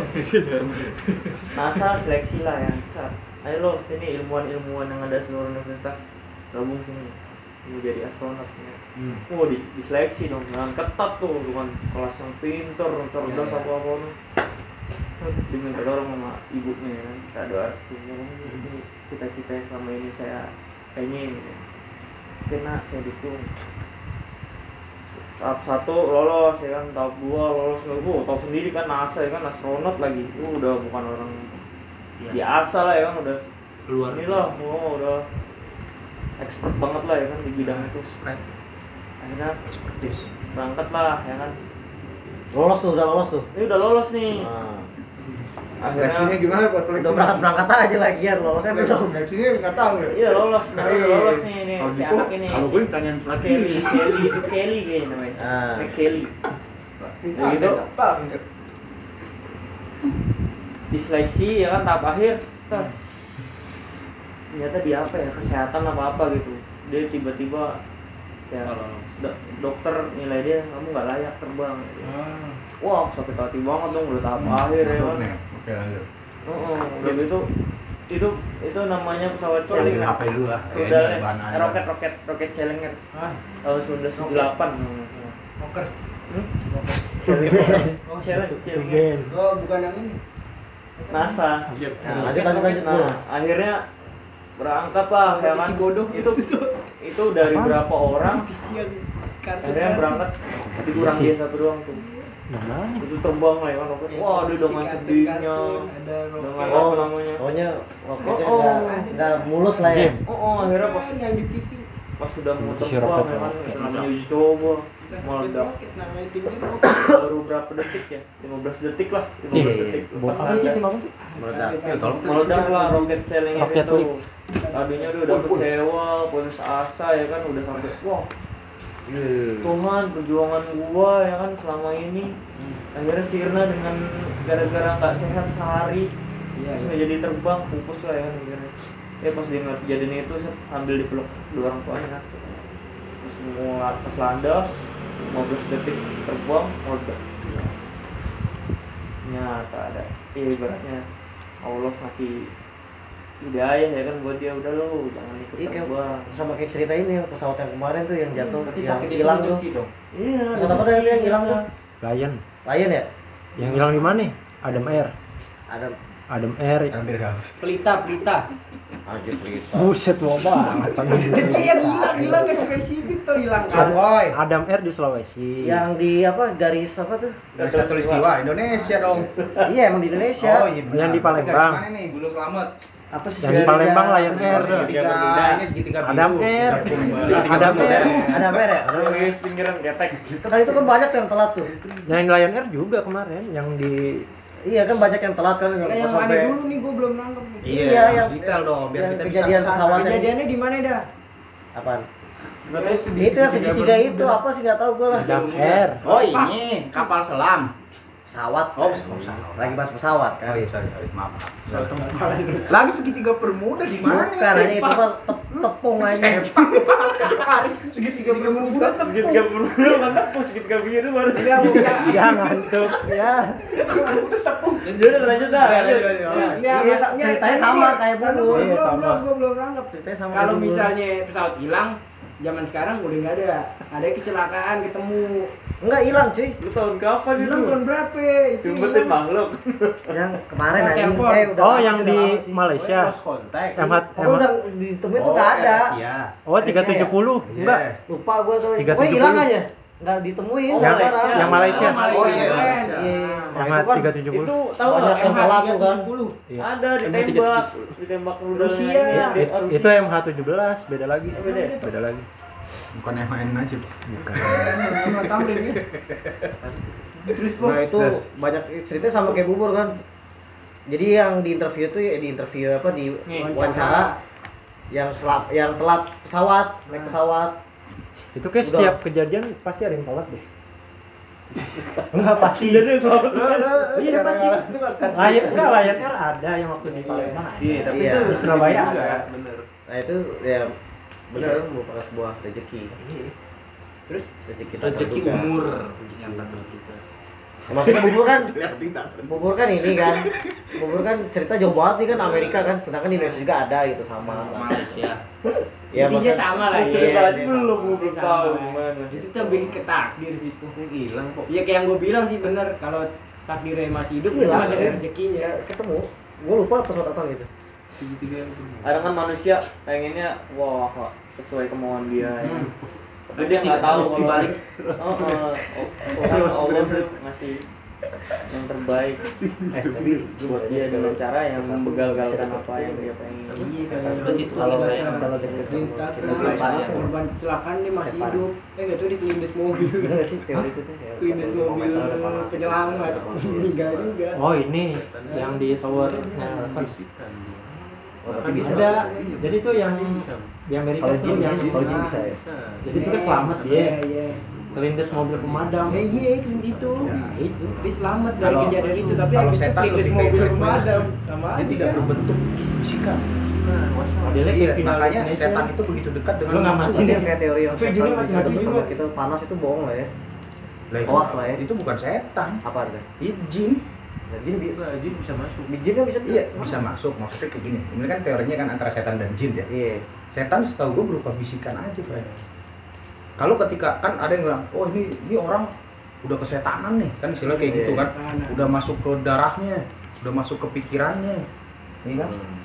NASA seleksi lah ya Sat. ayo lo sini ilmuwan-ilmuwan yang ada seluruh universitas gabung sini mau jadi astronot ya. Hmm. Oh di, diseleksi dong dengan ketat tuh dengan kelas yang pinter cerdas Ya, ya. apa apa tuh diminta dorong sama ibunya ya kan kita doa kan ini cita-cita yang selama ini saya pengen ya. kena saya dukung. Tahap satu lolos ya kan? Tahap dua lolos. Lagi oh, tahu sendiri kan NASA ya kan? Astronot lagi. Itu udah bukan orang biasa. lah ya kan? Udah luar inilah oh udah expert banget lah ya kan? Di bidang itu spread akhirnya berangkat lah ya kan? Lolos tuh, udah lolos tuh. ini udah lolos nih. Nah, akhirnya gimana buat udah berangkat berangkat aja lagi ya, lolosnya belum. Seleksinya nggak tahu ya. iya lolos nah, udah lolos nih ini Kalau si anak ini Kalau si gue tanyain pelatih. Kelly Kelly itu Kelly kayaknya namanya Ah. Kelly Ah, gitu. apa? diseleksi ya kan tahap akhir tes ternyata dia apa ya kesehatan apa apa gitu dia tiba-tiba kayak do- dokter nilai dia kamu nggak layak terbang gitu. Ah. wah sakit hati banget dong udah tahap akhir ya kan Oke lanjut. Oh, udah gitu itu itu namanya pesawat Challenger HP dulu lah. udah anda. roket roket roket Challenger. Ah, tahun 1978 Rockers. hmm? Challenger. Oh, Challenger. Challenger. Ben. Oh, bukan yang ini. NASA. Nah, lanjut lanjut lanjut nah akhirnya berangkat lah ya kan Si bodoh itu itu dari berapa orang? Akhirnya berangkat. Dikurang dia satu doang tuh Mana? itu terbang lah ya kan wah dia dengan sedihnya. ada dengan roket. apa namanya? Pokoknya roketnya Oh, oh. nggak mulus lah ya. Oh, oh akhirnya pas yang di TV. pas sudah mau terbang ya kan namanya uji coba ini baru berapa detik ya? 15 detik lah 15 Iya, detik. buat Pas apa sih, ada- tim apa sih? meledak. Meledak lah roket celeng itu tadinya dia udah kecewa putus asa ya kan udah sampai wah Tuhan perjuangan gua ya kan selama ini. Akhirnya sirna dengan gara-gara nggak sehat sehari. Iya, terus nggak jadi terbang pupus lah ya kan akhirnya. Ya pas dia ngeliat kejadian itu set, sambil dipeluk dua orang tuanya kan. Terus mau atas landas 15 detik terbang meledak. Nyata ada. Ya ibaratnya Allah ngasih hidayah ya kan buat dia udah lo jangan ikut Iya, kayak- terbang sama kayak cerita ini yang pesawat yang kemarin tuh yang jatuh Berarti yang hilang tuh iya pesawat apa tadi yang hilang tuh Lion. Lion ya Yang hilang di mana? Adam Air. ada Adam Air. hampir haus Pelita, pelita. anjir pelita Buset tua banget. Iya hilang, hilang ke spesifik tuh hilang. Koi Adam Air di Sulawesi. yang di apa garis apa tuh dari satu istiwa Indonesia dong iya emang di Indonesia oh iya. Yang di Palembang. Garis mana nih Gunung Selamat. Apa sih Yang di Palembang Lion Air. Segitiga ini segitiga biru Adam Air. segitiga Adam biru. Air. ada mer ya ada guys pinggiran ketek kan itu kan banyak yang telat tuh Yang di Lion Air juga kemarin yang di iya kan banyak yang telat kan yang Nah, yang mana sampai dulu nih gue belum nangkep nih. iya, Iya, yang- detail dong biar yang kita bisa kejadian ke sana. pesawat yang- Kejadiannya di mana dah? apaan itu yang segitiga itu apa sih nggak tahu gue lah Adam Air. oh ini kapal selam pesawat. Oh pesawat. Lagi bahas pesawat oh kan iya sorry sorry maaf maaf. Lagi segitiga bermuda di mana bukan aja itu mah tep- tepung aja. segitiga bermuda segitiga biru kan tepus segitiga biru baru. Ya ngantuk. Ya. jadi udah lanjut dah Ya. Iya, ceritanya sama kayak Bungur. belum, Iya, sama. belum, gue belum nangkep. ceritanya sama Kalau misalnya pesawat hilang, zaman sekarang udah nggak ada. Ada kecelakaan ketemu. Enggak hilang cuy lu tahun kapan itu Hilang tahun berapa? Itu jumpetin hilang. makhluk yang kemarin Yang anjing airport. eh udah Oh, yang di udah. Malaysia. kontak. MH oh udah ditemuin tuh nggak ada Iya. Oh, 370. Enggak. lupa gua tuh 370. pokoknya hilang aja nggak ditemuin Oh, Malaysia. sekarang. Yang Malaysia. Oh iya, Keren. Malaysia. Iya. Nah, MH itu kan 370. itu tahu banyak nggak yang tuh kan Iya. ada ditembak ditembak rudal Rusia. oh, itu MH17 beda lagi. Oh, beda ya? Beda lagi. Bukan MHN aja Bukan. Kan. Terus nah itu Yes. banyak ceritanya sama kayak bubur kan jadi yang di interview tuh ya di interview apa di Nih, wawancara yang selap yang telat pesawat naik pesawat Itu kayak Udah. setiap kejadian pasti ada yang telat deh. Enggak pasti. jadi selamat Iya pasti. Lion enggak Lion Air ada yang waktu di Palembang ada. Iya, tapi Iya. itu Di Surabaya juga, ada. Bener. nah itu ya benar merupakan sebuah rezeki Terus rezeki tak Rezeki terduga. umur yang tak terduga. maksudnya bubur kan bubur kan ini kan bubur kan cerita jauh banget nih kan Amerika kan sedangkan di Indonesia juga ada gitu sama Malaysia ya intinya maksudnya sama lah ya. Iya, tadi dia belum sama. gue belum Sama. tahu gimana Itu tuh lebih ke takdir situ. Hilang kok. Ya kayak yang gue bilang sih bener kalau takdirnya masih hidup Iya, itu masih ada iya. rezekinya. ya ketemu gue lupa pesawat apa gitu Segitiga yang bermuda. ada kan manusia pengennya wah kok sesuai kemauan dia ya. Hmm. tapi dia nggak tahu kalau Dibalik. oh, oh, oh, oh, Allah tuh ngasih yang terbaik buat dia dengan cara yang membegal-galkan apa yang dia pengen Iya itu kalau misalnya kita panas korban kecelakaan dia masih hidup. Eh nggak tahu di kelindes mobil. bener gak sih teori itu tuh ya mobil penyelamat meninggal juga. Oh ini yang di tower yang dia. Oh, bisa ada. Jadi itu yang di Amerika kalau jin yang kalau jin bisa ya Bisa. jadi itu kan selamat Iya dia. iya. Kelindes mobil pemadam. Ya iya itu. Nah, itu. Dia selamat dari kejadian itu tapi kalau habis itu setan kelindes mobil pemadam sama dia tidak berbentuk bisikan Nah. Modelnya iya makanya setan itu begitu dekat dengan Berarti yang kayak teori yang Tapi setan bisa deket sama kita panas itu bohong lah ya Lah, itu, Hoax lah ya. itu bukan setan apa artinya itu jin nah, jin bi- Nah, jin bisa masuk. jin kan bisa iya bisa masuk. Maksudnya kayak gini. Ini kan teorinya kan antara setan dan jin ya. Iya. Setan setahu gue berupa bisikan aja Fred. Kalau ketika kan ada yang bilang oh ini ini orang udah kesetanan nih. Kan istilah kayak Iya. gitu kan. Nah, udah masuk ke darahnya udah masuk ke pikirannya. Iya kan? Hmm.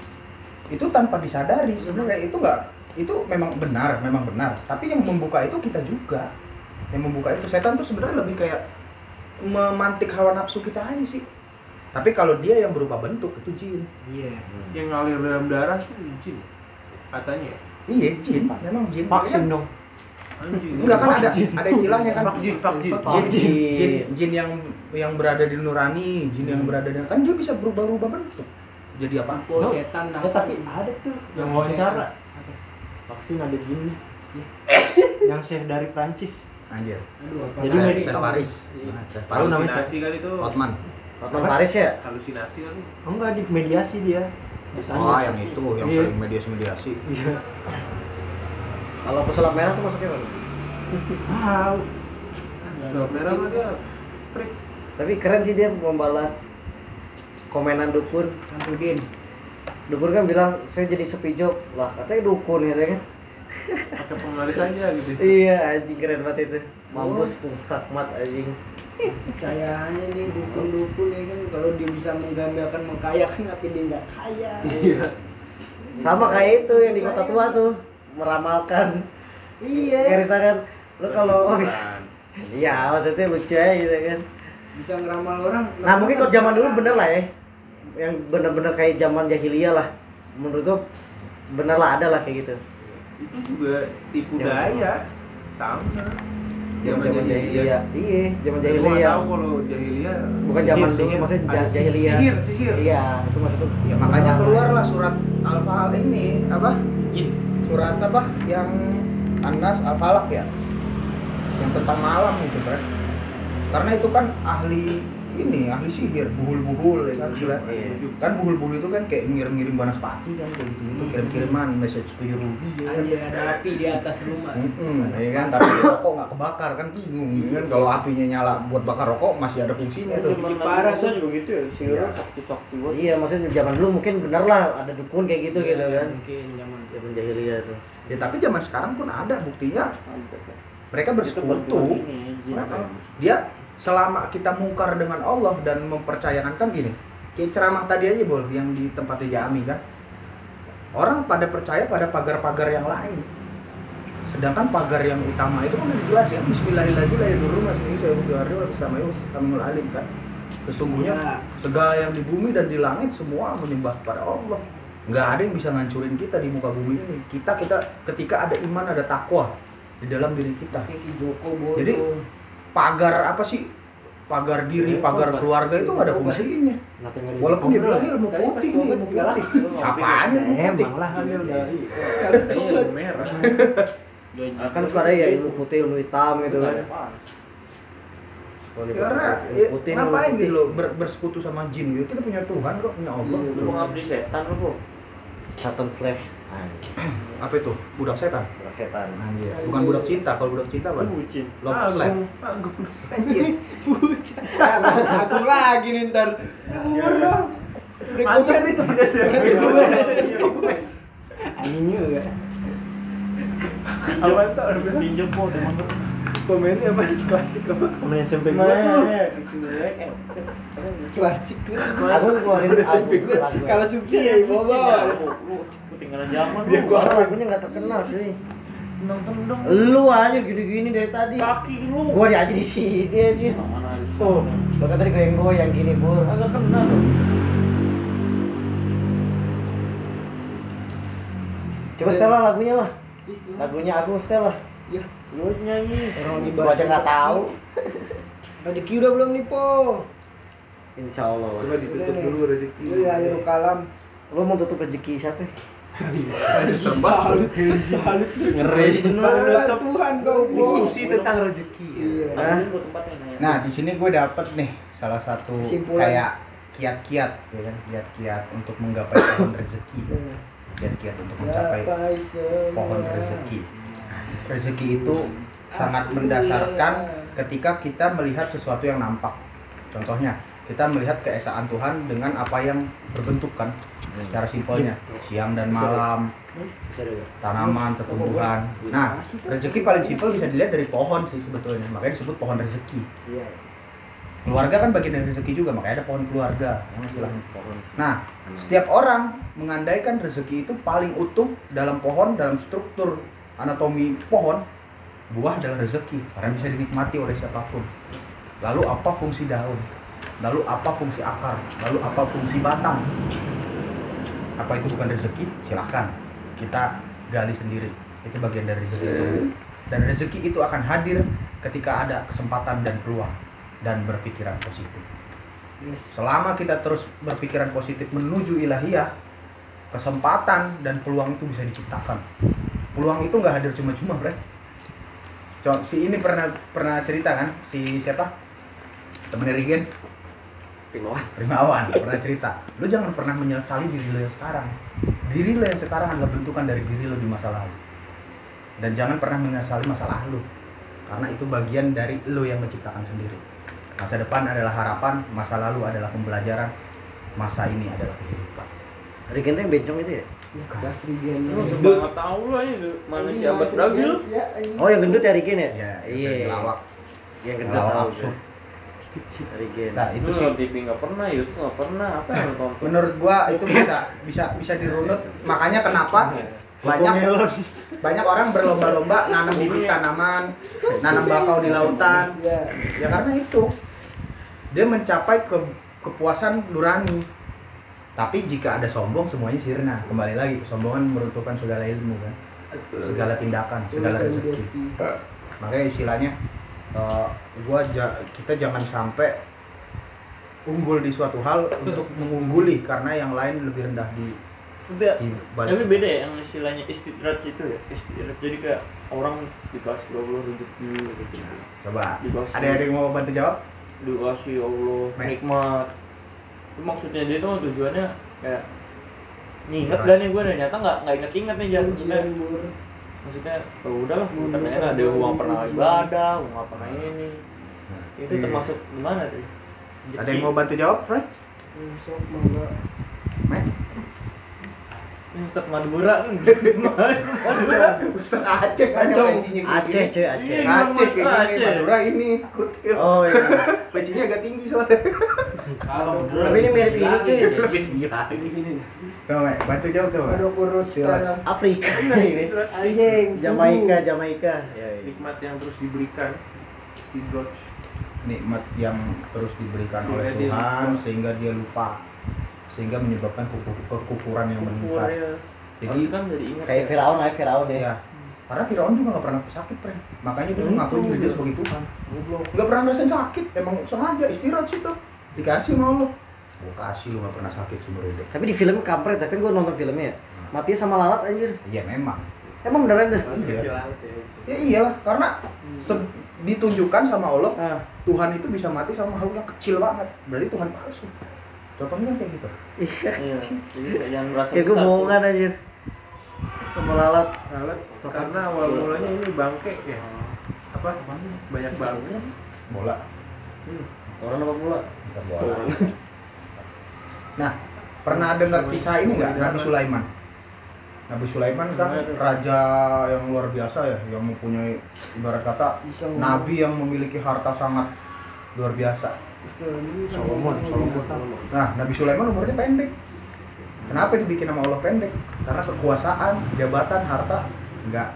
itu tanpa disadari sebenarnya. Itu enggak itu memang benar memang benar. Tapi yang membuka itu kita juga. Yang membuka itu setan tuh sebenarnya lebih kayak memantik hawa nafsu kita aja sih tapi kalau dia yang berubah bentuk itu jin Iya. Yang ngalir dalam darah itu jin. Katanya. ya. Iya, jin, memang jin. vaksin dong Anjing. Enggak kan ada ada istilahnya kan vaksin vaksin jin, jin, jin, jin yang yang berada di nurani, jin yang berada di kan dia bisa berubah-ubah bentuk. Jadi apa? Oh, No. setan nah. ya tapi ada tuh yang wawancara vaksin ada gini yang chef dari Prancis Anjir. Aduh, apa Jadi Chef- medis- Chef Paris. Nah, Chef Paris. Namanya kali itu. Hotman. Paris ya Halusinasi kali. enggak di mediasi dia Oh, yang itu yang Iya. sering mediasi-mediasi. iya kalau pesulap merah tuh masuknya mana tahu Surat merah mah dia trik. tapi keren sih dia membalas komenan dukun Samsudin. dukun kan bilang saya jadi sepi job lah katanya dukun gitu kan Pakai penglaris aja gitu. iya anjing keren banget itu mampus stakmat anjing Kayaknya nih dukun-dukun ya kan kalau dia bisa menggambarkan mengkayakan apa dia nggak kaya. Iya. sama kayak itu yang di kota tua tuh meramalkan Iya. garis tangan lu kalau bisa iya maksudnya lucu aja gitu kan Bisa ngeramal orang. nah mungkin kalau zaman dulu bener lah ya yang bener-bener kayak zaman jahiliyah lah menurut gua bener lah ada lah kayak gitu Itu juga tipu daya. Sama. Zaman jahiliyah iya zaman jahiliyah tahu kalau jahiliyah. bukan zaman dulu maksudnya jahiliyah Sihir, sihir. iya itu maksudnya Ya, makanya keluarlah surat Al-Falaq ini apa? Jin. Surat apa? Yang Anas Al-Falaq ya. Yang tentang malam itu, kan. Karena itu kan ahli ini, ahli sihir, buhul-buhul ya kan. Gila. Iya. Kan buhul-buhul itu kan kayak ngirim-ngirim banaspati kan kayak gitu. Itu kirim-kiriman message to your ruby ya kan. Ada api di atas rumah. Mm-mm, ya kan, tapi rokok nggak kebakar kan bingung ya kan. Kalau apinya nyala buat bakar rokok masih ada fungsinya tuh. Parah tuh. juga gitu ya. Iya. Sihir sakti-sakti banget. iya maksudnya zaman dulu mungkin bener lah ada dukun kayak gitu gitu kan Mungkin zaman zaman jahiliyah tuh Ya tapi zaman sekarang pun ada buktinya mereka bersekutu. Dia selama kita mungkar dengan Allah dan mempercayakan kan gini kayak ceramah tadi aja bol yang di tempatnya Jami kan? Orang pada percaya pada pagar-pagar yang lain. Sedangkan pagar yang utama itu kan udah dijelasin Bismillahirrahmanirrahim alim kan? Sesungguhnya Ya. segala yang di bumi dan di langit semua menyembah kepada Allah. Nggak ada yang bisa ngancurin kita di muka bumi ini. Kita kita ketika ada iman ada takwa di dalam diri kita. Jadi, pagar apa sih? Pagar diri pagar keluarga itu nggak ada fungsinya. Walaupun dia bilang ilmu pas putih nih ilmu putih. apaan ilmu putih emang lah Ilmu merah. Ah, kan suka ada ya ilmu putih ilmu hitam gitu kan. Karena putih, ya, ngapain gitu loh ber- bersekutu sama jin gitu? Kita punya Tuhan kok punya Allah. Lu mau ngabdi setan lu, Bu. Satan slash anjing. Apa itu? Budak setan? Bukan setan. Anjir. bukan budak cinta. Kalau budak cinta apa? Bucin. love slap. Agung. anjir. Aku lagi nih ntar. Anjir itu pada SMP. Anjing juga. Apa tuh? Pinjam po teman Komennya apa? Klasik apa? temen SMP gua. Tuh Klasik aku ngeluarin album lagu Kalau sukses ya. Bawa. Ketinggalan zaman lu. gua- lagunya nggak terkenal cuy. Tendang-tendang. lu aja gini-gini dari tadi. Kaki lu. gua di aja di sini aja tuh bahkan tadi goyang goyang gini bu Agak kena lu. coba setelah lagunya lah. Lagunya aku setelah Ya, Lu nyanyi. orang gua aja nggak tahu Rezeki udah belum nih, Po? insya Allah Coba ditutup dulu rezeki. Lu ya ayo kalam. lu mau tutup rezeki siapa Salut, salut. ngeri Tuhan kau. Diskusi tentang rezeki. ya. Iya. Naya. nah di sini gue dapet nih salah satu Kesimpulan. kayak kiat-kiat ya kan kiat-kiat untuk menggapai pohon rezeki kiat-kiat untuk mencapai pohon rezeki rezeki itu sangat mendasarkan ketika kita melihat sesuatu yang nampak. Contohnya kita melihat keesaan Tuhan dengan apa yang berbentuk kan? Secara simpelnya siang dan malam tanaman tumbuhan. Nah rezeki paling simpel bisa dilihat dari pohon sih sebetulnya. Makanya disebut pohon rezeki. Iya. keluarga kan bagian dari rezeki juga makanya ada pohon keluarga. Yang istilahnya nah setiap orang mengandaikan rezeki itu paling utuh dalam pohon dalam struktur anatomi pohon buah adalah rezeki. Karena bisa dinikmati oleh siapa pun. Lalu apa fungsi daun? Lalu apa fungsi akar? Lalu apa fungsi batang? Apa itu bukan rezeki? Silahkan kita gali sendiri. Itu bagian dari rezeki. Dan rezeki itu akan hadir ketika ada kesempatan dan peluang dan berpikiran positif. Selama kita terus berpikiran positif menuju ilahiyah kesempatan dan peluang itu bisa diciptakan peluang itu nggak hadir cuma-cuma bre. Contoh, si ini pernah pernah cerita kan si siapa? Temennya Rigen? Rimawan. Rimawan pernah cerita. Lu jangan pernah menyesali diri lo yang sekarang. Diri lo yang sekarang adalah bentukan dari diri lo di masa lalu. Dan jangan pernah menyesali masa lalu karena itu bagian dari lo yang menciptakan sendiri. Masa depan adalah harapan masa lalu adalah pembelajaran masa ini adalah kehidupan. Dari genteng bencong itu ya? Lu sebanget tahu lah ini manusia beragil. Oh yang gendut ya Rigen ya? ya Iya. lawak Yang gendut tahu. Rigen. nah itu Itu sih TV nggak pernah, YouTube nggak pernah. Apa yang lu tonton? menurut gua itu bisa bisa bisa dirunut makanya kenapa banyak banyak orang berlomba-lomba nanam bibit tanaman nanam bakau di lautan ya karena itu dia mencapai ke kepuasan nurani tapi jika ada sombong semuanya sirna kembali lagi kesombongan meruntuhkan segala ilmu kan segala tindakan segala rezeki makanya istilahnya eh, gua ja- kita jangan sampai unggul di suatu hal untuk mengungguli karena yang lain lebih rendah di, di Tapi beda ya yang istilahnya istidraj itu ya. Istidraj jadi kayak orang dikasih Allah rezeki gitu. coba ada yang mau bantu jawab dikasih Allah Me. nikmat. Itu maksudnya dia tuh tujuannya kayak nginget gak nih gue nggak nyata nggak nggak inget inget nih jangan maksudnya oh udahlah ternyata nggak ada uang pernah ibadah uang nggak pernah ini. Nah, itu termasuk gimana tuh ada yang mau bantu jawab Fred? Matt? Ini Ustaz Madura kan Ustaz Aceh kan yang pecinya Aceh cuy Aceh. Iya. Aceh kayak gini, Aceh. Madura ini kutil Oh iya. Pecinya agak tinggi soalnya Tapi ini mirip ini cuy. Lebih tinggi lagi Coba, Mek, bantu jawab coba kurus Silas. Afrika ini. anjing Jamaika, Jamaika. Ya, ya. nikmat yang terus diberikan Steve Nikmat yang terus diberikan oleh Tuhan sehingga dia lupa Sehingga menyebabkan kufu- kekufuran yang Kufur meningkat ya Jadi kan jadi ingat Kayak Firaun aja Firaun ya. ya karena Firaun juga gak pernah sakit, Pren. Makanya dia Hmm, mengaku diri dia sebagai Tuhan. Gak pernah ngerasain sakit, emang sengaja istirahat situ. Dikasih sama Allah. Gua kasih lu gak pernah sakit seumur hidup. Tapi di film kampret, tapi gue nonton filmnya ya. Mati sama lalat anjir. Iya memang. Emang beneran tuh? Iya. Ya iyalah, karena se- ditunjukkan sama Allah Ah, Tuhan itu bisa mati sama makhluk yang kecil banget. Berarti Tuhan palsu. Contohnya kan kayak gitu. iya. Iya, jadi kayak jangan merasa Kayak bohongan anjir. Sama lalat. Alat karena awal mulanya ini bangke ya apa banyak banget Bola. Orang apa pula? Bukan bola. Nah, pernah dengar kisah ini nggak Nabi Sulaiman? Nabi Sulaiman kan raja yang luar biasa ya, yang mempunyai ibarat kata nabi yang memiliki harta sangat luar biasa. Solomon Solomon Nah, Nabi Sulaiman umurnya pendek. Kenapa dibikin sama Allah pendek? Karena kekuasaan, jabatan, harta nggak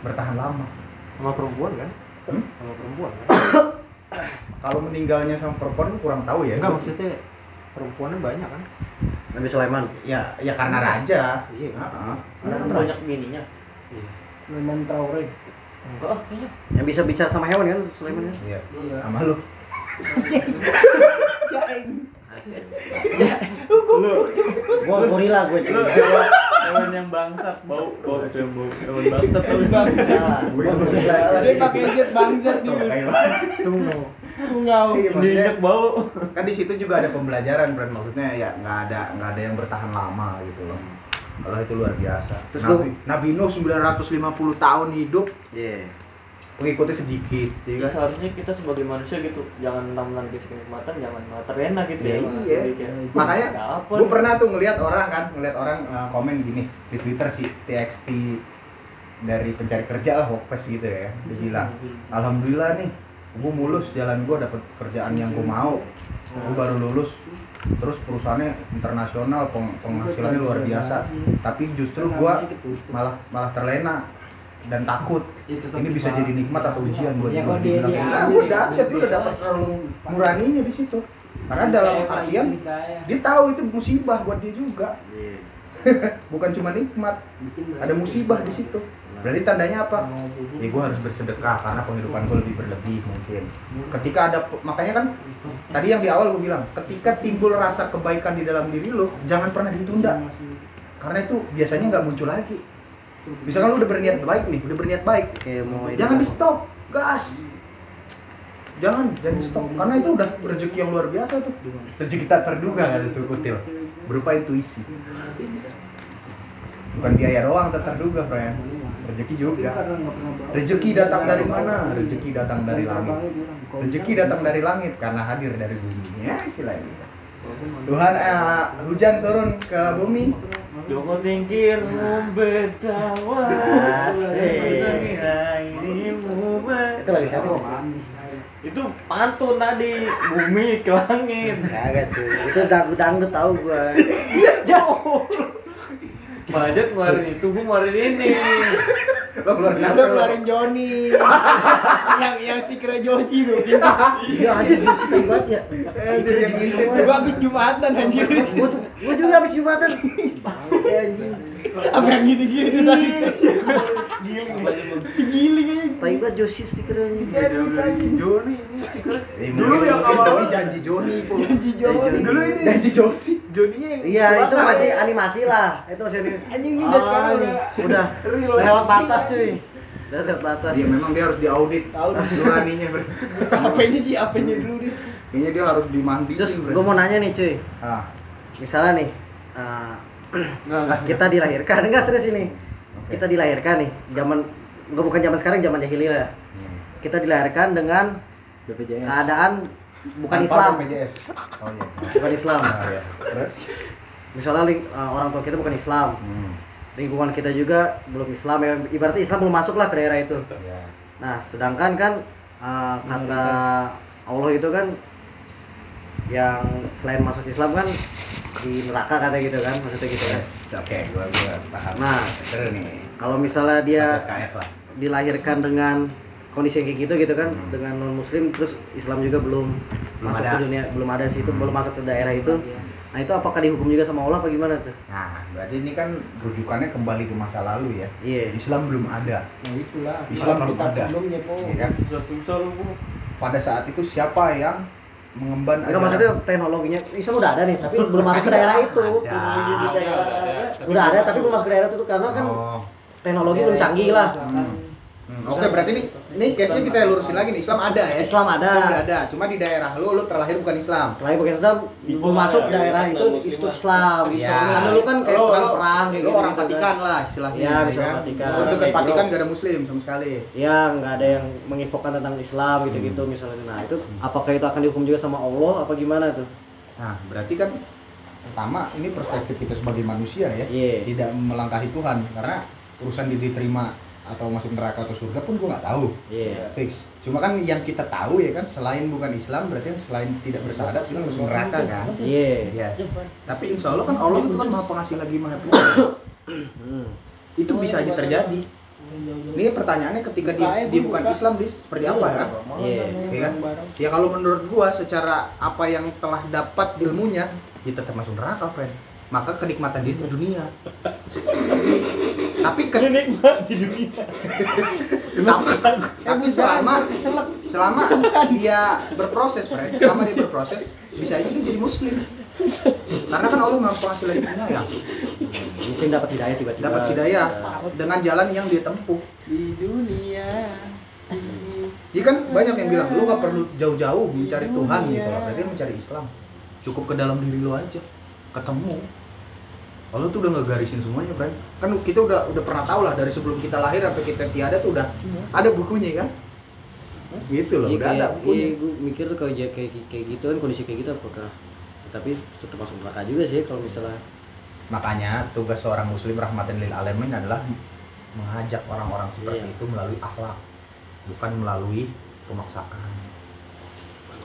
bertahan lama. sama perempuan kan Hmm? sama perempuan kan Kalau meninggalnya sama perempuan kurang tahu ya. enggak maksudnya perempuannya banyak kan Nabi Sulaiman. Ya, ya karena raja. iya kan Heeh. Karena kan banyak bininya Sulaiman Traore enggak kayaknya Yang bisa bicara sama hewan kan Sulaiman kan? Iya. iya Sama lu. Gua gorila gue cuy. lu hewan yang bangsat bau bau bau hewan bangsat tapi bangsat. Gua gorila. dia pakai jet Tuh, kayak tunggu tunggu. Iya, bau. kan di situ juga ada pembelajaran friend maksudnya ya nggak ada nggak ada yang bertahan lama gitu loh. Kalau itu luar biasa. Terus Nabi, Nabi Nuh 950 tahun hidup. Iya. Pengikutnya sedikit ya ya, kan? seharusnya kita sebagai manusia gitu jangan mentang-mentang kasih kenikmatan jangan malah terlena gitu Ya, ya iya. Kayak, makanya gue pernah tuh ngelihat orang kan ngelihat orang uh, komen gini di Twitter sih TXT dari pencari kerja lah Hopes gitu ya dia bilang alhamdulillah. Nih gue mulus jalan gue dapet kerjaan yang gue mau. Gue baru lulus terus perusahaannya internasional peng- penghasilannya luar biasa. Tapi justru gue malah malah terlena dan takut ini bisa jadi nikmat atau ujian buat gue dia bilang kayak gitu. nah, gue dahsyat dia udah dapat terlalu nuraninya di situ. Karena dalam artian dia tahu itu musibah buat dia juga. Iya. bukan cuma nikmat ada musibah di situ. Berarti tandanya apa? Ya gue harus bersedekah karena penghidupan gue lebih berlebih mungkin. Ketika ada makanya kan tadi yang di awal gue bilang ketika timbul rasa kebaikan di dalam diri lo jangan pernah ditunda. Karena itu biasanya nggak muncul lagi misalkan lu udah berniat baik nih udah berniat baik kayak mau jangan di stop gas. Jangan jangan di stop karena itu udah rezeki yang luar biasa tuh. Rezeki tak terduga kan itu kutil? Berupa intuisi. Bukan biaya doang tak terduga friend rezeki juga. Rezeki datang dari mana? Rezeki datang dari langit. Rezeki datang dari langit karena hadir dari bumi. Ya istilahnya. Tuhan eh, hujan turun ke bumi Joko tingkir membetawa itu lagi siapa? Itu pantun tadi Bumi ke langit. Kagak cuy, itu dangdut dangdut tahu gua. Jauh Banyak kemarin itu, gue kemarin ini lo keluar Udah kenapa lo? keluarin Joni. yang yang stikernya Josi tuh. Iya anjir jursi tai banget ya. Eh, ngintip ya. Habis Jumatan anjir. Gua juga habis jumatan. Anjing. Apa yang gini-gini tuh tadi. Giling aja. Tai banget Josi stikernya anjing. Joni ini stiker Eh, Dulu yang awal- tapi janji Joni. Janji Joni. Dulu ini janji Josi. Joninya yang Iya, itu masih animasi lah. Itu masih anime. Anjing ini udah sekarang udah Udah lewat batas cuy. Udah lewat batas. Iya memang dia harus diaudit Audit. nuraninya bre. HP-nya sih HP-nya dulu nih. Kayaknya dia harus dimandiin Terus gua mau nanya nih cuy. Ah, Misalnya nih eh, kita dilahirkan enggak serius ini. Kita dilahirkan nih zaman bukan zaman sekarang zaman jahiliyah. Kita dilahirkan dengan BPJS. keadaan bukan Tanpa Islam. BPJS. Oh iya. Bukan Islam. Ah, iya. Terus? Misalnya ling- eh, orang tua kita bukan Islam. Hmm. Lingkungan kita juga belum Islam ya. Ibaratnya Islam belum masuk lah ke daerah itu. Ya. Nah, sedangkan kan eh, kata Allah itu kan yang selain masuk Islam kan di neraka kata gitu kan maksudnya gitu kan. Yes. Oke, gua gua paham. Nah. terus nih. Kalau misalnya dia SKS lah. dilahirkan dengan kondisi yang kayak gitu gitu kan Hmm. dengan non muslim terus Islam juga belum, Belum masuk ada. ke dunia belum ada sih itu Hmm. belum masuk ke daerah itu nah itu apakah dihukum juga sama Allah apa gimana tuh Nah, berarti ini kan rujukannya kembali ke masa lalu ya. iya Islam belum ada. Nah itulah. Islam belum ada. Belumnya po. Ya kan? Susah-susah lu Bu. Pada saat itu siapa yang mengemban Enggak maksudnya teknologinya Islam udah ada nih tapi belum masuk ke daerah itu Ada. udah ada tapi belum masuk ke daerah itu tuh karena kan Oh. teknologi belum canggih lah Hmm, Oke, berarti ini ini case-nya kita lurusin lagi nih. Islam ada ya. Islam ada. Islam ada. Cuma di daerah lu lu terlahir bukan Islam. Terakhir bukan Islam belum masuk ke daerah itu itu Islam Karena dulu kan kayak Lu- lu- perang-perang kayak lu gitu orang Vatikan lah istilahnya. Iya, bisa kan? Vatikan. Terus dekat Vatikan bro. gak ada muslim sama sekali. ya nggak ada yang menginfokan tentang Islam gitu-gitu misalnya nah itu apakah itu akan dihukum juga sama Allah apa gimana tuh Nah, berarti kan pertama ini perspektif kita sebagai manusia ya. Iya. Tidak melangkahi Tuhan karena urusan diterima atau masuk neraka atau surga pun gua nggak tahu. iya Fix. Cuma kan yang kita tahu ya kan selain bukan Islam berarti kan selain tidak bersahadat itu masuk neraka kan. iya Iya. Tapi insya Allah kan Allah itu kan maha pengasih lagi maha penyayang. Hmm. itu bisa aja terjadi. Ini pertanyaannya ketika dia, dia bukan Islam dia seperti apa kan? Iya. Iya kan? Ya kalau menurut gua secara apa yang telah dapat ilmunya, dia tetap masuk neraka, friend. Maka kenikmatan dia di dunia. Tapi ke Nikmat di dunia tapi selama selama dia berproses, friend, selama dia berproses, bisa aja dia jadi muslim. Karena kan Allah maha pengasih lagi penyayang. mungkin dapat hidayah tiba-tiba Dapat hidayah dengan jalan yang dia tempuh. Di dunia. Iya kan banyak yang bilang lu nggak perlu jauh-jauh mencari Tuhan gitu loh. Berarti mencari Islam. Cukup ke dalam diri lu aja. Ketemu. Allah tuh udah ngegarisin semuanya, friend. Kan kita udah udah pernah tahu lah dari sebelum kita lahir sampai kita tiada tuh udah ada bukunya kan? Gitu loh, Iya, udah ada kayak, bukunya. iya, gue mikir tuh kalau kayak, kayak, kayak gitu kan kondisi kayak gitu apakah tapi tetap masuk neraka juga sih kalau misalnya Makanya tugas seorang muslim rahmatan lil alamin adalah mengajak orang-orang seperti Iya. itu melalui akhlak, bukan melalui pemaksaan.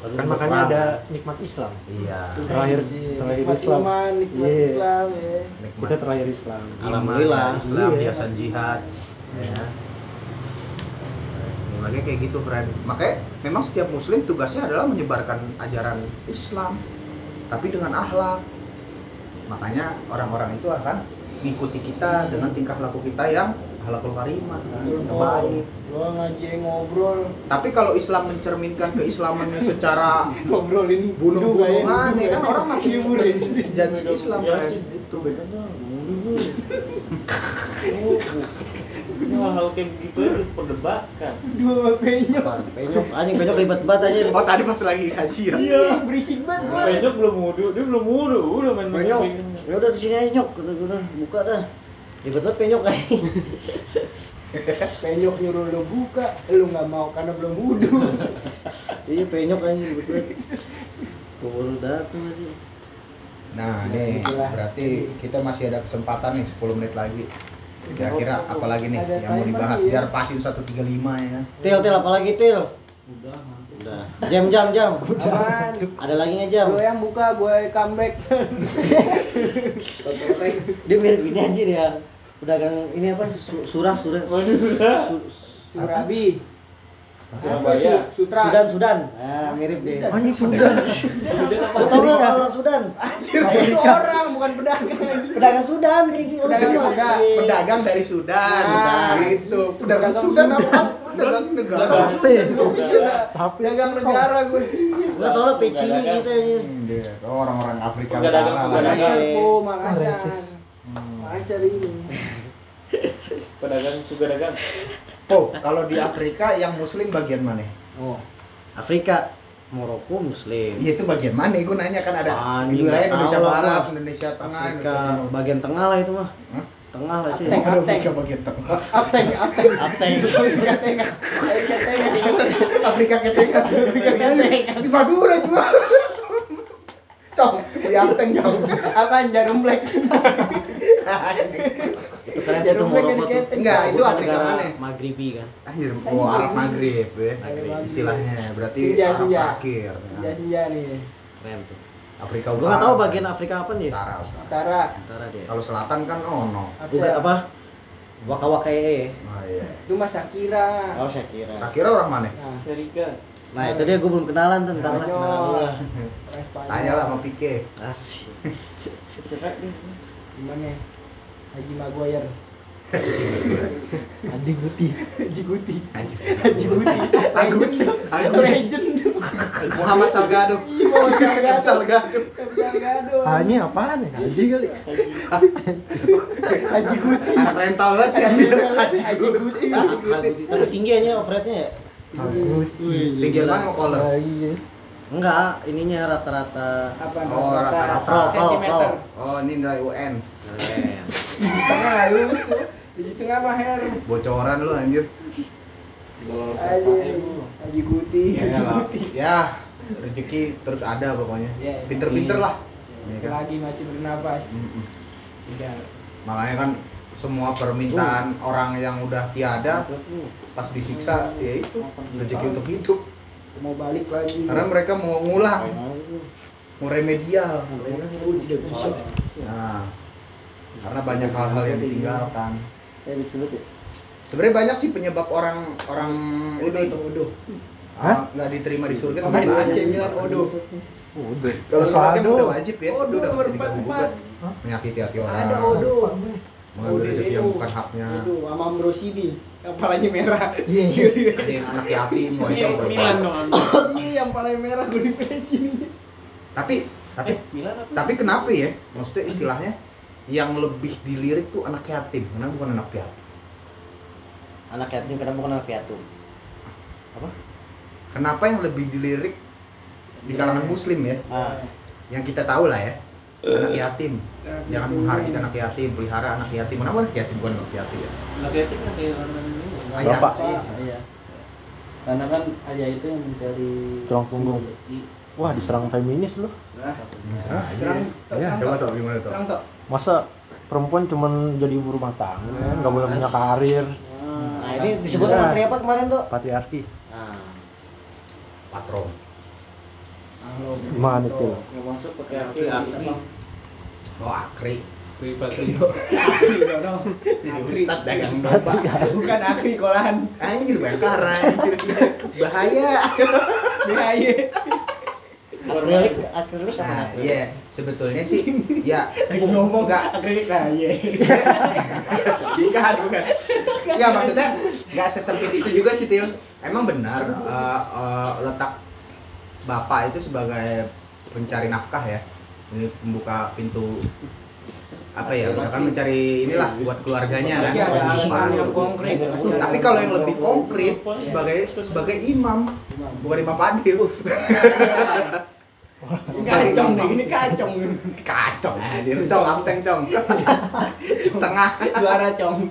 Lalu Kan berperang. makanya ada nikmat Islam. Iya. Terakhir terakhir Nikmat Islam. iman, nikmat Iya. Islam ya. Nikmat. Kita terakhir Islam. Alhamdulillah. Iman, Islam, Iya. biasa jihad. Ya. Ya, Makanya kayak gitu, friend. Makanya memang setiap muslim tugasnya adalah menyebarkan ajaran Islam, tapi dengan akhlak. Makanya orang-orang itu akan ngikuti kita dengan tingkah laku kita yang halakul karimah terbaik Gua ngaji ngobrol tapi kalau Islam mencerminkan keislamannya secara ngobrolin bunuh-bunuhan ya kan orang makin Hiburin. judge Islam Ya kayak sih. gitu Ini hal-hal kayak gitu ya diperdebatkan. Dua penyok. penyok anjing penyok ribet banget aja oh tadi pas lagi haji ya Iya. Berisik banget gua. Penyok belum wudu, dia belum wudu, udah main penyok ya udah di sini aja nyok buka dah ribet banget penyok anjing Penyok nyuruh lu buka, lu nggak mau karena belum wudhu. iya penyok anjing ribet banget. Baru datang aja. Nah nih berarti kita masih ada kesempatan nih 10 menit lagi. Kira-kira apa lagi nih Ada yang mau dibahas? ya. biar pasin 135 ya. Til til apa lagi til udah mantap udah. Jam jam jam. Apaan? ada lagi nggak jam? Lu yang buka, gue comeback. dia mirip ini anjir ya udah kan ini apa? Su- surah surah. Su- Surabi. Surabaya. Su- Sutra. Sudan Sudan. Ah mirip deh. Anjing Sudan. Tau nggak orang Sudan? Itu orang bukan pedagang. pedagang Sudan kayak gitu. Pedagang semua. Sudan. pedagang dari Sudan. Nah. gitu. Pedagang Pedagang Sudan Sudan. apa? Pedagang negara. Tapi pedagang negara. gue. Enggak soalnya peci gitu oh, orang-orang Afrika Pedagang, Utara lah. pedagang. Iya. po, Makassar ini. Pedagang juga dagang. Oh, kalau di Afrika yang muslim bagian mana? oh Afrika Maroko Muslim Iya itu bagian mana? Gue nanya kan ada di wilayah Indonesia Barat. Indonesia Tengah, Afrika Indonesia bagian tengah lah itu mah Hah? tengah lah sih. Afrika bagian tengah. Apteng, apteng. Apteng. Afrika Tengah. Afrika Tengah. Afrika ketika di Madura juga. Cong, di Apteng jauh. Apaan jarum black? itu keren sih tuh Maroko yang tuh. Enggak, itu Afrika mana? Maghribi kan Anjir, oh Arab Maghrib ya. Maghrib. Istilahnya berarti Senja, Arab senja. terakhir. Senja senja nih. keren tuh Afrika gua nggak tahu bagian Afrika apa nih utara. utara. Utara. dia Kalau selatan kan ono. Bukan apa waka waka e Nah, iya. Itu Mas Shakira. oh saya kira Sakira orang mana? Nah, Serika. nah itu dia gue belum kenalan tuh ntar lah kenalan dulu lah. Tanya lah sama Pike. asik Gimana? Haji Maguire. Haji Guti. Haji Guti. Haji Guti. Agut. Agut. Legend. Muhammad Salgado. Iya, Muhammad Salgado. Salgado. Salgado. Hanya apaan ya? Haji kali. Haji Guti. Anak rental banget kan. Haji Guti. tapi tinggi aja overheadnya ya Tinggi mana mau collar? Enggak ininya rata-rata Apa? Oh, rata-rata. Frau, frau, frau. Oh, ini nilai UN. keren Setengah lu tuh. Tujuh setengah mah. Bocoran lu anjir. Haji Guti. Ya, lah. Guti. ya rezeki terus ada pokoknya. Ya, Pinter-pinter lah. Ya kan? Selagi masih bernapas. Tidak. Makanya kan semua permintaan orang yang udah tiada pas disiksa ya itu rezeki untuk hidup. Mau balik lagi. Karena mereka mau ngulang, mau remedial. Nah, karena banyak hal-hal yang ditinggalkan. ya ya Sebenarnya banyak sih penyebab orang orang Udah itu udah. ah, nggak diterima di surga. Pemain. AC Milan Odo. Udah. Kalau kan Salado. udah wajib ya, Odo nomor nggak bisa empat diganggu gugat. Menyakiti hati orang. Ada Odo. Mengambil rezeki yang bukan haknya. Odo sama Ambrosini. Kepalanya merah. Iya. Yang anak yatim, wah itu Milan dong. Iya, yang palanya merah gue di sini. Tapi tapi Milan apa? tapi kenapa ya? Maksudnya istilahnya yang lebih dilirik tuh anak yatim, kenapa bukan anak piatu? anak yatim karena bukan anak piatu Kenapa yang lebih dilirik di kalangan muslim ya? ah Yang kita tahu lah ya. Anak yatim. Jangan menghargai anak yatim, pelihara anak yatim. Kenapa anak yatim bukan anak yatim ya? Anak yatim kan kayak orang ini. Ayah. Bapak. Iya, iya. Karena kan ayah itu yang mencari Tulang punggung. rezeki. Wah, diserang feminis lu. Nah, Serang. Ya, serang coba gimana tok. Masa perempuan cuman jadi ibu rumah tangga, kan? nggak boleh punya karir. nah ini disebut Iya. materi apa kemarin tuh Patriarki. nah Patron. Gimana itu? Masuk pakai arti Patriarki. Oh, akri. Akri, no. Akri. Ustad dagang domba. Bukan akri kolahan. Anjir, bangkara. Anjir. Bahaya. Bahaya. akrilik akrilik apa Nah, akrilik? iya, sebetulnya sih ya Lagi ngomong enggak akrilik lah iya. bukan bukan nggak maksudnya nggak sesempit itu juga sih Til emang benar eh, eh, letak bapak itu sebagai pencari nafkah ya ini pembuka pintu apa ya misalkan mencari inilah buat keluarganya kan ada alasan yang konkret. tapi kalau yang lebih konkret sebagai sebagai imam bukan imam fadil Kacong nih, ini kacong. kacau anjir cong amteng cong setengah Juara cong.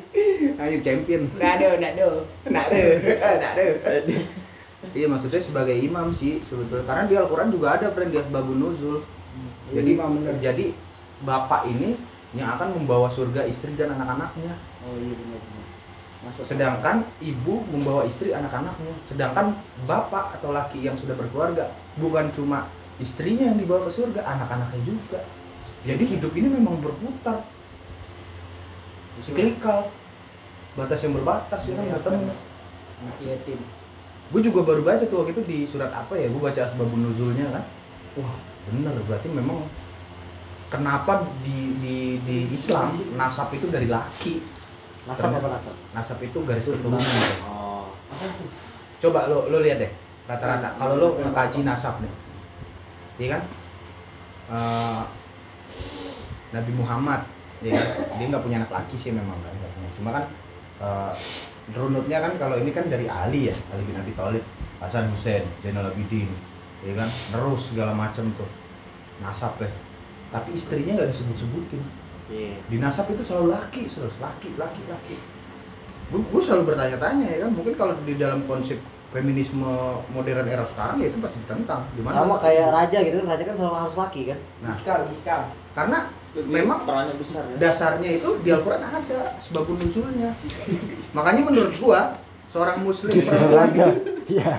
ayo champion Nggak ada, nggak ada. Nggak ada, nggak ada. Iya maksudnya sebagai imam sih sebetulnya karena di Al-Quran juga ada friend di Asbabun Nuzul. Jadi bener. jadi bapak ini yang akan membawa surga istri dan anak-anaknya. Oh iya benar. Masuk. Sedangkan ibu membawa istri anak-anaknya. Sedangkan bapak atau laki yang sudah berkeluarga bukan cuma istrinya yang dibawa ke surga, anak-anaknya juga. Jadi hidup ini memang berputar. Siklikal. Batas yang berbatas ya kan bertemu. Anak yatim. gue juga baru baca tuh waktu itu di surat apa ya gue baca asbabun nuzulnya kan wah bener berarti memang kenapa di di di Islam nasab itu dari laki? Nasab apa nasab? nasab itu garis keturunan Oh. coba lo lo lihat deh rata-rata. Kalau lo ngekaji nasab nih iya kan? Eh, Nabi Muhammad ya kan? dia nggak punya anak laki sih memang kan cuma kan eh, runutnya kan kalau ini kan dari Ali ya Ali bin Abi Thalib Hasan Hussein Zainal Abidin ya kan? Terus segala macam tuh. Nasab ya tapi istrinya nggak disebut-sebutin. Iya. di nasab itu selalu laki selalu laki laki laki. Gue selalu bertanya-tanya ya kan? Mungkin kalau di dalam konsep feminisme modern era sekarang ya itu pasti ditentang. Di mana? Sama kayak raja gitu kan, raja kan selalu harus laki kan. nah. Biskal, biskal. karena Lebih memang perannya besar ya. dasarnya itu di Al-Quran ada sebabun nuzulnya makanya menurut gua seorang muslim Iya.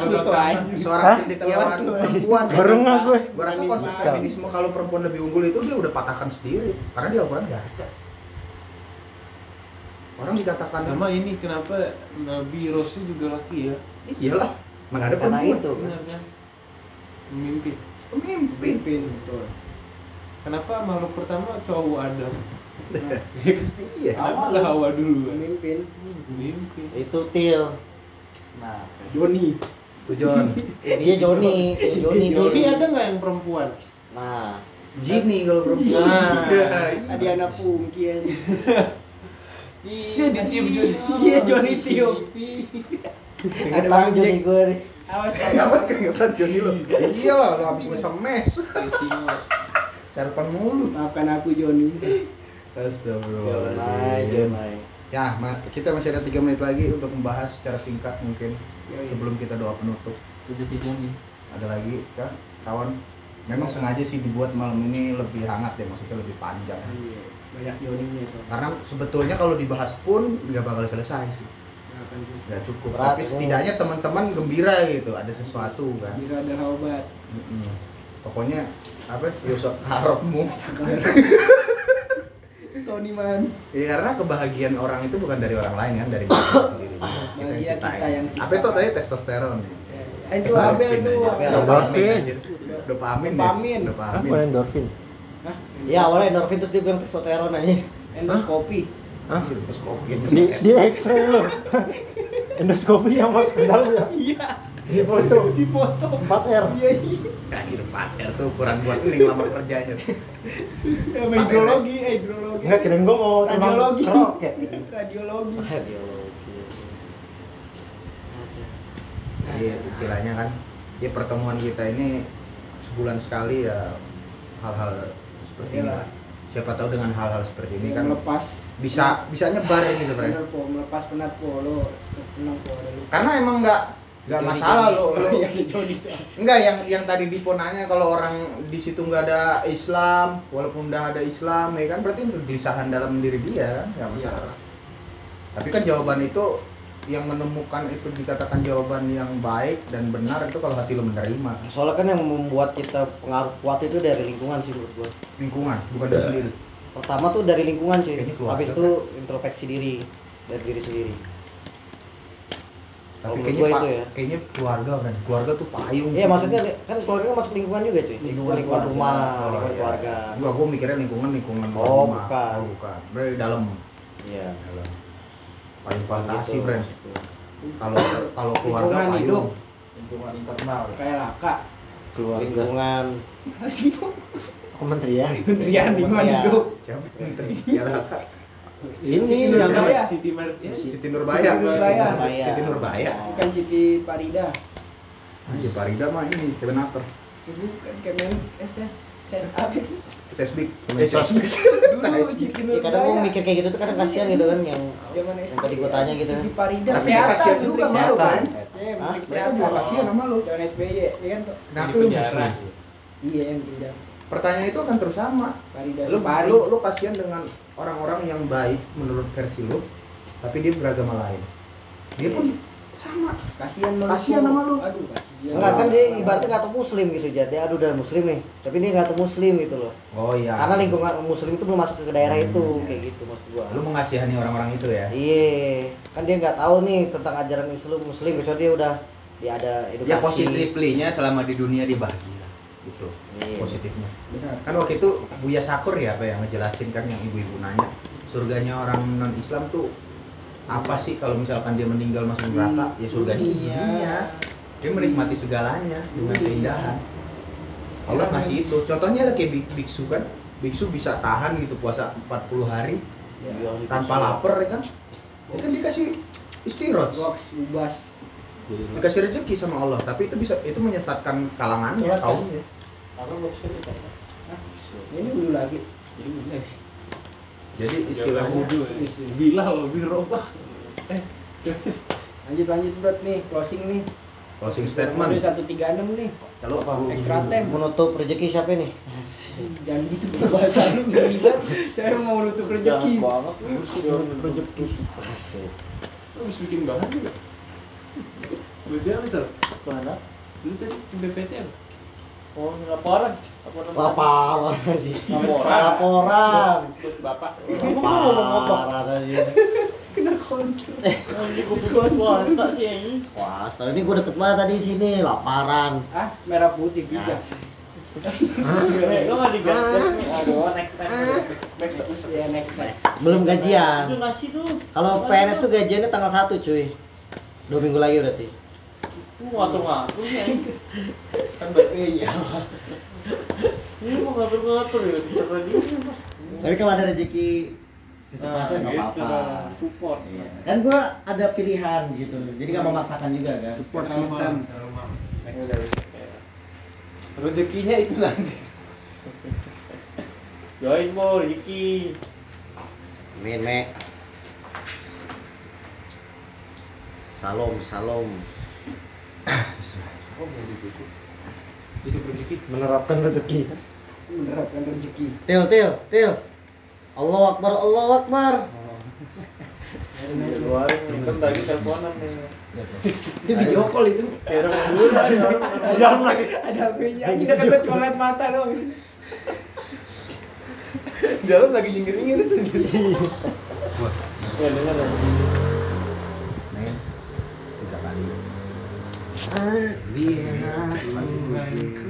Lu tuh anjing. seorang cendekiawan perempuan Baru nggak gue. gua rasa konsep feminisme kalau perempuan lebih unggul itu dia udah patahkan sendiri karena di Al-Quran nggak ada orang dikatakan Sama ini kenapa Nabi Rasul juga laki ya? iyalah mana ada perempuan itu. Benar kan? Memimpin. pemimpin Pimpin betul. Kenapa makhluk pertama cowok Adam? iya Kenapa nggak Hawa dulu? Pemimpin. Memimpin. Itu til. Nah, Joni. John dia Joni, si Joni tuh. Joni ada nggak yang perempuan? Nah, Jini kalau perempuan Nah. Iya. Ada anak pungki aja. Iya dicium Joni. Iya, Joni tiup. kata Joni gue nih. Awas Kenapa keringetan Joni lo? Iya lah, lo habis ngesemes Sarapan mulu Maafkan aku Joni. Jonai, Jonai. Ya, ma- kita masih ada 3 menit lagi untuk membahas secara singkat mungkin Yoi. sebelum kita doa penutup. Rezeki Joni. Ada lagi kan, kawan? Memang sengaja sih dibuat malam ini lebih hangat ya, maksudnya lebih panjang. Iya, banyak Joninya tuh. Karena sebetulnya kalau dibahas pun nggak bakal selesai sih, nggak cukup. Berat, Tapi ini. setidaknya teman-teman gembira gitu, ada sesuatu kan. Bila ada obat. Mm-mm. Pokoknya apa? Yusuf harapmu. Tony man. Ya karena kebahagiaan orang itu bukan dari orang lain kan, dari diri sendiri. Kita yang ciptain. kita yang Apa itu tadi testosteron ya? Eh, Itu Abel. Dopamin Endorfin. anjir. Dopamin. ya? Dopamin. Dopamin. Apa endorfin? Ya awalnya endorfin terus dia bilang testosteron aja. Endoskopi. Hah? Terus kopi Di di X-ray lo. Endoskopi yang masuk ke dalam ya. Iya. Di foto. Di foto. 4R. Iya iya. Anjir 4R tuh ukuran buat ini lamar kerjanya. Sama hidrologi, eh hidrologi. Enggak kirain gua mau terbang Radiologi. roket. Radiologi. Iya istilahnya kan. Ya pertemuan kita ini sebulan sekali ya hal-hal seperti ini lah. Siapa tahu dengan hal-hal seperti ini Kan kan lepas bisa bisa nyebar gitu, Bre. Melepas penat po lo seneng po lo. Karena emang nggak nggak masalah lo lo Yang yang yang tadi Dipo nanya kalau orang di situ nggak ada Islam, walaupun udah ada Islam, ya kan berarti itu kegelisahan dalam diri dia kan, nggak masalah. Tapi kan jawaban itu yang menemukan itu dikatakan jawaban yang baik dan benar itu kalau hati lo menerima Soalnya kan yang membuat kita pengaruh kuat itu dari lingkungan sih menurut gue. lingkungan bukan diri sendiri Pertama tuh dari lingkungan cuy. Keluarga Habis itu introspeksi diri dari diri sendiri. Kalau kayaknya gua itu ya. kayaknya keluarga kan. Keluarga tuh payung. Iya maksudnya kan keluarga masuk lingkungan juga cuy. Lingkungan, lingkungan rumah, lingkungan iya. keluarga. Enggak, gua mikirnya lingkungan lingkungan Oh, rumah. bukan. Oh, bukan. Berarti dalam. Iya. Dalam. Payung fantasi, Gitu. friends. Kalau kalau keluarga Lingkungan payung. hidup. lingkungan internal Kayak laka. Keluarga. Lingkungan Kementerian. Kementerian lingkungan hidup. Siapa menteri? Ya lah, Kak. Ini Siti yang Nurbaya. Siti Mar ya, Siti Nurbaya. Siti Nurbaya. Siti Nurbaya. Bukan Siti Parida. Anjir, Parida mah ini Kemenaker. Bukan Kemen SS. Ses apa? Sesbik. Kemensos. Sesbik. Dulu Siti Ya kadang gua Nurbaya. mikir kayak gitu tuh kadang kasihan gitu kan yang yang tadi gua tanya gitu kan. Siti Parida. Kesehatan kasihan juga sama lu, Kesehatan. kan? Iya, Mereka juga kasihan sama lu. Zaman SBY, ya kan? Kenapa di lu penjara. Iya, yang pindah. Pertanyaan itu akan terus sama. Parida Lu, lu, lu kasihan dengan orang-orang yang baik menurut versi lu, tapi dia beragama lain. Dia pun sama. Kasihan sama lu. Kasihan sama lu. Aduh, kasihan. Enggak kan dia ibaratnya nggak tahu muslim gitu jadi aduh udah muslim nih tapi dia nggak tahu muslim gitu loh Oh iya. karena lingkungan muslim itu belum masuk ke daerah Hmm. itu kayak gitu maksud gua Lu mengasihani orang-orang itu ya. iya kan dia nggak tahu nih tentang ajaran Islam muslim kecuali dia udah dia ada edukasi Ya positifly-nya selama di dunia dia bahagia. Gitu. Iya. Positifnya. Benar. Kan waktu itu Buya Sakur ya apa yang ngejelasin kan yang ibu-ibu nanya surganya orang non Islam tuh apa sih kalau misalkan dia meninggal masuk neraka ya surganya di Iya. dunia dia menikmati segalanya dengan Iya. keindahan Allah kasih itu contohnya lah kayak bik- biksu kan biksu bisa tahan gitu puasa 40 hari Iya, tanpa lapar ya kan ya kan dikasih istirahat dikasih rezeki sama Allah tapi itu bisa itu menyesatkan kalangannya Belum suka itu, Pak. Ini dulu lagi. jadi istilahnya Gila lebih robah. Lanjut lanjut bro nih, closing nih. closing statement Udah 136 nih. kalau Extra time. menutup rezeki siapa nih Jangan gitu bahasa lu ngeri banget. Saya mau nutup rezeki. banget rezeki Lu habis bikin bahan juga. Baca apa misal? mana Lu tadi ke BPTM. Oh laporan? Laporan Laporan. laporan. Bapak. laporan. Tadi buat swasta sih ini. Wah setelah ini gue deket banget tadi di sini. Laparan Ah, merah putih juga. lo nggak digas aduh next time. Next, next, Ya next next. belum gajian. Kalau PNS tuh? gajiannya tanggal 1 cuy. Dua minggu lagi berarti lu ngatur ngatur nih kan baik iya. ini mau ngatur ngatur ya? Bisa lagi tapi kalau ada rezeki secepatnya nggak gitu apa-apa. support. Kan gue ada pilihan gitu. Jadi nggak memaksakan juga kan? Support system. Rezekinya itu nanti. join bo Riki Amin, me. Salam, salam. Itu rezeki. menerapkan rezeki. Menerapkan rezeki. Til, til, til. Allah Akbar, Allah Akbar. keluarin kan tadi teleponan nih Itu video call itu. Di dalam lagi ada HP-nya. Udah kata cuma lihat mata doang. Di dalam lagi nyengir-nyengir itu. ya dengar ya men tiga kali Biar